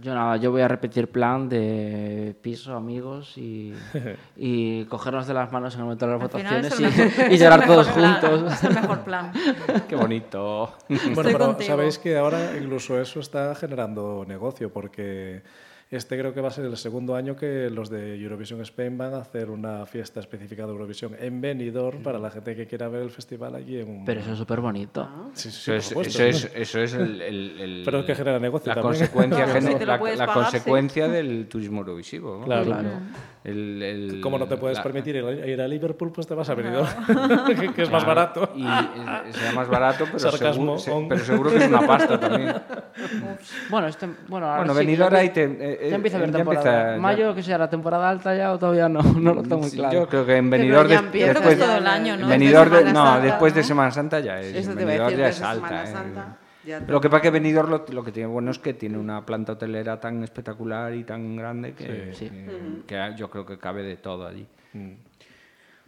S6: Yo nada, yo voy a repetir plan de piso, amigos y, y cogernos de las manos en el momento de las
S9: Al
S6: votaciones y,
S9: mejor-
S6: y
S9: es
S6: llorar todos
S9: plan,
S6: juntos.
S9: Es el mejor plan.
S7: Qué bonito.
S8: Bueno,
S9: Estoy
S8: pero
S9: contigo.
S8: sabéis que ahora incluso eso está generando negocio porque este creo que va a ser el segundo año que los de Eurovision Spain van a hacer una fiesta específica de Eurovisión en Benidorm para la gente que quiera ver el festival allí en un...
S6: Pero eso es súper bonito.
S8: Sí, sí, sí,
S7: Eso
S8: por
S7: es, eso es, eso es el, el- el-
S8: Pero es que genera negocio
S7: la
S8: también.
S7: consecuencia, la, la
S9: pagar, sí.
S7: consecuencia del turismo eurovisivo. ¿no?
S8: Claro.
S6: Claro.
S7: El- el-
S8: Como no te puedes
S7: la-
S8: permitir ir a, Liverpool, pues te vas a Benidorm, que, que es más
S7: Claro,
S8: barato.
S7: Y eh, será más barato, pero
S8: Sarcasmo,
S7: seguro, se- pero seguro que es una pasta también.
S6: Bueno, este, bueno, ahora
S7: Bueno,
S6: sí
S7: Benidorm
S6: ya,
S7: ahí te- eh, eh,
S6: ya empieza a haber
S7: ya
S6: temporada.
S7: empieza- ya-
S6: Mayo, que sea la temporada alta ya o todavía no, no lo tengo muy claro.
S7: Yo creo que en
S5: Pero
S7: Benidorm
S5: ya
S7: des-
S5: empieza
S7: después
S9: ya todo el año, ¿no?
S7: Benidorm de-
S5: Semana
S7: no,
S5: Santa,
S7: después de
S5: ¿no?
S7: Semana Santa ya es.
S5: Eso te iba a decir,
S7: ya es alta.
S5: Semana
S7: eh.
S5: Ya
S7: Lo que pasa que Benidorm lo, lo que tiene bueno es que tiene una planta hotelera tan espectacular y tan grande que,
S6: Sí.
S7: que- que yo creo que cabe de todo allí.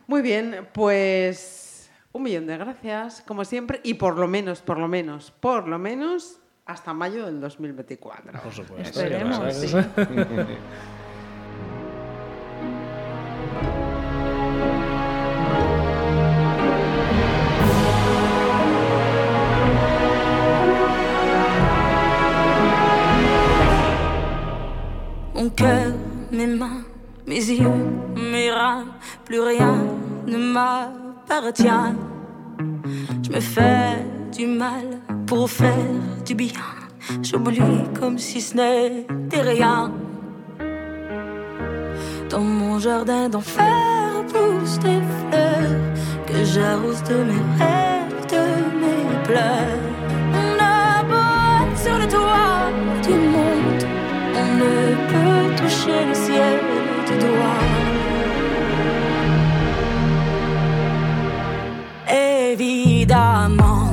S5: Muy bien, pues un millón de gracias, como siempre, y por lo menos, por lo menos, por lo menos hasta mayo del 2024.
S8: Por supuesto.
S9: Esperemos, sí.
S4: Mon cœur, mes mains, mes yeux, mes reins, plus rien ne m'appartient. Je me fais du mal pour faire du bien. J'oublie comme si ce n'était rien. Dans mon jardin d'enfer poussent des fleurs que j'arrose de mes rêves, de mes pleurs. Peut toucher le ciel du doigt. Évidemment.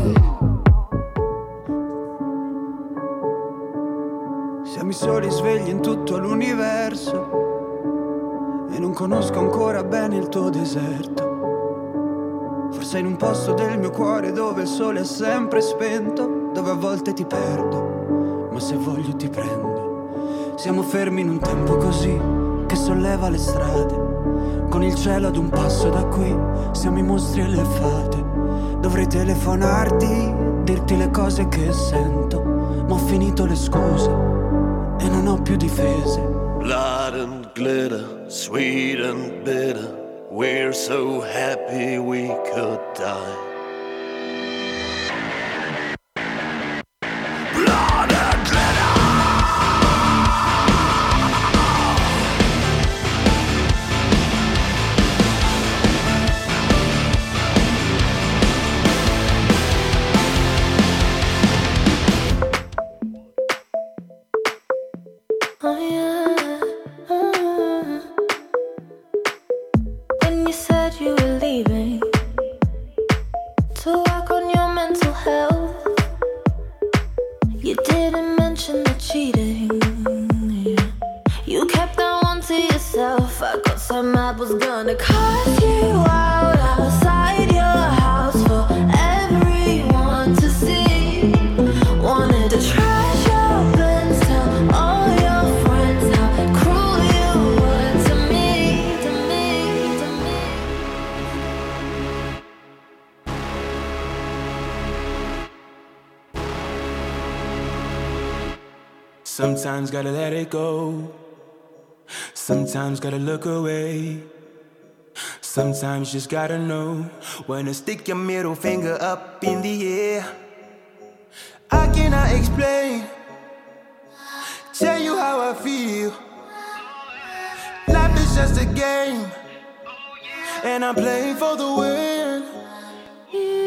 S2: Siamo i soli svegli in tutto l'universo e non conosco ancora bene il tuo deserto. Forse in un posto del mio cuore dove il sole è sempre spento, dove a volte ti perdo, ma se voglio ti prendo. Siamo fermi in un tempo così che solleva le strade, con il cielo ad un passo da qui, siamo i mostri e le fate. Dovrei telefonarti, dirti le cose che sento, ma ho finito le scuse e non ho più difese.
S10: Blood and glitter, sweet and bitter. We're so happy we could die.
S11: Sometimes gotta let it go. Sometimes gotta look away. Sometimes just gotta know when to stick your middle finger up in the air. I cannot explain, tell you how I feel. Life is just a game, and I'm playing for the win.